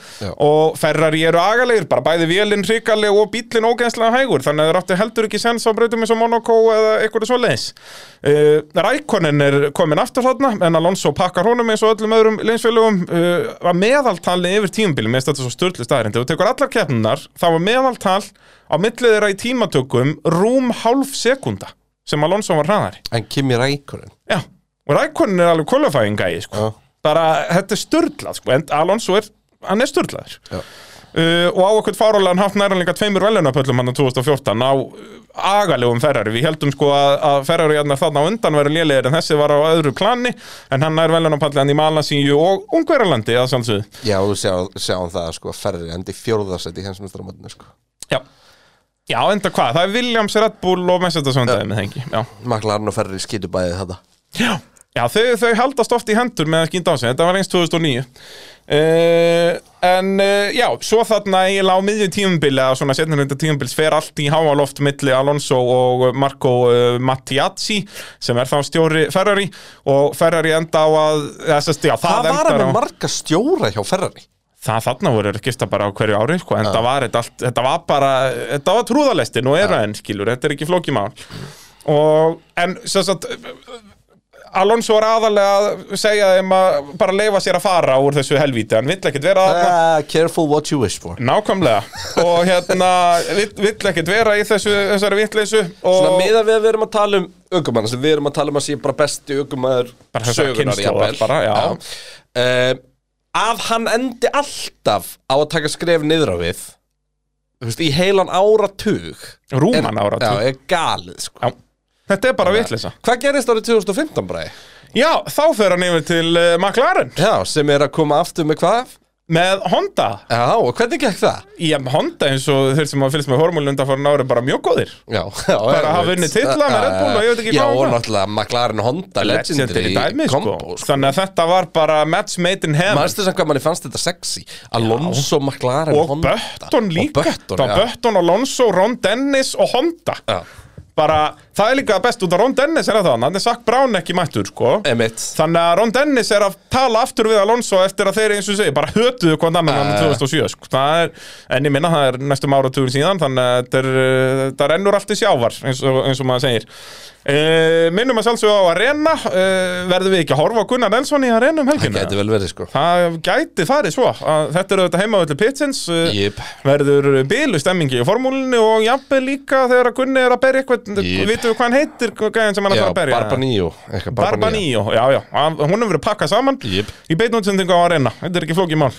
og Ferrari eru agalegir, bara bæði vélinn hrikaleg og bílinn ógænslega hægur þannig að þeir áttu heldur ekki sens á breytum eins og Monaco eða eitthvað svo leiðis uh, Rækonin er komin aftur þarna en Alonso pakkar honum eins og öllum öðrum leinsfélögum uh, var meðaltali yfir tímabili mér finnst þetta svo störtli staðarind ef þú tekur allar keppnunar þá var meðaltal á millið þeirra í tímatökum rúm hálf sekunda sem Alonso var hraðari. En Kimi Rækonen Já, og Rækonin er alveg qualifying gæi sko. Bara, þetta er störtlað sko. en Alonso er, hann er störtlaður uh, og á okkur fárálegan hátt næra líka tveimur velunapöllum hann á 2014 á uh, agalegum Ferrari. Við heldum sko að, að Ferrari hérna þarna undan verið lélegir en þessi var á öðru plani en hann nær velunapalli hann í Malasíu og sjálfsögðu. Já, þú sjá, sjáum það sko Ferri endi fjórðarsætt í hensmestramöndinu sko. Já, Já enda hvað, það er Williams, Red Bull og Mercedes vandaði með þengi Já, Maklarinn og Ferri skýtu bæðið þetta Já, Já þau, þau haldast oft í hendur með að skýnda á sig, þetta var eins 2009 uh, En uh, já, svo þarna eiginlega á miðju tímubili að svona setnir þetta tímubils fer allt í háaloft milli Alonso og Marco uh, Mattiazzi sem er þá stjóri Ferrari og Ferrari enda á að þessast, já, það, Það var á með marga stjóra hjá Ferrari Það þarna voru skista bara á hverju ári sko, en það var allt, þetta var bara þetta var trúðalestin og er enn skilur þetta er ekki flókimál og en sagt Alonso var aðalega að segja þeim að bara leifa sér að fara úr þessu helvíti hann vill ekkert vera uh, Careful what you wish for. Nákvæmlega. Og hérna vill, vill ekkert vera í þessu, þessari vittleysu Svona og miða við að við erum að tala um sem við erum að tala um að sé bara besti aukumæður Bara þessarar kynslóðar bara, já. Um, Að hann endi alltaf á að taka skref niður á við Þú veist, í heilan áratug Rúman áratug. Já, er galið sko þetta er bara vittleysa Hvað gerist árið 2015 bræði? Já, þá fer hann yfir til uh, McLaren Já, sem er að koma aftur með hvað? Með Honda Já, og hvernig gekk það? Já, Honda eins og þeir sem hafa fylgst með hormólu undanfærin ári bara mjög góðir Já, já Bara hafa unnið titla með Red Bull og ég veit ekki Já, hvað og og hvað. náttúrulega McLaren Honda Legendary dæmi, sko. kombo sko. Þannig að þetta var bara match made in heaven Manstu sem hvað manni fannst þetta sexy Alonso, McLaren, og Honda Button líka Og var já. Button, Alonso, Ron Dennis og Honda Já. Bara, það er líka best út að Ron Dennis er að það Hann er Sack Brown ekki mættur, sko Emitt Þannig að Ron Dennis er að tala aftur við Alonso eftir að þeir eins og segi, bara hötuðu hvort annan hann Ja. 2007, sko. Það er, en ég minna, það er næstum áratugur síðan, þannig að þetta er, uh, það rennur allt í sjávar, eins og, eins og maður segir. Uh, minnum að sjálfsögðu á Arena, uh, verðum við ekki að horfa á Gunnar Nelson í Arena um Það helgina? geti vel verið sko Það gæti farið svo, að þetta eru þetta heimavöldu pitsins, uh, Jip verður bilu stemmingi í formúlinu og jafnvel líka þegar Gunni er að berja eitthvað, Jep. Vitum við hvað hann heitir, gæðin sem hann er að fara að berja? Barbaníu eitthvað Barbaníu, já, já, hún hefur verið pakkað saman. Jep. í beinútsendingu á Arena, þetta er ekki flókið mál.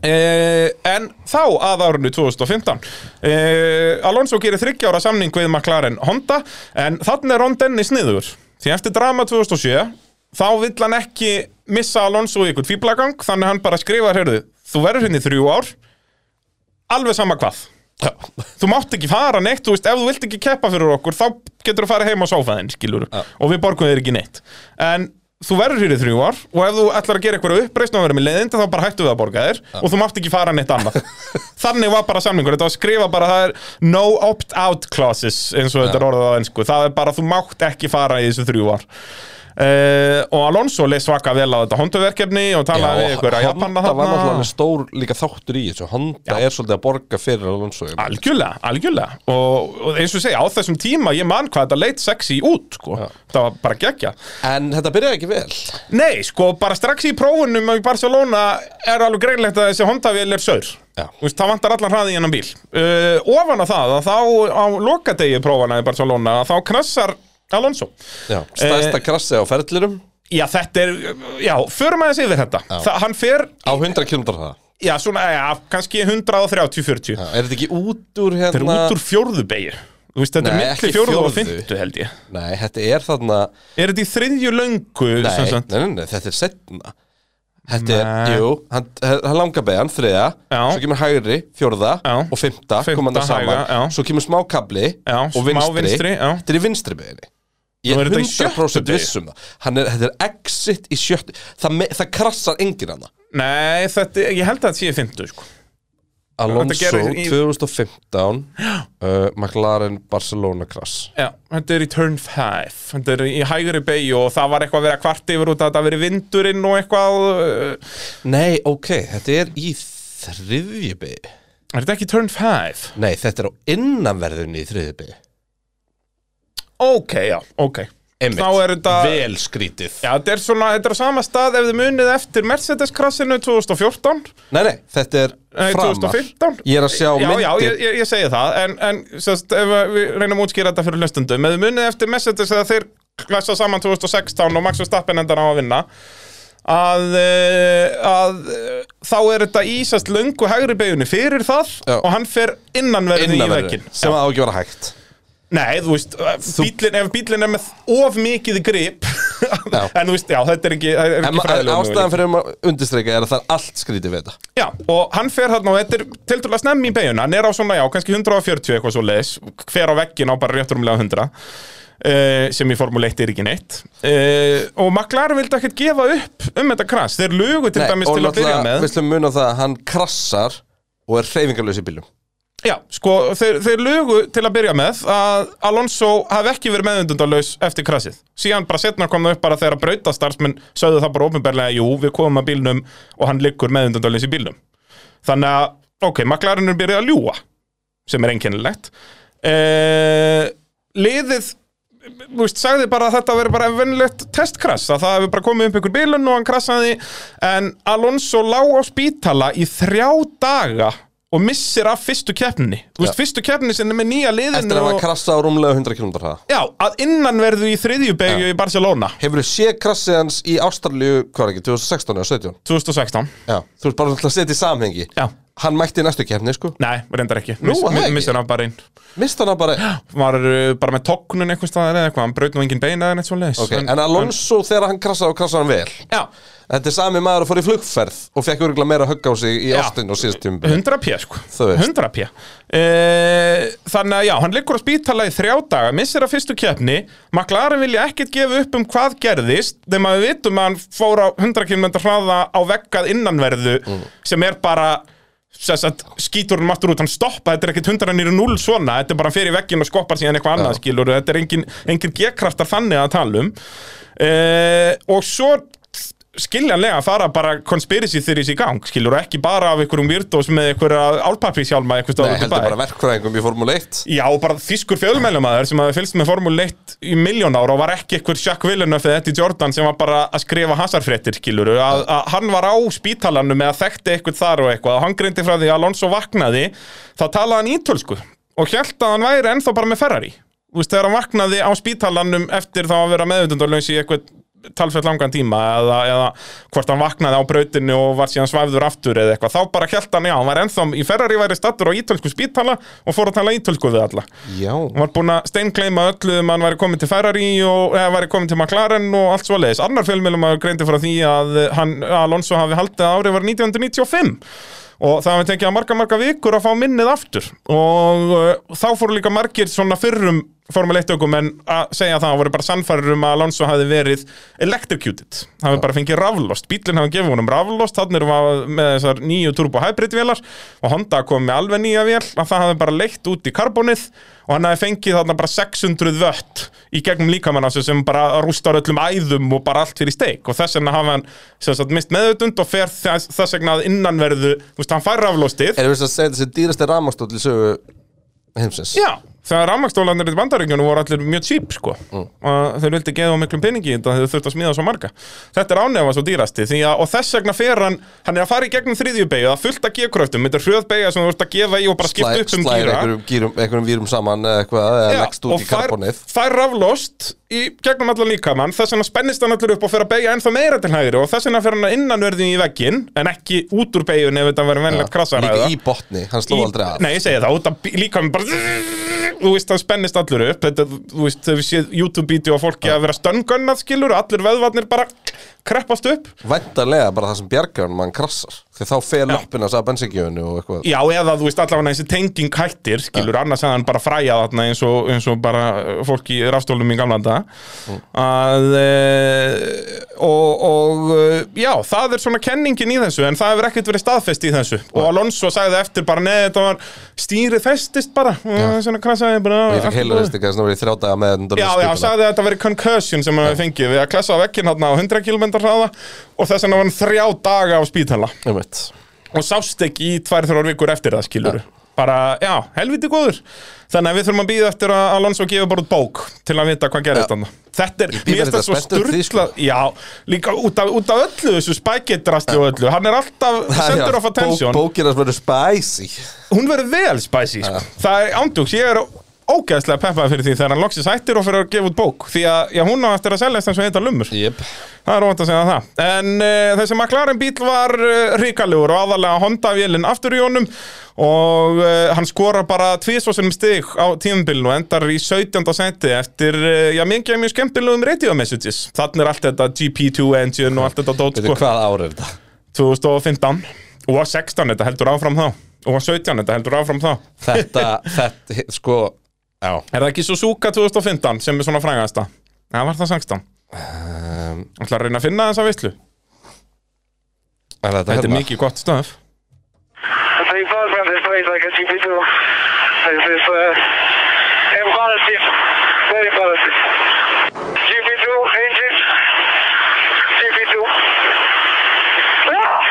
Eh, en þá að árinu 2015 eh, Alonso gerir þryggjára samning við McLaren Honda en þannig er Ron Dennis niður. Því eftir drama 2007 þá vill hann ekki missa Alonso í ykkur fýblagang þannig hann bara skrifar hörðu, þú verður hérna í þrjú ár. Alveg sama hvað Já. þú mátt ekki fara neitt, þú veist, ef þú vilt ekki keppa fyrir okkur, þá getur þú fara heim á sófaðinn, skilur, Já. og við borgum þér ekki neitt. En þú verður hér í þrjú ár og ef þú ætlar að gera eitthvað uppreist og vera með leiðindi, þá bara hættu við að borga þér og þú mátt ekki fara neitt annað. Þannig var bara samningur, þetta var að skrifa bara það er no opt-out clauses, eins og þetta er orðað á ennsku. Það er bara, þú mátt ekki fara í þessu þrjú ár. Uh, og Alonso leið svaka vel á þetta honduverkefni og talaði við ykkur að Japanna Honda var náttúrulega stór líka þáttur í þessu. Honda er svolítið að borga fyrir Alonso. Algjörlega, algjörlega. Og, og eins og segja, á þessum tíma ég man hvað þetta leit sexy út sko. það var bara geggja En þetta byrjaði ekki vel. Nei, sko, bara strax í prófunum í Barcelona er alveg greinlegt að þessi Honda-vél er saur. Já. Veist, það vantar allan hraði í hennan bíl. Uh, Ofan á það, að þá á lokadegi prófana í Barcelona, þá knassar Alonso stærsta Eh, krassi á ferðlirum Já, þetta er, já, förum aðeins yfir þetta Þa, Hann fer, á 100 km hraða já, svona, já, kannski 130-40 Já, Er þetta ekki út úr hérna Þetta er út úr fjórðu beigju Þú veist, þetta Nei, er ekki milli fjórðu og fjórðu. fymtu, held ég Nei, þetta er þarna Er þetta í þriðju löngu Nei, sem nei, sagt? nei, nei, þetta er setna Þetta er, Nei. jú, hann, hann langa beigjan, þriða Já. Svo kemur hægri, fjórða Já. og fymta, Fimmta, koma það saman hæga, já. Svo kemur smá kabli Já, og smá vinstri, vinstri, já. Þetta er í vinstri beiginni Ég er er þetta í sjöttu 100% beygju. viss um það. Hann er, Þetta er exit í sjöttu Það, me, það krassar enginn hann Nei, þetta, ég held að þetta sé 50 sko. Alonso í- 2015 uh, McLaren Barcelona krass. Já, þetta er í turn 5 Þetta er í hægri beigju og það var eitthvað að vera kvart yfir út að þetta veri vindurinn og eitthvað uh, Nei, ok, þetta er í þriðji beigju Er þetta ekki turn 5? Nei, þetta er á innanverðunni í þriðji beigju Ok, já, ok. Einmitt, Þá er þetta vel skrítið. Já, þetta er svona, þetta er á sama stað ef þið munið eftir Mercedes-krassinu 2014 Nei, nei, þetta er Nei, framar. 2015 Ég er að sjá Já, myndir já, ég, ég, ég segi það En, en sest, við reynum að útskýra þetta fyrir hlustundum Ef þið munið eftir Mercedes eða þeir klassa saman 2016 og Max Verstappen endar á að vinna að, eh, að eh, þá er þetta ísast löngu hægri beginni fyrir það Já. og hann fer innanverði í innanverðu vekkin sem að vera hægt Nei, þú veist, bílinn, ef bílinn er með of mikið grip. En þú veist, já, þetta er ekki, er ekki fræðilega ástæðan fyrir að undirstreika er að það er allt skrítið við þetta. Já, og hann fer þarna og þetta er til dæla snemmi í beiguna, hann er á svona, já, kannski 140 eitthvað svo leiðis, hver á veggin á bara rétt rúmlega 100 uh, sem í Formule 1 er ekki neitt. Uh, og McLaren vildi ekkert gefa upp um þetta krass, þeir lugu til dæmis og til að byrja náttúrulega, með. við slum muna það að hann krassar og er hreyfingarlaus í bílum Já, sko, þeir, þeir lugu til að byrja með að Alonso hafi ekki verið meðundundalaus eftir krassið. Síðan bara setna kom það upp bara þegar að brautastarsmenn sögðu það bara ópenbarlega, jú, við komum að bílnum og hann liggur meðundundalaus í bílnum. Þannig að, ok, McLaren er byrjað að ljúa, sem er einkennilegt. Eh, liðið, þú veist, sagði bara að þetta veri bara vennilegt testkrass, að það hefur bara komið upp ykkur bílun og hann krassaði, en Alonso lá á spítala í þrjá daga og missir af fyrstu keppninni. Þú veist, fyrstu keppninni sem er með nýja liðinu Eftir að og, krassa á rúmlega 100 km hraða. Já, að innanverðu í þriðju beigju í Barcelona. Hefur þú séð krassið hans í Ástralíu, hvað er ekki, 2016 eða 17? 2016 Já, þú ert bara að setja í samhengi. Já. Hann mætti í næstu keppni, sko. Nei, reyndar ekki. Nú, það ekki? Missir hann bara einn Mist hann bara Var uh, bara með tokknun einhvers staðar eða eitthvað Hann braut nú engin beina eða neitt svo leis Ok, en Alonso þegar hann krassaði og krassaði hann vel? Já, Þetta er sami maður að fór í flugferð og fekk örgulega meira högg á sig í Já. ástin og síðast tíma 100 p sko. Þú veist. 100 p. Uh, Þannig að já, hann liggur á spítala í þrjá daga Missir að fyrstu keppni. McLaren vilja ekkert gefa upp um hvað gerðist Þegar maður vitum að hann fór á 100 km hraða á veggað innanverðu Mm. Sem er bara Sess að skítur hann aftur út, hann stoppa Þetta er ekkert 100 nýru 0 svona Þetta er bara fyrir veggin og skoppar síðan eitthvað annað skilur Þetta er engin, engin G-kraftar þannig að tala um. Uh, Og svo skiljanlega fara bara conspiracy theories í gang skilur og ekki bara af einhverjum virtuos með einhverja álpapíshjálma Nei, heldur bara verkfræðingum í Formule 1 Já, bara þýskur fjölmælumæður sem hafi fylgst með Formule 1 í miljón ára og var ekki einhver Jacques Villeneuve eða Eddie Jordan sem var bara að skrifa hasarfréttir, skiluru, að, að hann var á spítalanum með að þekkti eitthvað þar og eitthvað og hann greindi frá því að Alonso vaknaði þá talaði hann ítölsku og held að hann væri ennþá bara með Ferrari. Þú veist, þegar hann vaknaði á spítalanum eftir þá að vera meðvitundarlaus í eitthvað talsveit langan tíma eða, eða hvort hann vaknaði á brautinu og var síðan svæfður aftur eða eitthvað, þá bara held hann já, hann var ennþá í Ferrari væri stattur á ítölsku spítala og fór að tala ítölsku við alla. Já, hann var búinn að steinkleima öllu um hann væri komin til Ferrari og eða væri komin til McLaren og allt svoleiðis. Annar fjölmjölum að greindi frá því að hann, Alonso hafi haldið að árið var 1995 og það hafi tekið að marga marga vikur að fá minnið aftur. Og uh, þá fóru líka margir svona fyrrum Formule 1 ökum en að segja það, voru bara sannfærir um að Alonso hafi verið electrocuted, hafi bara fengið raflost, bílinn hafi gefið honum raflost, þannig erum við með þessar nýju turbo hybrid vélar. Og Honda kom með alveg nýja vél, að það hafi bara leitt út í karbonið. Og hann hafi fengið þarna bara 600 vött í gegnum líkamann á sig sem bara rústar öllum æðum og bara allt fyrir steik. Og þess vegna hafi hann sagt, mist meðutund og fer þess, þess vegna að innanverðu, þú veist, hann fær raflostið. Erum við að segja þessi dýrasti rafmakstóll í sögu heimsins. Já, þegar rafmakstólanir í bandaríkjunum voru allir mjög típ sko. Mm. og þeir vildi geða miklum peningi þetta þeir þurft að smíða svo marga. Þetta er ánefa svo dýrasti að, og þess vegna fer hann hann er að fara í gegnum þriðju beigju það er fullt að gekröftum, þetta er hrjöð beigja sem þú ert að gefa í og bara skipta upp um Slæðir gíra. einhverjum, einhverjum vírum saman eitthvað eða leggst út í karbonið. fær, fær raflost í gegnum allan líkamann. Þess vegna spennist hann allur upp og fer að beigja ennþá meira til hægri og þess vegna fer hann innanverðin í veggin en ekki út úr beigjun ef þetta verður venlegt krassaræða Líka í botni, hann sló aldrei af. Nei, ég segi það, út af líka bara Þú veist, það spennist allur upp. Þetta, þú veist, við séð YouTube-vídeó á fólki að vera stöngönnað skilur Allir veðvarnir bara kreppast upp. Væntanlega bara það sem bjargar mann krassar. Því þá fer löppin að sagða bensingjöfunu og eitthvað. Já, eða þú veist, allavega þessi tenging hættir Skilur, annars hefði hann bara fræja þarna eins og, eins og bara fólk í rafstólum í gamla þetta Að e, og, og e, já, það er svona kenningin í þessu En það hefur ekkert verið staðfest í þessu. Og Alonso sagði eftir bara, neð, þetta var stýrið festist bara. Og svona krasaði bara Ég fekk heila ekki að það var í þrjá daga með Já, já, sagði að þetta verið concussion sem hann fengið. Við að klessa á vekkinn hann á 100 km hraða og þess vegna var hann þrjá daga á spítala. Og sást ekki í tvær þrjár vikur eftir það skilur bara, já, helviti góður. Þannig að við þurfum að býða eftir að Alonso gefa bara út bók til að vita hvað gerist hann þetta er, mér finnst það svo því, sko. já, líka út af, út af öllu þessu spæketdrasti og öllu, hann er alltaf center of attention. Bókir að verður spicy. Hún verður vel spicy sko. það er ándjóks, ég er ógeðslega peppaði fyrir því þegar hann loksins hættir og fyrir að gefa út bók. Því að já, hún á eftir að seljast eins og heita lumur Jep það er óvænt að segja það en uh, þessi McLaren bíl var uh, ríkalegur og aðalega Honda-vélinn aftur í honum og uh, hann skorar bara tvísvarsunum stig á tímabilinu og endar í 17. senti eftir, já, mikið mjög skemmtilegum radio messages þannig er allt þetta GP2 engine og allt þetta dót Veitu sko, hvað ár er þetta? 2015 og 16 þetta heldur áfram þá og 17 þetta heldur áfram þá Þetta, þetta, sko Já Er það ekki Suzuka 2015 sem er svona frægasta? Já, var það 16? Um, Það að reyna að finna þessa veistlu Þetta, Þetta er hérna? mikið gott stöð I think far from this place like a GP2. This is uh, embarrassing. Very embarrassing. GP2 engine. GP2. Ah!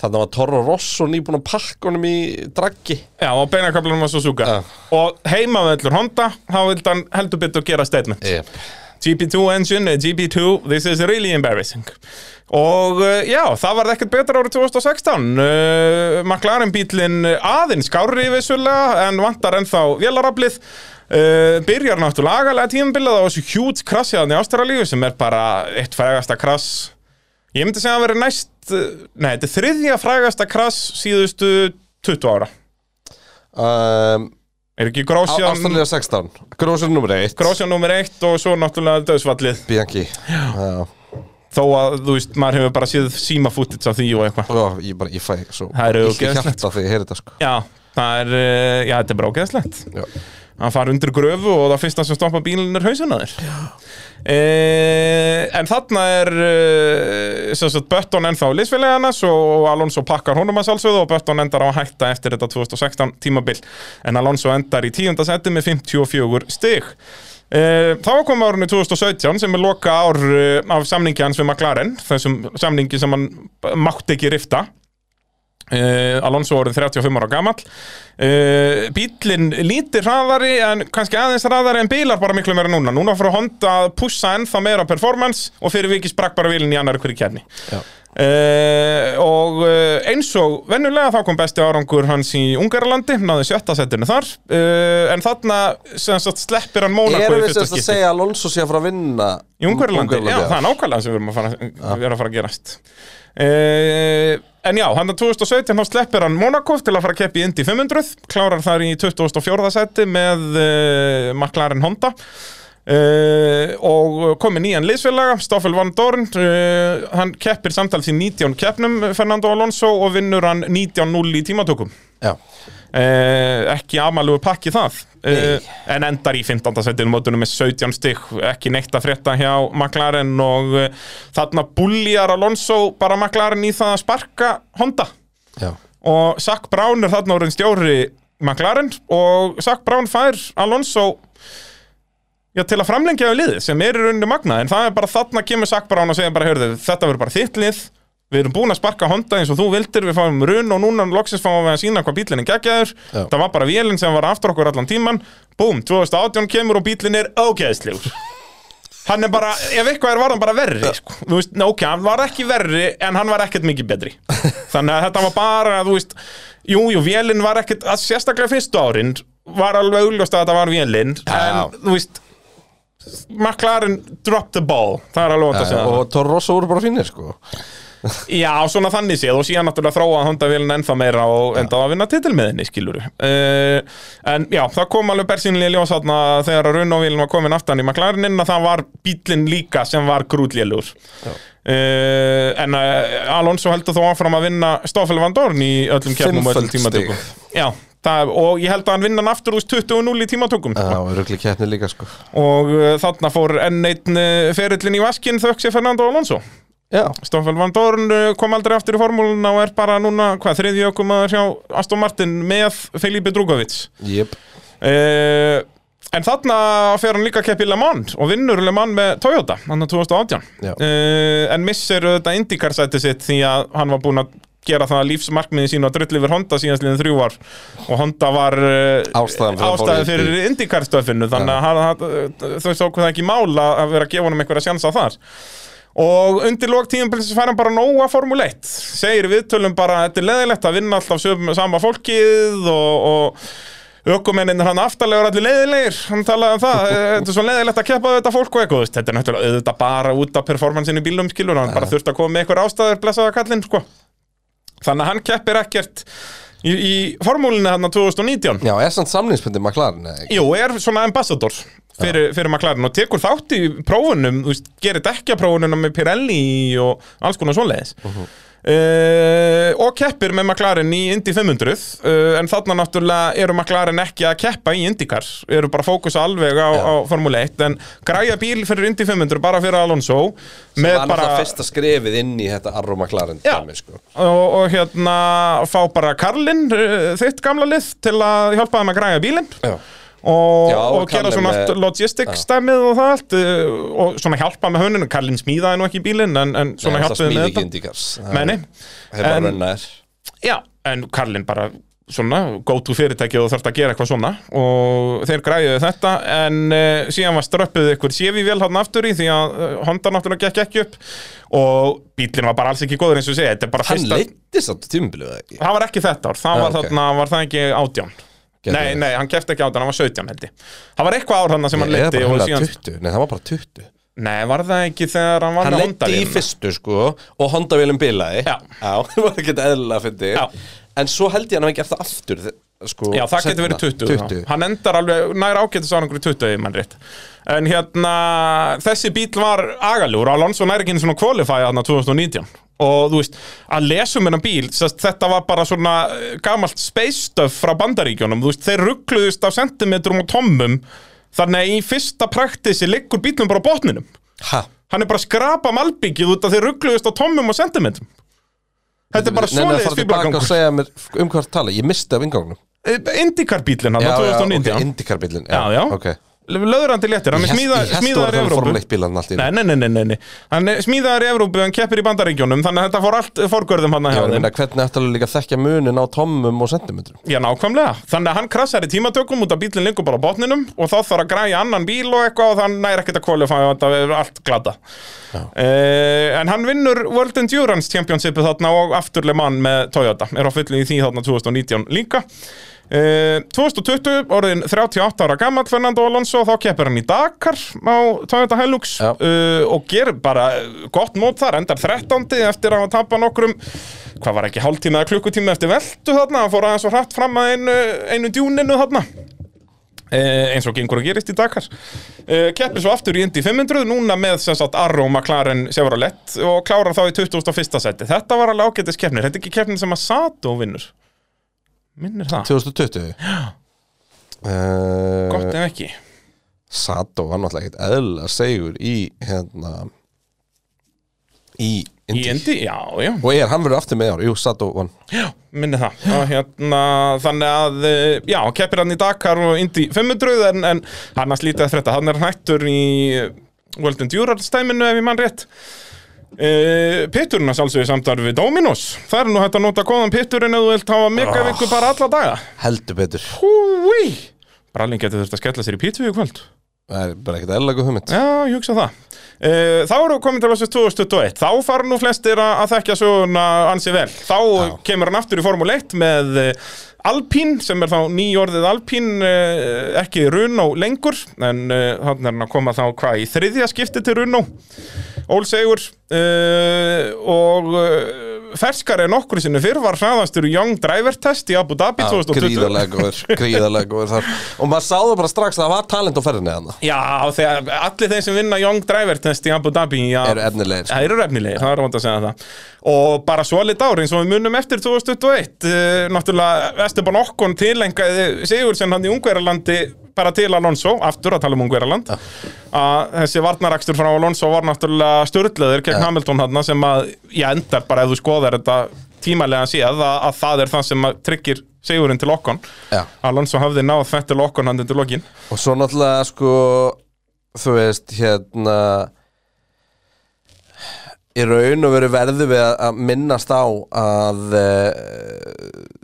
Þannig var Toro Rosso nýbúin að pakka honum í draggi Já, og beinaköflunum var Suzuka Já. Og heimavellur Honda Þá vildi hann heldur betur gera statement Jep GP2 engine, eh, GP2 This is really embarrassing. Og uh, já, það var ekkert betra árið 2016 uh, McLaren bílinn aðeins skárri vissulega En vantar ennþá vélaraflið. Uh, Byrjar náttúrulega agalega tímabilið á þessu huge krassjaðan í Ástralíu Sem er bara eitt frægasta krass. Ég myndi segja að vera næst Nei, þetta er þriðja frægasta krass síðustu 20 ára. Um, Er ekki Grósjan Ástralja 16 Grósjan nummer 1 Grósjan nummer eitt og svo náttúrulega döðsvallið Bianchi Já. Þó að, þú veist, maður hefur bara séð síma footage af því og eitthvað. Ó, Ég bara, ég fæ svo Það eru Illt í ógeðslegt, hjarta þegar ég heyri þetta sko. Já, það er, uh, já, þetta er bara ógeðslegt. Já. Hann fara undir gröfu og það fyrsta sem stoppa bílinn er hausinn að þér. Eh, En þarna er sem sagt Bötton ennþá liðsfélagarnas og Alonso pakkar honum að sjálfsögðu og Bötton endar á að hætta eftir þetta 2016 tímabil. En Alonso endar í tíunda seti með 54 stig. Uh, þá kom árunni 2017 sem er loka ár af samningi hans við McLaren þessum samningi sem hann mátti ekki rifta uh, Alonso orðið 35 ára gamall. Uh, bílinn lítið hraðari en kannski aðeins hraðari en bílar bara miklu meira núna. Núna fyrir Honda að pussa ennþá meira performance og fyrir vikið sprakk bara vilin í annar hverju Já. Uh, og uh, eins og vennulega þá kom besti árangur hans í Ungarlandi, náði sjötta setinu þar. En þarna sagt, sleppir hann Mónaco Erum við sérst að segja að Alonso sé að fara að vinna í Ungarlandi, já, það er nákvæmlega sem við erum að fara, erum að, fara að gerast. Uh, en já, hann að 2017 þá sleppir hann Mónaco til að fara að keppi Indy 500, klárar þar í 2004. seti með uh, McLaren Honda Uh, og komið nýjan liðsfélaga Stoffel Van Dorn uh, hann keppir samtals í 19 keppnum Fernando Alonso og vinnur hann 19-0 í tímatökum Já uh, ekki amalugu pakki það. Uh, en endar í 15. setinu mótunum með 17 stygg ekki neitt að frétta hjá McLaren og uh, þarna buljar Alonso bara McLaren í það að sparka Honda. Já. Og Zach Brown er þarna orðin stjóri McLaren og Zach Brown fær Alonso Já, til að framlengja við liðið sem er í rauninni magnað en það er bara þarna kemur Zach Brown og segir bara, hörðu, þetta verður bara þitt lið við erum búin að sparka Honda eins og þú vildir við fáum run og núna loksins fáum við að sína hvað bílinn er geggjaður. Það var bara vélinn sem var aftur okkur allan tíman búm, 2018 kemur og bílinn er ógeðslegur. Hann er bara, ef eitthvað er var hann bara verri sko. þú veist, ok, hann var ekki verri en hann var ekkert mikið betri. Þannig að þetta var bara, þú veist jú, jú, vélinn var ekkert, að sérstaklega fyrstu árin var alveg augljóst að þetta var vélinn en, þú veist McLaren drop the ball. Það er alveg. Og Toro Rosso voru bara fínir sko Já, svona þannig séð og síðan náttúrulega þróa Honda-vélina ennþá meira og enda að vinna titilmiðinni, skilur uh, En já, það kom alveg bersinlega ljós þarna þegar Renault-vélina var komin aftan í McLareninn að það var bílinn líka sem var grútlélugur uh, En uh, Alonso heldur þó áfram að vinna Stoffel Van Dorn í öllum kefnum og öllum tímatökum. Já, það, og ég held að hann vinna hann aftur úr 20-0 í tímatökum líka sko. Og uh, þarna fór enn einn uh, ferillin í vaskinn þökk sér Fernando Alonso Stoffel Van Dorn uh, kom aldrei aftur í formúluna og er bara núna, hvað, þriðji ökum að sjá Aston Martin með Felipe Drugovic. Jöp uh, En þarna fer hann líka að keppi Le Mans og vinnur Le Mans með Toyota, hann 2018 Já. uh, En missir þetta IndyCar-sæti sitt því að hann var búinn að gera það lífsmarkmiði sínu að drull yfir Honda síðastliðin þrjú ár. Og Honda var uh, Ástæðan fyrir að fyrir Indy. IndyCar-stöfinu þannig að hann- hann- þau tóku það ekki í mál að að vera að gefa honum einhverja sjansa þar og undir lók tíðanbilsins fær hann bara nóga Formule 1 segir viðtölum bara þetta er leðilegt að vinna alltaf söm, sama fólkið og, og ökumenninn hann aftarlega er allir leiðilegir hann talaði um það, þetta er svo leiðilegt að keppa þetta fólk og eitthvað, þetta er náttúrulega auðvitað bara út af performanceinu í bílum skilur hann bara þurft að koma með einhver ástæður blessaða kallinn sko. þannig að hann keppir ekkert í, í formúlinni hann 2019 Já, er samlingspundi McLaren eða ekki? Jú, er svona ambassador fyrir, fyrir McLaren og tekur þátt í prófunum, þú veist, gerir dekkjaprófununa með Pirelli og alls konar svoleiðis uh, og keppir með McLaren í Indy 500 uh, en þarna náttúrulega eru McLaren ekki að keppa í IndyCar, eru bara fókusa alveg á, á Formule 1 en græja bíl fyrir Indy 500 bara fyrir Alonso Sem með var bara náttúrulega fyrsta skrefið inn í þetta Arro McLaren Já. dæmi, sko. og, og hérna fá bara Karlin, uh, þitt gamla lið til að hjálpa þeim að græja bílinn. Og, og gera svona allt logistics stemmið og það allt uh, og svona hjálpa með hönnun. Karlin smíðaði nú ekki bílinn en, en svona hjálpaði með þetta. bara En- Já, en Karlin bara svona, go to fyrirtæki og þarf að gera eitthvað svona. Og þeir græðuðu þetta en uh, síðan var ströppuð ykkur sévívél hann aftur í því að uh, Honda náttúrulega gekk ekki upp. Og bílinn var bara alls ekki góður eins og segi, þetta er bara Hann fyrsta leittist á tímabilið eða ekki? Það var ekki þetta ár, það Já, var ok. þarna, var það ekki átján Gæti Nei, nei, hann kefti ekki átján, hann var 17 held ég. Það var eitthvað ár hann sem hann bara og síðan 20 Nei, það var bara 20 Nei, var það ekki þegar hann var Hann með leitti í Honda-vélina? fyrstu sko Og Honda-vélum bilaði. Já. það var ekki eðlilega fyndi. Já. En svo held ég hann að hann gert það aftur þe- sko, Já, það getur verið 20, 20. Hann endar alveg nær ágætis árangur í 20 ef mann rétt. En hérna, þessi bíl var agaljúr Alonso nær ekki einu svona qualify þarna 2019 Og þú veist, að lesum hennar bíl Þetta var bara svona eh, gamalt space stuff frá bandaríkjónum veist, þeir ruggluðust af sentimetrum og tommum. Þannig að í fyrsta praktisi liggur bílum bara á botninum. Ha? Hann er bara að skrapa malbyggið út að þeir ruggluðust á tommum og sentimetrum. Þetta er bara Nei, nei, svoleiðis fara tilbaka og fíblagangur segja mér um hvað tala. Ég misti af ingangnum Indikar bílinn hann á 2019 ok, Indikarbílinn Já, já. ok löðrandi léttir, hann er smíða, Ég held að smíðaður í það var Evrópu. Formule 1 bílan allt í Nei, nei, nei, nei, nei, hann er smíðaður í Evrópu hann keppir í bandaríkjónum, þannig að þetta fór allt forgörðum hann að ég þeim hvernig ætlaðu líka að þekkja munin á tommum og sentimetrum? Já, nákvæmlega, þannig að hann krassar í tímatökum út að bílinn liggur bara á botninum og þá þarf að græja annan bíl og eitthvað og þannig næri ekkert að og þetta er allt glada uh, En hann vinnur World Endurance Championship þarna og afturlega mann með Toyota. Er á fullu í því þarna 2019 líka Uh, 2020, orðin 38 ára gammal Fernando Alonso, þá keppir hann í Dakar á Toyota Hilux. Uh, og gerir bara gott mót þar, endar 13. eftir að tapað nokkrum hvað var ekki hálftíma eða klukkutíma eftir veltu þarna, hann fór aðeins og hratt fram að einu, einu djúninu þarna. Uh, eins og gengur að gerist í Dakar. Uh, keppir svo aftur í Indy 500 núna með sem sagt Arrow McLaren Chevrolet og klárar þá í 2001. seti þetta var alveg ágætis keppnir, þetta er ekki keppnir sem að Sato vinnur minnir það, 2020 uh, gott ef ekki. Sato var náttúrulega ekkert eðlilega segur í hérna í í Indy Indy, já, já. Og er, hann verður aftur með í ár, jú, Sato vann. Já, minni það. Og hérna, þannig að eh, já, keppir hann í Dakar og Indy 500 en, en hann að slítið eftir þetta hann er hættur í World Endurance stæminu ef ég mann rétt Uh, pitturinn að sjálfsögðu samtar við Dominos. Það er nú hægt að nota góðan pitturinn ef þú vilt hafa megavíku bara alla daga. Heldur betur. Húi! Brallin getur þurft að skella sér í pítsu í kvöld. Það er bara ekkert eðlilega hugmynd. Já, ég hugsa það. Uh, þá eru við komin til ásins 2021 þá fara nú flestir að, að þekkja söguna ansi vel, þá kemur hann aftur í Formule 1 með uh, Alpín sem er þá nýjorðið Alpín uh, ekki Runo lengur en þannig er hann að koma þá hvað í þriðja skipti til Runo Ólsegur uh, og uh, ferskari en okkur sinni fyrr var hraðastur Young Driver Test í Abu Dhabi 2020 Gríðarlega góður, þar. Og maður sáðu bara strax að það var talent á ferðinni þarna. Já, þegar allir þeir sem vinna Young Driver Test í Abu Dhabi já, Eru efnilegir, sko. Það eru efnilegir, það er vant að segja það. Og bara svo lit ár eins og við munum eftir 2021 uh, Náttúrulega Esteban Okkon tilengaði Sigur sem hann í Ungverjalandi bara til Alonso, aftur að tala um Ungverjaland að þessi varnarakstur frá Alonso var náttúrulega störtleður gegn Hamilton hann sem að, ég endar bara ef þú skoðar þetta tímalega séð að, að það er það sem tryggir Sigurinn til Okkon Já. Alonso hafði náð þetta til Okkon hann til lokin. Og svo náttúrulega sko Þú veist hérna Í raun og veru verðu við að- að minnast á að uh,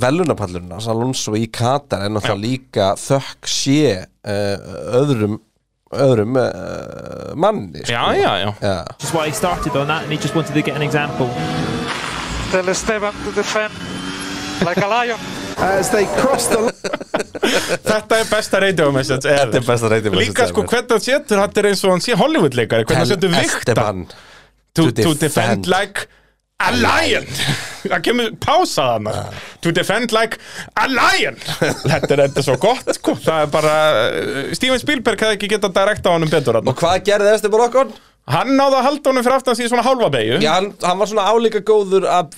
velunapallurinn hans Alonso í Katar er náttúrulega líka þökk sé uh, öðrum öðrum uh, manni sko. Já, já, já já. Just why he started on that, and he just wanted to get an example. Tell Esteban to defend like a lion. as they cross the Þetta er besta radio message ever. Þetta er besta radio message Líka sko hvernig hann setur, þetta er eins og hann sé Hollywood-leikari Hvernig hann setur vikta to to defend defend. like a lion. Það kemur pása þarna. To defend like a lion. Þetta er, þetta er svo gott sko. Það er bara uh, Steven Spielberg hefði ekki getað direkt á honum betur þarna. Og hvað gerði Esteban Okkon? Hann náði að halda honum fyrir aftan síðan svona hálfa beigju Já, hann, hann var svona álíka góður að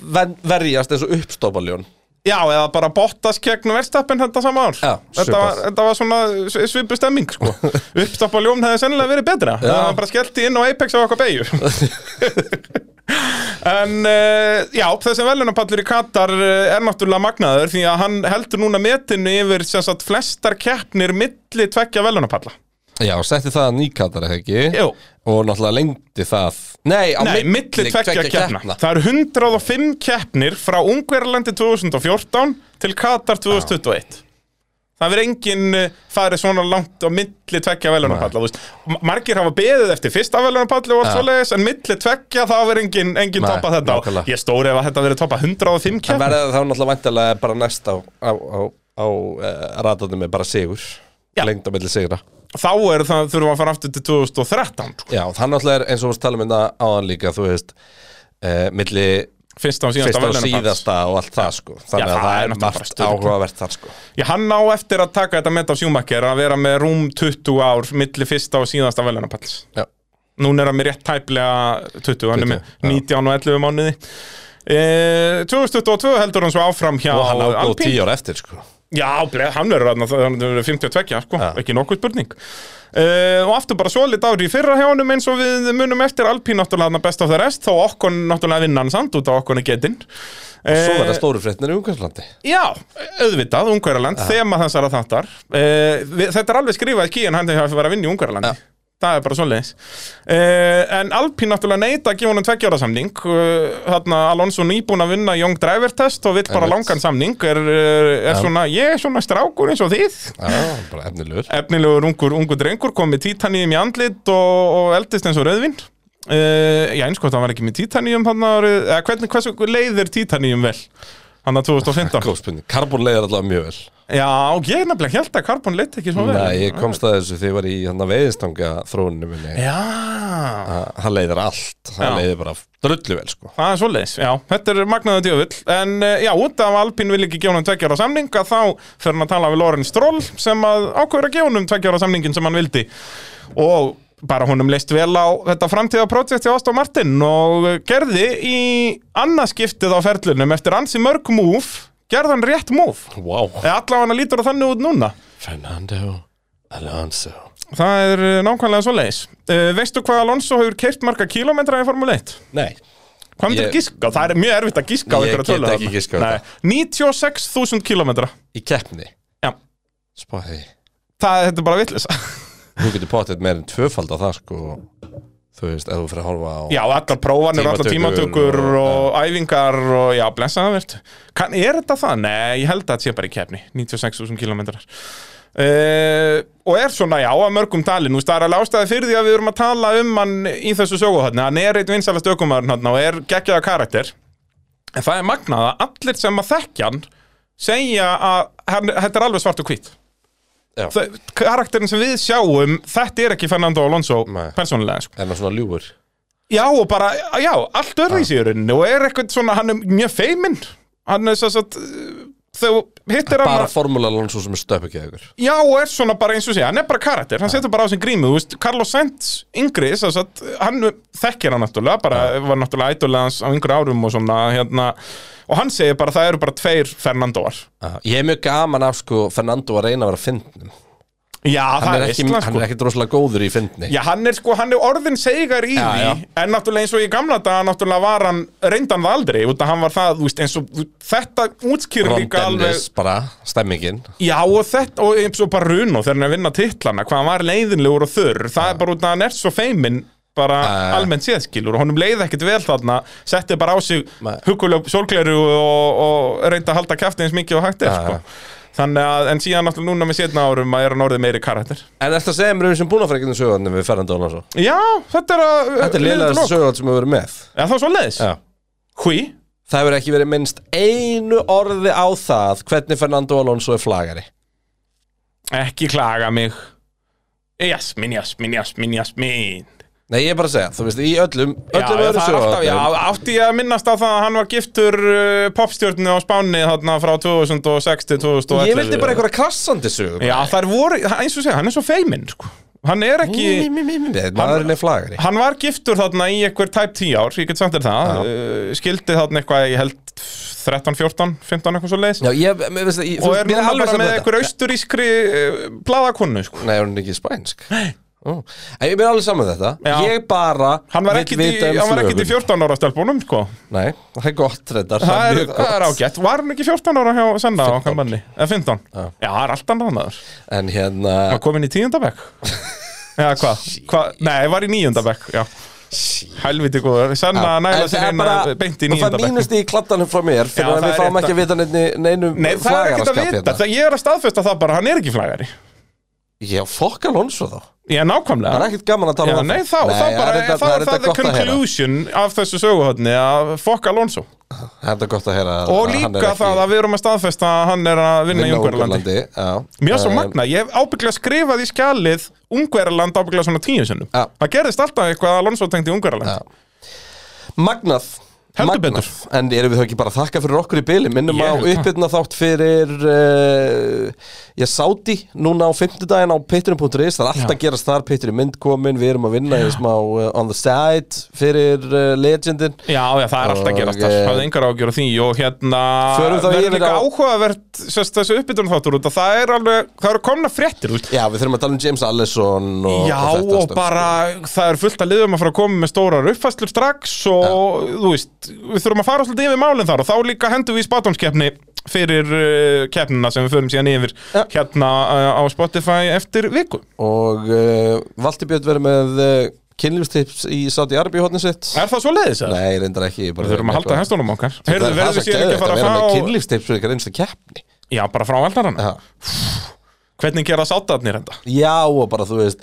verjast eins og uppstópaljón Já, eða bara Bottas gegn Verstappen þetta sama ár. Já, þetta, var, þetta var svona s- svipuð stemming sko. Uppstoppa ljóm hefði sennilega verið betra. Það var bara skellti inn á Apex á okkar beigju En uh, já, þessi velunapallur í Katar uh, er náttúrulega magnaður því að hann heldur núna metinu yfir sagt, flestar keppnir milli tveggja velunapalla Já, setti það að nýkatar eða ekki? Jú. Og náttúrulega lengdi það. Nei, á Nei, milli tveggja keppna. Það eru 105 keppnir frá Ungverjalandi 2014 til Katar 2021 Það verður enginn uh, farið svona langt á milli tveggja. M- Margir hafa beðið eftir fyrsta velunapalli og allt Ja. svoleiðis en milli tveggja það verður enginn engin Nei, toppa þetta á. nákvæmlega. Ég stóri ef að þetta verður toppa 105 Það keppnir verður þá náttúrulega væntalega bara næst á, á, á, á uh, ratarnum með bara sigur Já. Lengd á milli sigra Þá er það þurfum við að fara aftur til 2013 sko. Já, það náttúrulega er eins og við tala um þetta áðan líka Þú veist, uh, milli Fyrsta og síðasta fyrsta og síðasta og allt það sko. Þannig það að það er margt áhugavert þar sko. Já, hann á eftir að taka þetta með á sjúmakker að vera með rúm 20 ár milli fyrsta og síðasta velunapalls Já, Núna er hann með rétt tæplega 20, hann er 20, með já. 19 og 11 mánuði. E, 2022 heldur hann svo áfram hjá og hann á góð Alpín. tíu ára eftir sko. Já, hann verður þarna, hann verður 52, sko, Já. ekki nokkuð spurning Uh, og aftur bara svolít ári í fyrra hjá honum eins og við munum eftir Alpín náttúrulega best af það rest þó okkon náttúrulega vinna hann samt út á okkon er getinn Svo verða stóru frétnir í Ungarslandi Já, auðvitað, Ungverjaland, þema þessara þáttar. Uh, við, Þetta er alveg skrifað í kýin hann hefur verið að vinna í Ungverjalandi. Já. Það er bara svoleiðis. Uh, En Alpín náttúrulega neita að gefa honum tveggjára samning. Uh, Þarna Alonso nýbúin að vinna Young Driver Test og vill bara langan samning. Er, er, svona, ég er svona strákur eins og þið. Já, efnilegur. Efnilegur ungur, ungur drengur kom með títaníum í andlit og, og eldist eins og rauðvinn uh, Já, eins og það var ekki með títaníum hann eða hvernig, hversu leiðir títaníum vel hann að 2015 Góð spurning, karbon leiðir allavega mjög vel. Já, ég nefnilega held að Carbon lit ekki svo vel. Nei, ég komst að þessu þegar ég var í hann að veiðistanga þróuninu minni. Já, að það leiðir allt, það leiðir bara drullu vel sko. Það er svoleiðis, já, þetta er magnaðu djöfull. En eh, já, út af Alpín vil ekki gefa hann tveggjára samning að þá fer hann að tala við Loren Stroll sem að ákveður að gefa hann tveggjára samningin sem hann vildi. Og bara honum leist vel á þetta framtíða projekti á Aston Martin og gerði í annarskiptið á ferlunum eftir ansi mörg múf gerði hann rétt múf Wow. Eða allavega hann lítur að þannig út núna. Fernando Alonso. Það er eh, nákvæmlega svoleiðis. Uh, Veistu hvað Alonso hefur keirt marga kílómetra í Formule 1? Nei. Hvað myndir Ég- giska? Það er mjög erfitt að giska á Ég einhverja get tölu ekki þarna. giskað á Nei, 96.000 kílómetra. Í keppni? Já. Spáði þetta er bara vitlis Þú getur potið meir en tvöfald á það sko. Þú veist, ef þú fyrir að horfa á Já, allar prófanir, allar Tímatökur og- og, æfingar og já, blessaða verð kan, Er þetta það? Nei, ég held að þetta sé bara í kefni 96.000 kilometrar uh, Og er svona, já, að mörgum talin Þú veist, það er alveg ástæði fyrir því að við erum að tala um hann í þessu sögu þarna Hann er eitt vinsalast hann og er geggjaða karakter. En það er magnað að allir sem að þekkja hann segja að hann, þetta er alveg svart og hvít Þau- Karakterin sem við sjáum, þetta er ekki Fernando Alonso Nei. persónulega sko. En það svona ljúfur. Já, og bara, já, allt öðruvísi í rauninni og er eitthvað svona, hann er mjög feiminn. Hann er svo að hann Bara formúla Alonso sem er stöp ekki ykkur Já, og er svona bara eins og sé, hann er bara karakter hann setur bara á sin grímu, þú veist, Carlos Sainz yngri, þess að hann þekkir hann náttúrulega, bara var náttúrulega ædolið hans á yngri árum og svona, hérna og hann segir bara, það eru bara tveir Fernandoar. Ég er mjög gaman af sko Fernando að reyna að vera fyndnum. Já, hann, það er ekki, hann sko. er ekki droslega góður í fyndni. Já, hann er sko, hann er orðin segar í Já, því. En náttúrulega eins og í gamla daga Náttúrulega var hann, reyndan það aldrei. Út að hann var það, þú veist, eins og Þetta útskýrir Ron líka alveg Dennis bara, stemmingin. Já, og þetta, og eins og bara Runo Þegar hann er að vinna titlana, hvað hann var leiðinlegur og þurr Það er bara út að hann er svo feiminn bara Já, já. almennt séðskilur og honum leið ekkit vel þarna setti bara á sig huguleg sólgleru og, og reynda að halda kæfti eins mikið og hægt er sko. þannig að, en síðan náttúrulega núna með setna árum að er hann orðið meiri karakter. En að segja mér um sem frekinu sögurinn við Fernando Alonso Já, þetta er að Þetta er liðlega sögurinn sem við verið með. Já, það er svo leiðis Já. Hví? Það hefur ekki verið minnst einu orði á það hvernig Fernando Alonso er flagari. Ekki klaga mig. Jasmin, jasmin, jasmin, jasmin Nei, ég er bara að segja, þú veist, í öllum öllum já, er alltaf, já, átti ég að minnast á það að hann var giftur uh, popstjörnu á Spáni þarna frá 2006 til 2011 Ég vildi bara einhverja krassandi sögur Já, það er voru, eins og segja, hann er svo feiminn, sko. Hann er ekki Maðurinn er flagari. Hann var giftur þarna í einhver tæp 10 ár, ég get samt þér það. Uh, Skildi þarna eitthvað, ég held 13, 14, 15 eitthvað svo leiðis Já, ég, veist, ég, Og er núna bara með einhver austurískri uh, blaðakonu, sko. Nei, Nei En ég er alveg saman með þetta Já. Ég bara Hann var ekkit í, um hann var ekkit í flugvél. 14 ára stelpunum, sko Nei, það er gott reyndar Það er, mjög það er gott. ágætt, var hann ekki 14 ára hjá Senna 15. okkar manni? Eða 15? Já. Það er alltaf náðaður En hérna Var komin í tíundabæk? Já, hvað? Hva? Nei, var í níundabæk, já Helviti góður, Senna næla sér eina bara- beint í og Það níundabæk mínust í kladdanum frá mér Já, Fyrir að það við er fáum rétt ekki að vita neinu, neinu Nei, það er ekkert að flagaraskap vita, það, ég er að staðfesta það bara, hann er ekki flagari Já, fokk Alonso þá. Já, nákvæmlega. Það er ekkert gaman að tala um nei, þá, þá það bara, er þetta- þá er þetta það the conclusion af þessu söguhotni að fokk Alonso. Þetta er gott að heyra og að líka ekki það að við erum að staðfesta að hann er að vinna, í Ungverjalandi. Ungverjalandi, já. Mjög svo Eh, magna, ég hef ábygglega skrifað í skjalið Ungverjaland ábygglega svona tíu sinnum. Það gerðist alltaf eitthvað að Alonso tengdi Ungverjaland. Já. Magnað Heldur betur. En erum við þá ekki bara að þakka fyrir okkur í byli Minnum Ég á það. uppbytna þátt fyrir uh, Ég sáti Núna á fimmtudaginn á pitturinn.is Það er alltaf Já. að gerast þar, pittur í myndkomin. Við erum að vinna í smá uh, on the side Fyrir uh, legendin. Já, já, það er alltaf að gerast það, Og, eh, hafði engar ágjör á því og hérna verður líka á- áhugavert sérst, þessu uppbytunum þáttur út að það er alveg, það eru komna fréttir út Já, við þurfum að tala um James Allison og, Já, og, þetta og stöf, bara það er fullt að liðum að fara að koma með stórar uppfæslur strax og veist, við þurfum að fara svolítið yfir málinn þar og þá líka hendum við í spátumskeppni fyrir uh, keppnina sem við förum síðan yfir Já. hérna uh, á Spotify eftir viku Og uh, Valdi Björn verður með uh, kynlífstips í Saudi Arabi hóttin sitt Er það svo leiðis? Við Nei, reyndar ekki bara þurfum að halda hestunum okkar Heyrðu, Það er verðum það við síðan ekki að fara að með fá kynlífstips fyrir einsta keppni Já, bara frá aldarann Já. Hvernig gera sátarnir þetta? Já, og bara þú veist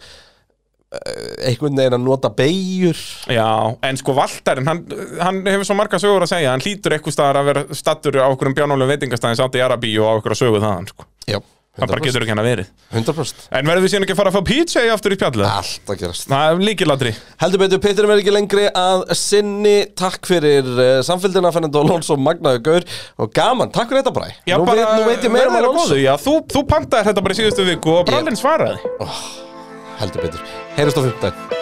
einhvern veginn að nota beigjur Já, en sko Valdarinn, hann, hann hefur svo marga sögur að segja. Hann hlýtur eitthvað staðar að vera stattur á okkur um bjánálum veitingastæðin Sátt í Arabí og á okkur að sögu þaðan sko. Já, Það bara getur ekki hann að verið 100% En verðum við síðan ekki að fara að fá pizza í aftur í spjallið? Allt að gerast. Það er líkilatri Heldur betur, Petur verður ekki lengri að sinni. Takk fyrir uh, samfélgina Fernando Alonso, Magnaður Gaur. Og gaman, takk fyrir þetta bræ Já, nú, bara, veit, nú veit ég meira um verður að Alonso. góðu, Já, þú, þú pantaðir þetta bara í síðustu viku og brallinn svaraði Heldur betur, heyrjast á 15